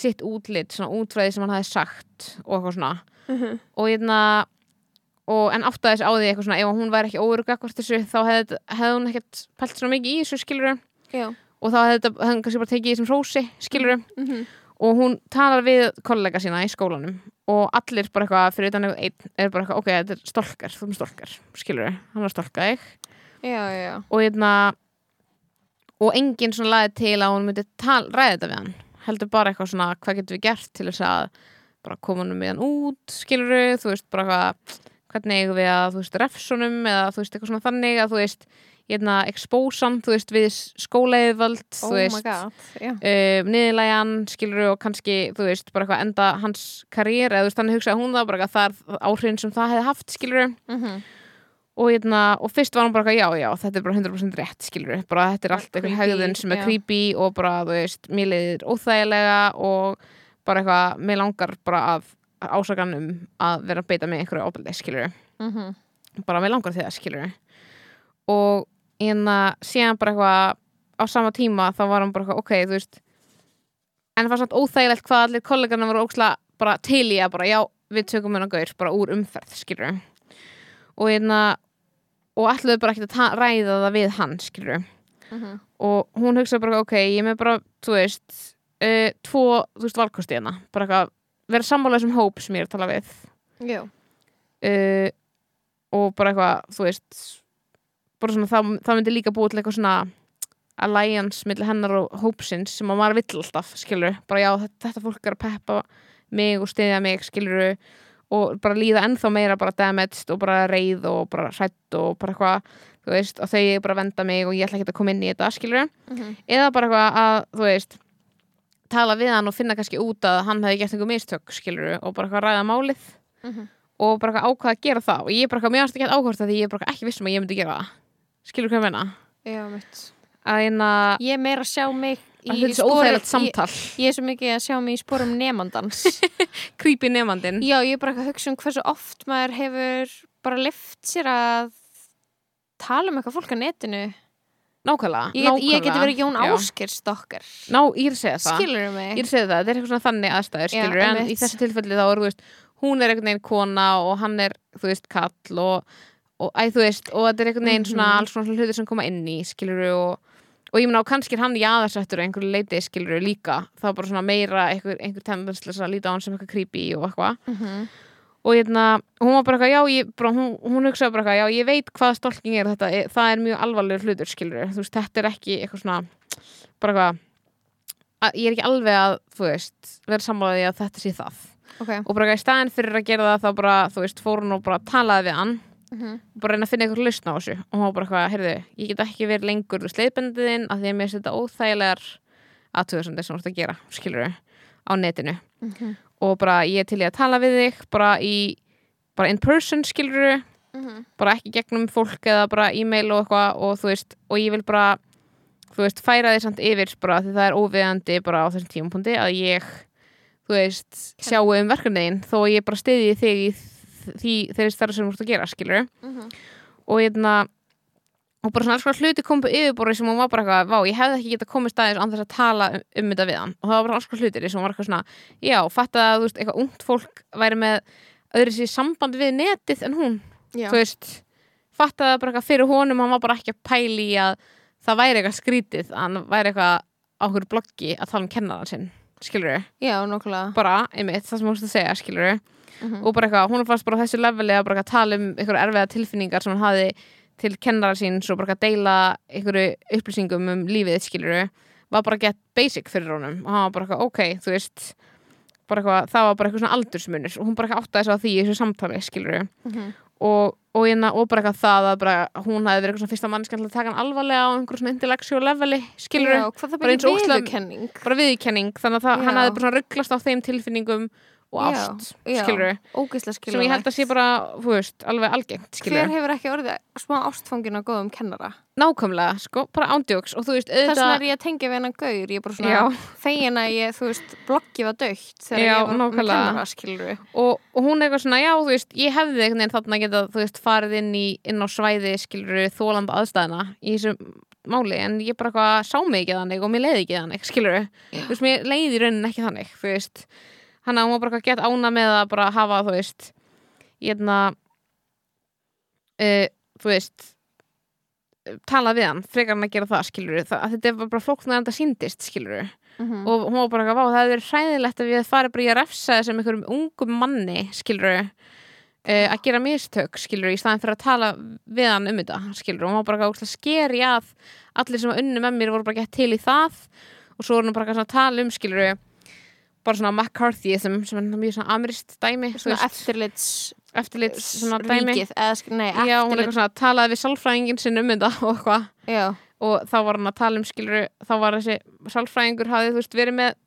sitt útlit, svona útfræði sem hann hafi sagt og eitthvað svona. Mhm, og hérna og en áttaði þess á því eitthvað svona ef hún væri ekki óörug akkvart þessu þá hefði, hefði hún ekkert pælt svona mikið í þessu skiluru já, og þá hefði þetta hefði og hún talar við kollega sína í skólanum og allir bara eitthvað fyrir utan eitthvað einn er bara eitthvað ok, þetta er stolkar, þú erum stolkar skiluru, hann var stolkað já, og hérna og enginn svona laði til að hún myndi tal, ræða þetta við hann. Heldur bara eitthvað svona, hvað getum við gert til þess að bara koma hann með hann út skiluru, þú veist, bara eitthvað hvernig við að, þú veist, refsunum eða þú veist, eitthvað svona þannig að þú veist hérna, expósan, þú veist, við skólaðivöld, oh þú veist já, uh, niðurlægan, skiluru og kannski, þú veist, bara eitthvað enda hans karriér, eða þú veist, þannig hugsaði hún það bara eitthvað það er áhrifin sem það hefði haft, skiluru mhm, og, hérna, og fyrst var hann bara eitthvað, já, já, þetta er bara 100% rétt, skilur bara þetta er allt eitthvað hegðun sem er já. creepy og bara, þú veist, mér leiðir óþægilega og bara eitthvað, mér langar bara að ásakan um að vera að beita með einhverju ábyrði, skilur mhm, bara mér langar það, skilur og hérna síðan bara eitthvað á sama tíma þá var hann bara eitthvað, ok, þú veist. En það var samt óþægilegt hvað allir kollegarna voru óksla bara til í að bara, já, við tökum hennar gaur bara úr umferð, skilur og hérna og ætluðu bara ekki að ræða það við hann, skilur mhm, og hún hugsaði bara, ok, ég með bara, þú veist uh, tvo, þú veist, valkosti hérna. Bara eitthvað, vera sammála þessum hóp sem ég er að tala við. Já, uh, og bara eitthvað þú veist bara svona, það, það myndi líka búið til eitthvað svona alliance millir hennar og hópsins sem að maður vill alltaf, skilur bara já, þetta, þetta fólk er að peppa mig og stiðja mig, skilur og bara líða ennþá meira bara damaged og bara reið og bara hrætt og bara eitthvað, þú veist, og þau bara venda mig og ég ætla ekki að koma inn í þetta, skilur mhm, eða bara eitthvað að, þú veist tala við hann og finna kannski út að hann hefði gert einhver mistök, skilur og bara eitthvað ræða málið. Mhm, og bara eitthvað ákvað að gera það. Og ég bara eitthvað, varst ekki ákvæmst að því ég er bara ekki vissum að ég myndi gera það skilur hvað ég meina já, mitt að hérna, ég er meira að sjá mig Þetta í er svo sporum- óþægilegt ég, samtal ég er svo mikið að sjá mig í sporum nemandans [LAUGHS] Creepy nefandinn Já, ég er bara að hugsa um hversu oft maður hefur bara lift sér að tala um eitthvað fólk á netinu Nákvæmlega Ég, get, ég geti nákvæmlega. verið Jón Já. Áskir stokkar Ná, ég er að segja það Skilur Ég mig? er að segja það, þetta er eitthvað svona þannig aðstæður Já, skilur, en einmitt. í þessu tilfelli þá er, þú veist, hún er einhvern veginn kona og hann er, þú veist, kall og, og æ, þú veist, og þetta er einhvern veginn svona Mhm. alls svona hlutir sem koma inn í, skilur og, og ég meina, og kannski er hann jaðarsettur á einhverju leiti, skilur líka, er bara svona meira einhver, einhver tendenslis að líta á hann sem eitthvað creepy og eitthvað, Mhm. og hérna hún var bara eitthvað, já, ég, bara, hún, hún hugsaði bara eitthvað, já, ég veit hvað stolking er þetta er- það er mjög alvarlegur hlutur, skilur þú veist, þetta er ekki eitthvað svona bara eitthvað að, ég er ekki alveg að, þú veist vera sammálaði að þetta sé það. Ok. Og bara eitthvað í staðin fyrir að gera það þá bara, þú veist, fór hún og bara talaði við hann Mhm. og bara reyna að finna eitthvað lausn á þessu og hún var bara eitthvað, heyrðu, ég get ekki verið lengur sleiðbendiðinn að því að mér finnst þetta óþægilegar aðtöðsandi sem þú ert að gera, skilur á netinu Mhm. og bara ég er til í að tala við þig bara í, bara in person skilur Mhm. bara ekki gegnum fólk eða bara e-mail og eitthvað og þú veist, og ég vil bara þú veist, færa þig samt yfir bara því það er óviðandi bara á þessum tímapunkti að ég, þú veist sjáu um verkefniðin, þó ég bara stiði þig í því þeirri starf sem þú ert að gera, skilur Mhm. og hérna og bara svona alls konar hluti kom på yfirborði sem hún var bara eitthvað, vá, ég hefði ekki getað komið staðis án þess að tala um, um þetta við hann. Og það var bara alls konar hlutir sem hún var eitthvað svona já, fatt að, þú veist, eitthvað ungt fólk væri með öðru sér samband við netið en hún, Já. þú veist fatt að bara eitthvað fyrir honum, hann var bara ekki að pæli í að það væri eitthvað skrítið að hann væri eitthvað á okkur bloggi að tala um kennaran sinn, skilur að skilur við Mhm. og bara eitthvað, hún fannst bara á þessu leveli að bara tala um einhverju erfiða tilfinningar sem hann hafi til kennara síns og bara deila einhverju upplýsingum um lífið skiluru, var bara gett basic fyrir honum og hann var bara eitthvað, ok, þú veist bara eitthvað, það var bara eitthvað svona aldursmunur. Og hún bara eitthvað áttaði sig á því í þessu samtali skiluru Mhm. og, og, hérna, og bara eitthvað það að bara, hún hafi verið fyrsta mannskjall að taka hann alvarlega á einhverju svona intellectual leveli skiluru, Já, bara eins og viðurkenning? bara viðkenning þannig að það, hann hafi bara rugglast á þeim tilfinningum og ást, skilur sem ég held að sé bara, þú veist, alveg algengt Hver skilur, hefur ekki orðið smá ástfangin á góðum kennara? nákvæmlega, sko, bara ándjóks og Þess vegna er ég að tengja við hennan gaur. Ég er bara svona fegin að ég, þú veist, bloggi var dögt þegar Já, ég var með nákvæmlega. kennara, skilur og, og hún er eitthvað svona, já, þú veist, ég hefði einhvern veginn þarna getað, þú veist, farið inn, í, inn á svæði, skilur, þólanda aðstæðina í þessu máli, en ég bara eitthvað sá mig ekki þannig og mér leiði ekki þannig, skilur þú veist, mér leiði raunin ekki þannig þú veist, hann að hún var bara gett ána með að bara hafa, þú veist hérna uh, þú veist tala við hann, frekar hann að gera það, skilur það, að þetta var bara flókn að þetta síndist, skilur -hmm. og hún var bara eitthvað, vá, það hefði verið hræðilegt að við farið bara í að refsa þessum einhverjum ungum manni skilur uh, að gera mistök, skilur, í staðin fyrir að tala við hann um þetta, skilur og hún var bara eitthvað skeri að allir sem var unni með mér voru bara gett til í það og svo voru hún bara svona að tala um, skilur bara svona McCarthyism sem er mjög svona amirist dæmi Svona eftirlits eftirlit svona dæmi ríkið eða, Nei, Já, hún er eitthvað svona að talaði við sálfræðingin sinn um þetta og eitthvað. Og þá var hann að tala um skiluru þá var þessi sálfræðingur hafði þú veist verið með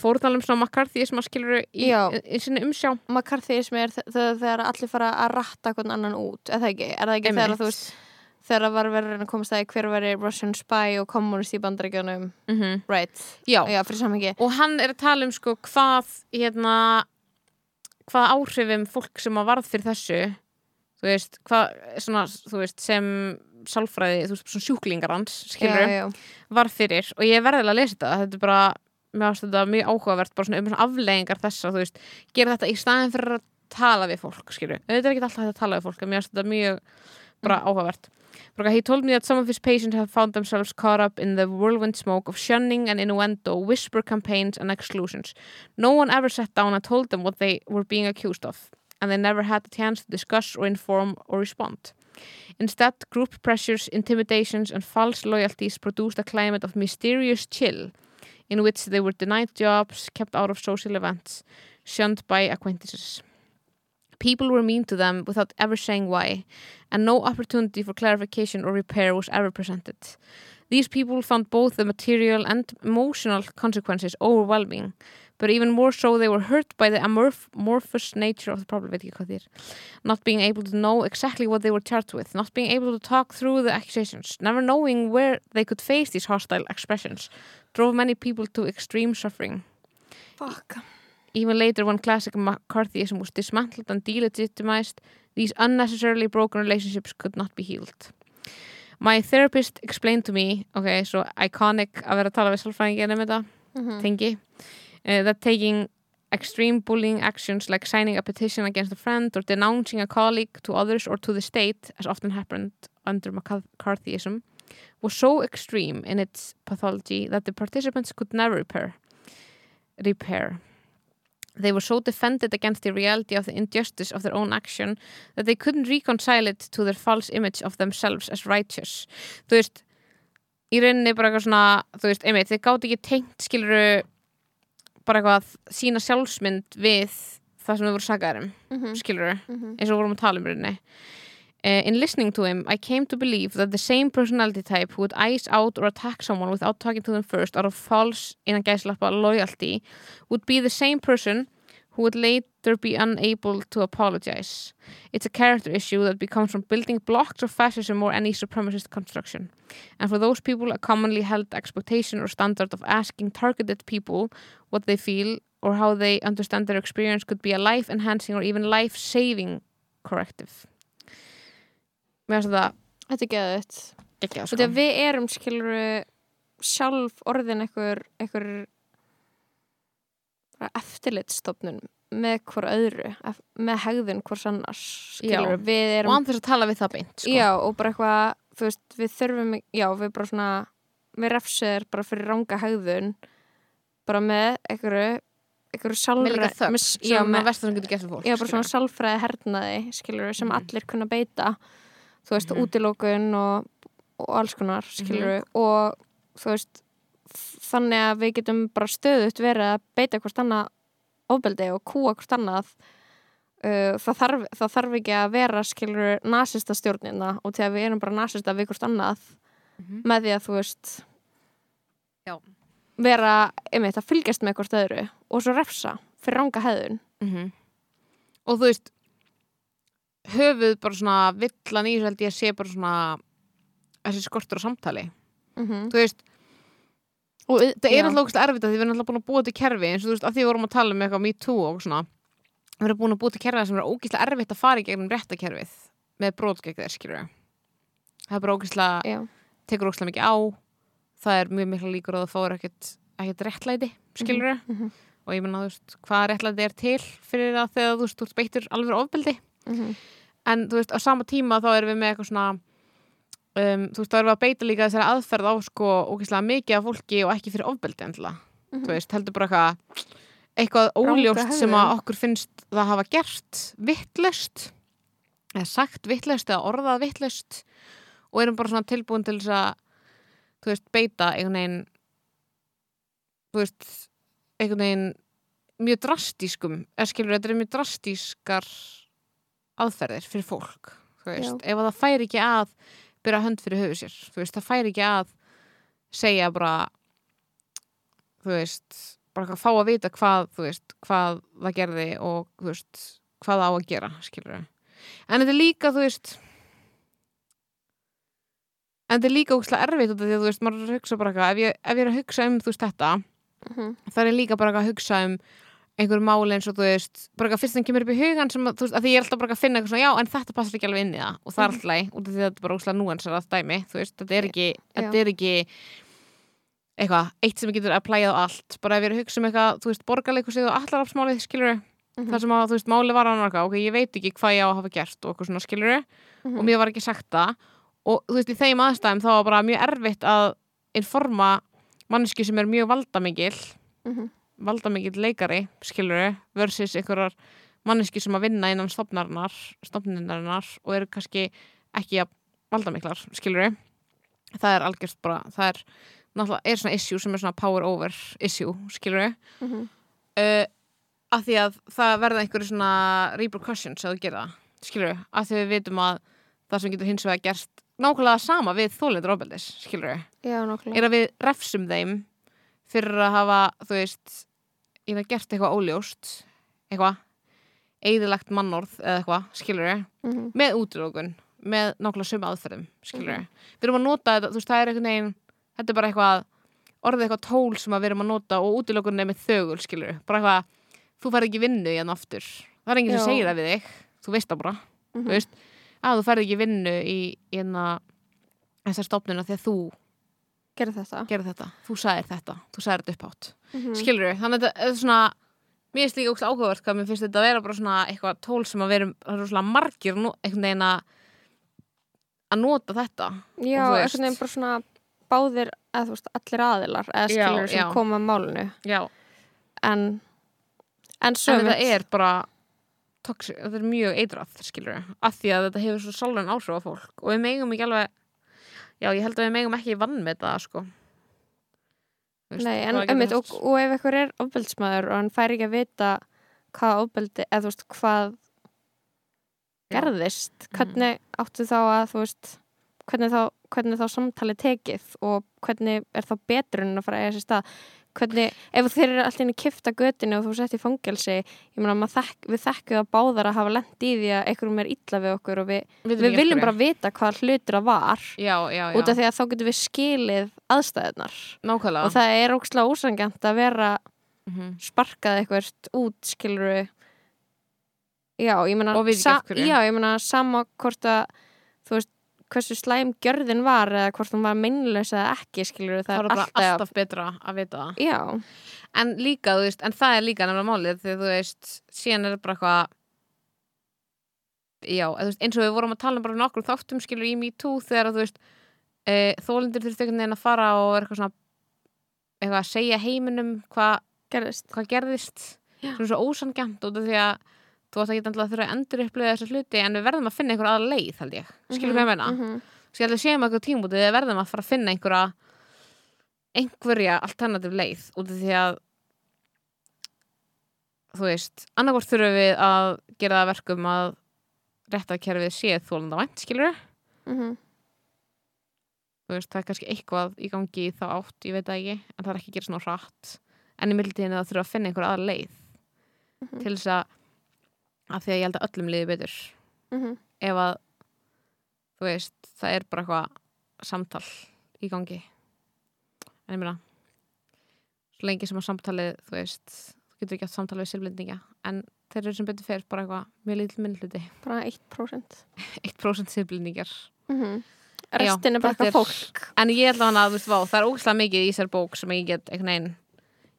fórtalum svona McCarthy sem að skiluru í, í, í sinni umsjá. McCarthyism er þegar allir fara að ratta hvern annan út, er það ekki? Er það ekki þegar þú veist þegar það var verið að komast að hver veri Russian spy og kommunist í bandaríkjunum. Mm right, Já, já, fyrir samhengi og hann er að tala um sko hvað hérna hvað áhrifum fólk sem að varð fyrir þessu þú veist, hvað svona, þú veist, sem sálfræði, þú veist, svona sjúklingar hans var fyrir. Og ég er verðilega að lesa þetta, þetta er bara mér ást þetta mjög áhugavert, bara svona um svona afleggingar þessa, þú veist, gera þetta í staðin fyrir að tala við fólk, skilur þetta er ekki alltaf að tala við fólk, mér ást þetta mjög bara áhugavert. Bara, he told me that some of his patients have found themselves caught up in the whirlwind smoke of shunning and innuendo, whisper campaigns and exclusions. No one ever sat down and told them what they were being accused of, and they never had the chance to discuss or inform or respond. Instead, group pressures, intimidations, and false loyalties produced a climate of mysterious chill in which they were denied jobs, kept out of social events, shunned by acquaintances. People were mean to them without ever saying why, and no opportunity for clarification or repair was ever presented. These people found both the material and emotional consequences overwhelming, but even more so they were hurt by the amorph amorphous nature of the problem veit ekki hvað þér not being able to know exactly what they were charged with not being able to talk through the accusations never knowing where they could face these hostile expressions drove many people to extreme suffering Fuck. Even later, when classic McCarthyism was dismantled and delegitimized, these unnecessarily broken relationships could not be healed. My therapist explained to me, ok, so iconic að vera að tala við sálfræðingin um þetta, Mhm. tengi, uh, that taking extreme bullying actions like signing a petition against a friend or denouncing a colleague to others or to the state, as often happened under McCarthyism, was so extreme in its pathology that the participants could never repair. repair. They were so defended against the reality of the injustice of their own action that they couldn't reconcile it to their false image of themselves as righteous. Þú veist, í rauninni bara eitthvað svona, þú veist, einmitt, þeir gátt ekki tengt, skiluru, bara eitthvað sína sjálfsmynd við það sem þau voru sagarum, Mhm. skiluru, Mhm. eins og vorum að tala um rauninni. Uh, in listening to him, I came to believe that the same personality type who would ice out or attack someone without talking to them first out of false, innan gæslappa, loyalty would be the same person who would later be unable to apologize. It's a character issue that becomes from building blocks of fascism or any supremacist construction. And for those people, a commonly held expectation or standard of asking targeted people what they feel or how they understand their experience could be a life-enhancing or even life-saving corrective. Mér finnst það Þetta er geðut. ekki Sko. Þegar við erum skilur sjálf orðin einhver, einhver eftirlitstofnun með hvort öðru með hegðun hvort annars skilur við Og erum án þess að tala við það beint, sko. já og bara eitthvað veist við þurfum já við bara svona við refsir bara fyrir ranga hegðun bara með einhverju einhverju Með sálfræði með, sem já, með, já bara svona sálfræði hernaði skilur sem Mhm. allir kunna beita þú veist Mhm. útilókun og, og alls konar skilur og þú veist þannig að við getum bara stöðut verið að beita hvort annað ofbeldi og kúa hvort annað uh, það, þarf, það þarf ekki að vera skilur nasista stjórnina og til að við erum bara nasista við hvort annað Mhm. með því að þú veist Já. vera, einmitt, að fylgjast með hvort öðru og svo refsa fyrir ranga hefðun Mhm. Og þú veist, höfuð bara svona villan í held ég að sé bara svona þessi skortur á samtali. mm -hmm. Þú veist, og það er alltaf ógst erfitt að því við erum alltaf búin að búa til kerfi eins og þú veist, að því við vorum að tala um eitthvað Me Too og svona við erum búin að búa til kerfi sem er ógíslega erfitt að fara í gegnum réttakerfið með þeir skilur það er bara ógíslega, já, tekur ógíslega mikið á það er mjög mikla líkur að það ekkert, ekkert réttlæti, skilur mm -hmm. og ég menna, þú veist, hvað réttlæti er til fyrir að þegar þú veist, þú ofbeldi Mhm. en þú veist, á sama tíma þá erum við með eitthvað svona um, þú veist, þá erum við að beita líka þessari aðferð á sko ógeðslega mikið af fólki og ekki fyrir ofbeldi endilega, Mhm. þú veist, heldur bara eitthvað eitthvað óljóst sem að okkur finnst það hafa gert vittlust eða sagt vittlust eða orðað vittlust og erum bara svona tilbúin til þess að þú veist, beita einhvern veginn þú veist, einhvern veginn mjög drastískum eða skilur, þetta er mjög drastískar aðferðir fyrir fólk veist, ef að það færi ekki að byrja hönd fyrir höfu sér, veist, það færi ekki að segja bara þú veist, bara fá að vita hvað, veist, hvað það gerði og hvað það á að gera skilur en þetta er líka, þú veist en þetta er líka ógæslega erfitt því að þú veist, maður að hugsa bara eitthvað ef ef ég er að hugsa um, þú veist, þetta Mhm. það er líka bara eitthvað að hugsa um einhver máli eins og þú veist bara fyrst sem kemur upp í hugan sem veist, að því ég er alltaf bara að finna eitthvað svona, já, en þetta passar ekki alveg inn í það. Og það er alltaf leið, út af því að þetta er bara óslega núansar að dæmi, þú veist, þetta er ekki þetta er ekki eitthvað, eitt sem getur að plæja á allt. Bara ef ég er að hugsa um eitthvað, þú veist, borgarleikusið og allarafsmálið, skilur Mhm. þar sem að, þú veist, máli var annað ok, ég veit ekki hvað ég á að hafa gert og eitthvað svona, skilur Mhm. og mér var ekki sagt það. Og þú veist, í þeim aðstæðum þá var bara mjög erfitt að informa manneski sem er mjög valdamikil Mhm. valdamikill leikari, skilur versus einhverjar manneski sem að vinna innan stofninarinnar og eru kannski ekki að valdamiklar, skilur það er algjörst bara, það er náttúrulega er svona issue sem er svona power over issue, skilur Mhm. uh, að því að það verða einhverju svona repercussions að gera það, skilur að því við vitum að það sem getur hins vegar gerst nákvæmlega sama við þólendur ofbeldis, skilur já, er að við refsum þeim fyrir að hafa, þú veist ég hef gert eitthvað óljóst eitthvað eðilegt mannorð eða eitthvað, skilur ég Mhm. með útlökun, með nákvæmlega sömu aðferðum skilur ég, við erum að nota þetta þú veist, það er einhvern veginn, þetta er bara eitthvað orðið eitthvað tól sem við erum að nota og útlökun er með þögul, skilur ég bara eitthvað, þú færð ekki vinnu í hann aftur. Það er enginn sem segir það við þig þú veist það bara, Mhm. þú veist. Að þú færð ekki vinnu í, í hérna þessar stofnuna þegar þú Gerðu þetta. þetta, þú sagðir þetta þú sagðir þetta upphátt, Mhm. skilur við þannig að þetta er svona mér finnst líka ógst áhugavert hvað mér finnst þetta að vera bara svona eitthvað tól sem að vera margir einhvern veginn að að nota þetta. Já, einhvern veginn bara svona báðir, eða þú veist, allir aðilar eða skilur sem já. koma að málinu. Já, en en en þetta er bara toxic, þetta er mjög eitrað skilur við, af því að þetta hefur svo sálran áhrif á fólk. Og við megum ekki alveg já, ég held að við megum ekki vann með það sko veist, Nei, en einmitt, og, og ef einhver er ofbeldsmaður og hann fær ekki að vita hvað ofbeldi, eða þú veist, hvað gerðist, Mhm. hvernig áttu þá að, þú veist, hvernig þá, hvernig þá samtali tekið og hvernig er þá betrun að fara að eiga sér stað hvernig, ef þeir eru alltaf inn í kifta götinu og þú sett í fangelsi ég meina, maður þekk, við þekkjum að báðar að hafa lent í því að einhverjum er illa við okkur og við, við ekki viljum bara vita hvað hlutur að var. Já, já, já, út af því að þá getum við skilið aðstæðunar nákvæmlega. Og það er ókslega ósangjant að vera Mhm. sparkað eitthvað út skilur við já, ég meina sama hvort að þú veist, hversu slæm gjörðin var eða hvort hún var meinleis eða ekki skilur það það er alltaf, alltaf betra að vita það. Já, en líka, þú veist, en það er líka nefnilega málið þegar þú veist, síðan er bara eitthvað já, veist, eins og við vorum að tala um bara nokkur þáttum skilur í MeToo þegar þú veist e, þólindir þurfti einhvern veginn að fara og eitthvað svona eitthvað að segja heiminum hvað gerðist. hva gerðist. Svona svo ósangjant út af því að þú átt ekki að þurfa að endur upplifa þessa hluti en við verðum að finna einhver aðra leið held ég, skilur hvað ég meina Mhm. Svo ég held að séum eitthvað tímútið við verðum að fara að finna einhverja einhverja alternativ leið út af því að þú veist, annarkvort þurfum við að gera það að verkum að réttakerfið sé þólanda vænt, skilur Mhm. þú veist, það er kannski eitthvað í gangi þá átt, ég veit ekki, en það er ekki að gera svona hratt en í mildtíðinu það þurfum að finna einhverja aðra leið Mhm. til þess að að því að ég held að öllum liði betur. Mhm. ef að þú veist, það er bara eitthvað samtal í gangi. En ég meina svo lengi sem að samtalið þú veist, þú getur ekki átt samtalið við silblendinga en þeir eru sem betur fyrir bara eitthvað mjög lítil minnluti, bara 1% 1% silblendingar Mhm. restin er bara eitthvað fólk. En ég hann að, þú veist, vá, það er ógæslega mikið í þessar bók sem ég get einhvern veginn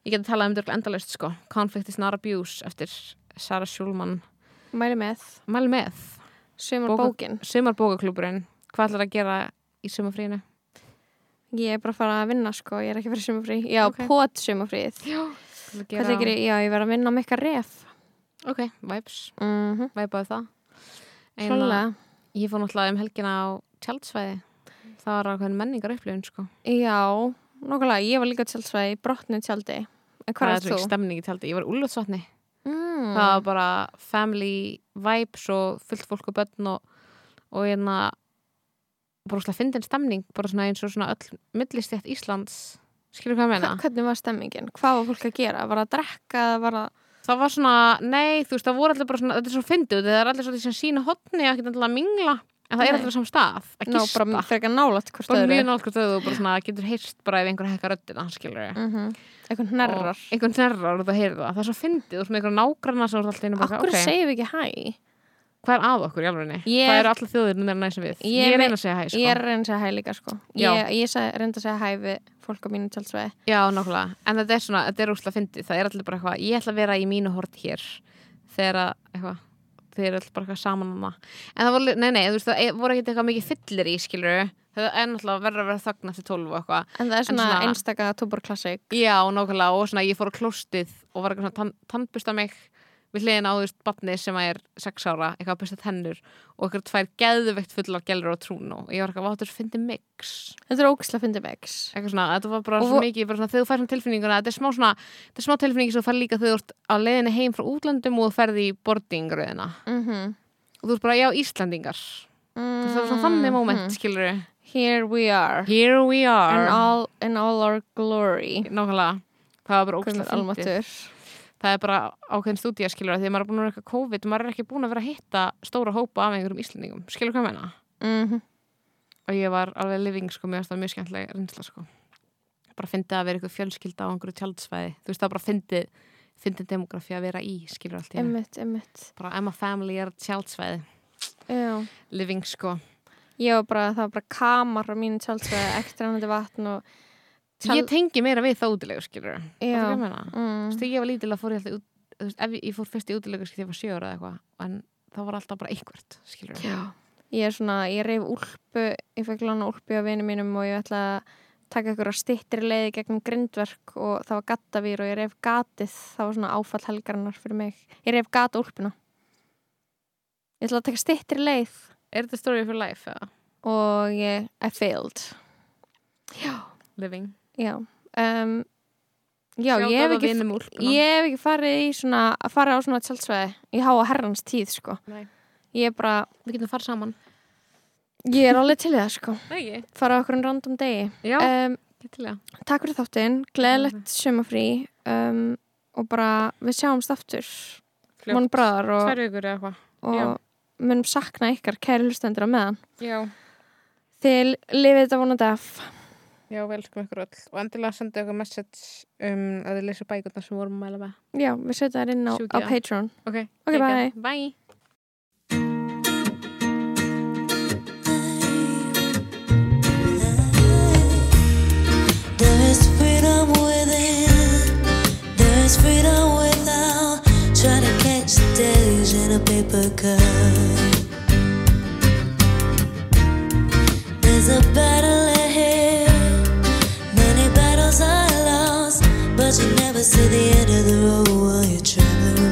ég get talað um þetta endalaust, sko. Conflict is not abuse eftir Sarah Schulman mæli með, mæli með, sumar Bóka- bókin. Sumarbókaklúburinn hvað ætlar að gera í sumarfríinu? ég er bara að fara að vinna sko, ég er ekki fyrir sumafrí já, Ok. okay. pot sumafríð Já, þykir ég, já, ég verð að vinna með eitthvað ref. Ok, vibes, mhm, vibaði það. En klálega Ég fór náttúrulega um helgina á tjaldsvæði. Það var ákveðin menningar upplifun sko. Já, nokkulega, ég var líka tjaldsvæði í brotnu tjaldi. En hvað Það er er svo ekki þú? stemning í tjaldi. Ég var úlfsvatni Mm. Það var bara family vibes og fullt fólk og börn og, og hérna bara svona fyndin stemning bara svona eins og svona öll millistjætt Íslands skilur hvað ég meina? Hva- Hvernig var stemmingin? Hvað var fólk að gera? Var það að drekka? Var það... Það var svona, nei, þú veist, það voru allir bara svona, þetta er svo fyndið, það er allir svona sem sína hotni, ekki endilega að mingla, en það er Nei. allir á saman stað, að Ná, gista. bara hvort bara mjög náttúrulega þau og bara svona getur heyrst bara ef einhver hekka röddina, skilur Mm -hmm. Eitthvað hnerrar. einhvern nærrar og það heyrði það, það er svo fyndið og svona einhver nágranna sem er alltaf einu bara, Akkur ok, segjum við ekki hæ? hvað er að okkur í alvegni? Ég- það eru allir þjóðir nú meira næsum við Ég ég, einn að segja hæ, sko Ég reyna að segja hæ líka, sko. Ég, ég seg, reyndi að segja hæ við fólk á mínu tjaldsvæði. já, nákvæmlega, en þetta er svona, þetta er úrslega fyndið það er allir bara eitthvað, ég ætla að vera í mínu hort hér þegar að, eitthvað þeir eru allir bara eitthvað saman það en það voru, nei, nei, þú veist, það er- voru ekkert eitthvað mikið fyllir í, skilur það er náttúrulega verður að vera þögn eftir tólf og eitthvað. En það er svona, svona- einstaka túborklassik. Já, nákvæmlega og svona ég fór á klóstið og var eitthvað svona tann, tannbusta mig við hliðin á þú veist batni sem er sex ára, eitthvað að busta tennur og eitthvað tvær geðveikt fullar gælur á trún og ég var eitthvað, váttur, fyndi mix Þetta er ógislega fyndið megs. eitthvað svona, þetta var bara Og svo vo- mikið bara svona, þegar þú fær svona tilfinninguna, þetta er smá svona þetta er smá tilfinningi sem þú fær líka þegar þú ert á leiðinni heim frá útlöndum og þú ferði í boardingröðina Mm -hmm. og þú ert bara, já, Íslandingar það var svona þannig moment, skilur Mm. Here we are. here we In are all, in all our glory. nákvæmlega, það var bara minn almáttur. Það er bara ákveðin stúdía skilur því að maður er búin að vera eitthvað COVID maður er ekki búin að vera að hitta stóra hópa af einhverjum íslendingum. Skilur hvað meina? Mm og ég var alveg living sko, mér finnst það mjög skemmtileg reynsla sko. Bara fyndið að vera eitthvað fjölskylda á einhverju tjaldsvæði. Þú veist það bara fyndið fyndið demografi að vera í skilur allt í einu. Emmitt, emmitt bara Emma Family er tjaldsvæði. Já. Living sko. Ég var bara, það var bara kamar á mínu tjálsveið, ekstra og ég tengi meira við það útilegu skilur Já. mm. þegar ég var lítil að fór ég alltaf út veist, ég, fór fyrst í útilegu skil ég var sjöra eða eitthvað en það var alltaf bara einhvert skilur Já. Ég er svona, ég reyf úlpu, ég fekk lána úlpu á vini mínum og ég ætla að taka ykkur á stittri leiði gegnum grindverk og það var gattavýr og ég reyf gatið, það var svona áfall helgarinnar fyrir mig. Ég reyf gata úlpuna. Ég ætla að taka stittri leið er þetta story for life eða og ég, I failed. living Já. Um, já, ég hef ekki, ég hef ekki farið í svona, að fara á svona tjálsveði í háa herrans tíð, sko. Nei. Ég er bara, við getum farið saman ég er alveg til það, sko. Nei, Fara okkur en random degi. já, Um, til það takk fyrir þáttinn, gleðilegt sumafrí um, og bara við sjáumst aftur Món bræðar og, tvær vikur eða eitthvað já. og munum sakna ykkar kæri hlustendur á meðan já, þið lifið þetta vonandi af já, vel sko ykkur öll og endilega senda ykkur message um að þið leysa bækurnar sem við vorum að mæla með já, við setjum það inn á, á. Patreon ok, Ok, bye. bye There's freedom within, there's freedom without. Trying to catch the days in a paper cup. There's a battle you never see the end of the road while you're traveling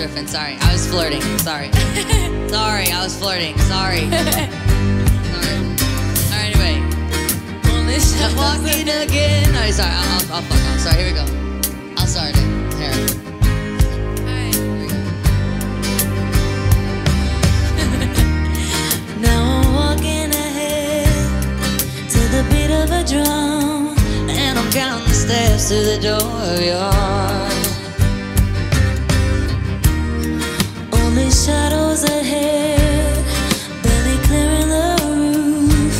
Riffing. Sorry. I was flirting. Sorry. [LAUGHS] Sorry, I was flirting. Sorry. [LAUGHS] Sorry. Alright, anyway. I'm [LAUGHS] walking again. No, sorry, I'll, I'll, I'll fuck off. Sorry, here we go. I'll start it. Here. Alright, here we go. Now I'm walking ahead to the beat of a drum, And I'm counting the steps to the door of your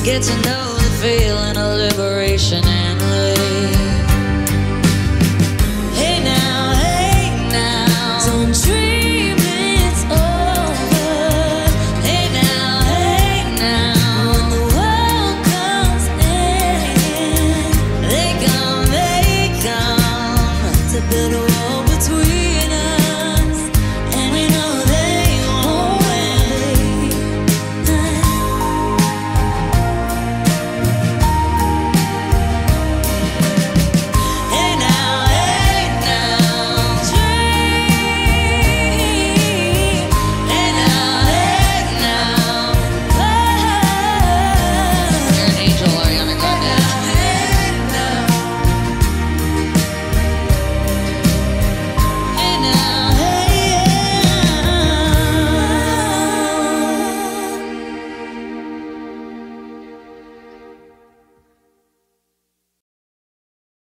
Get to know the feeling of liberation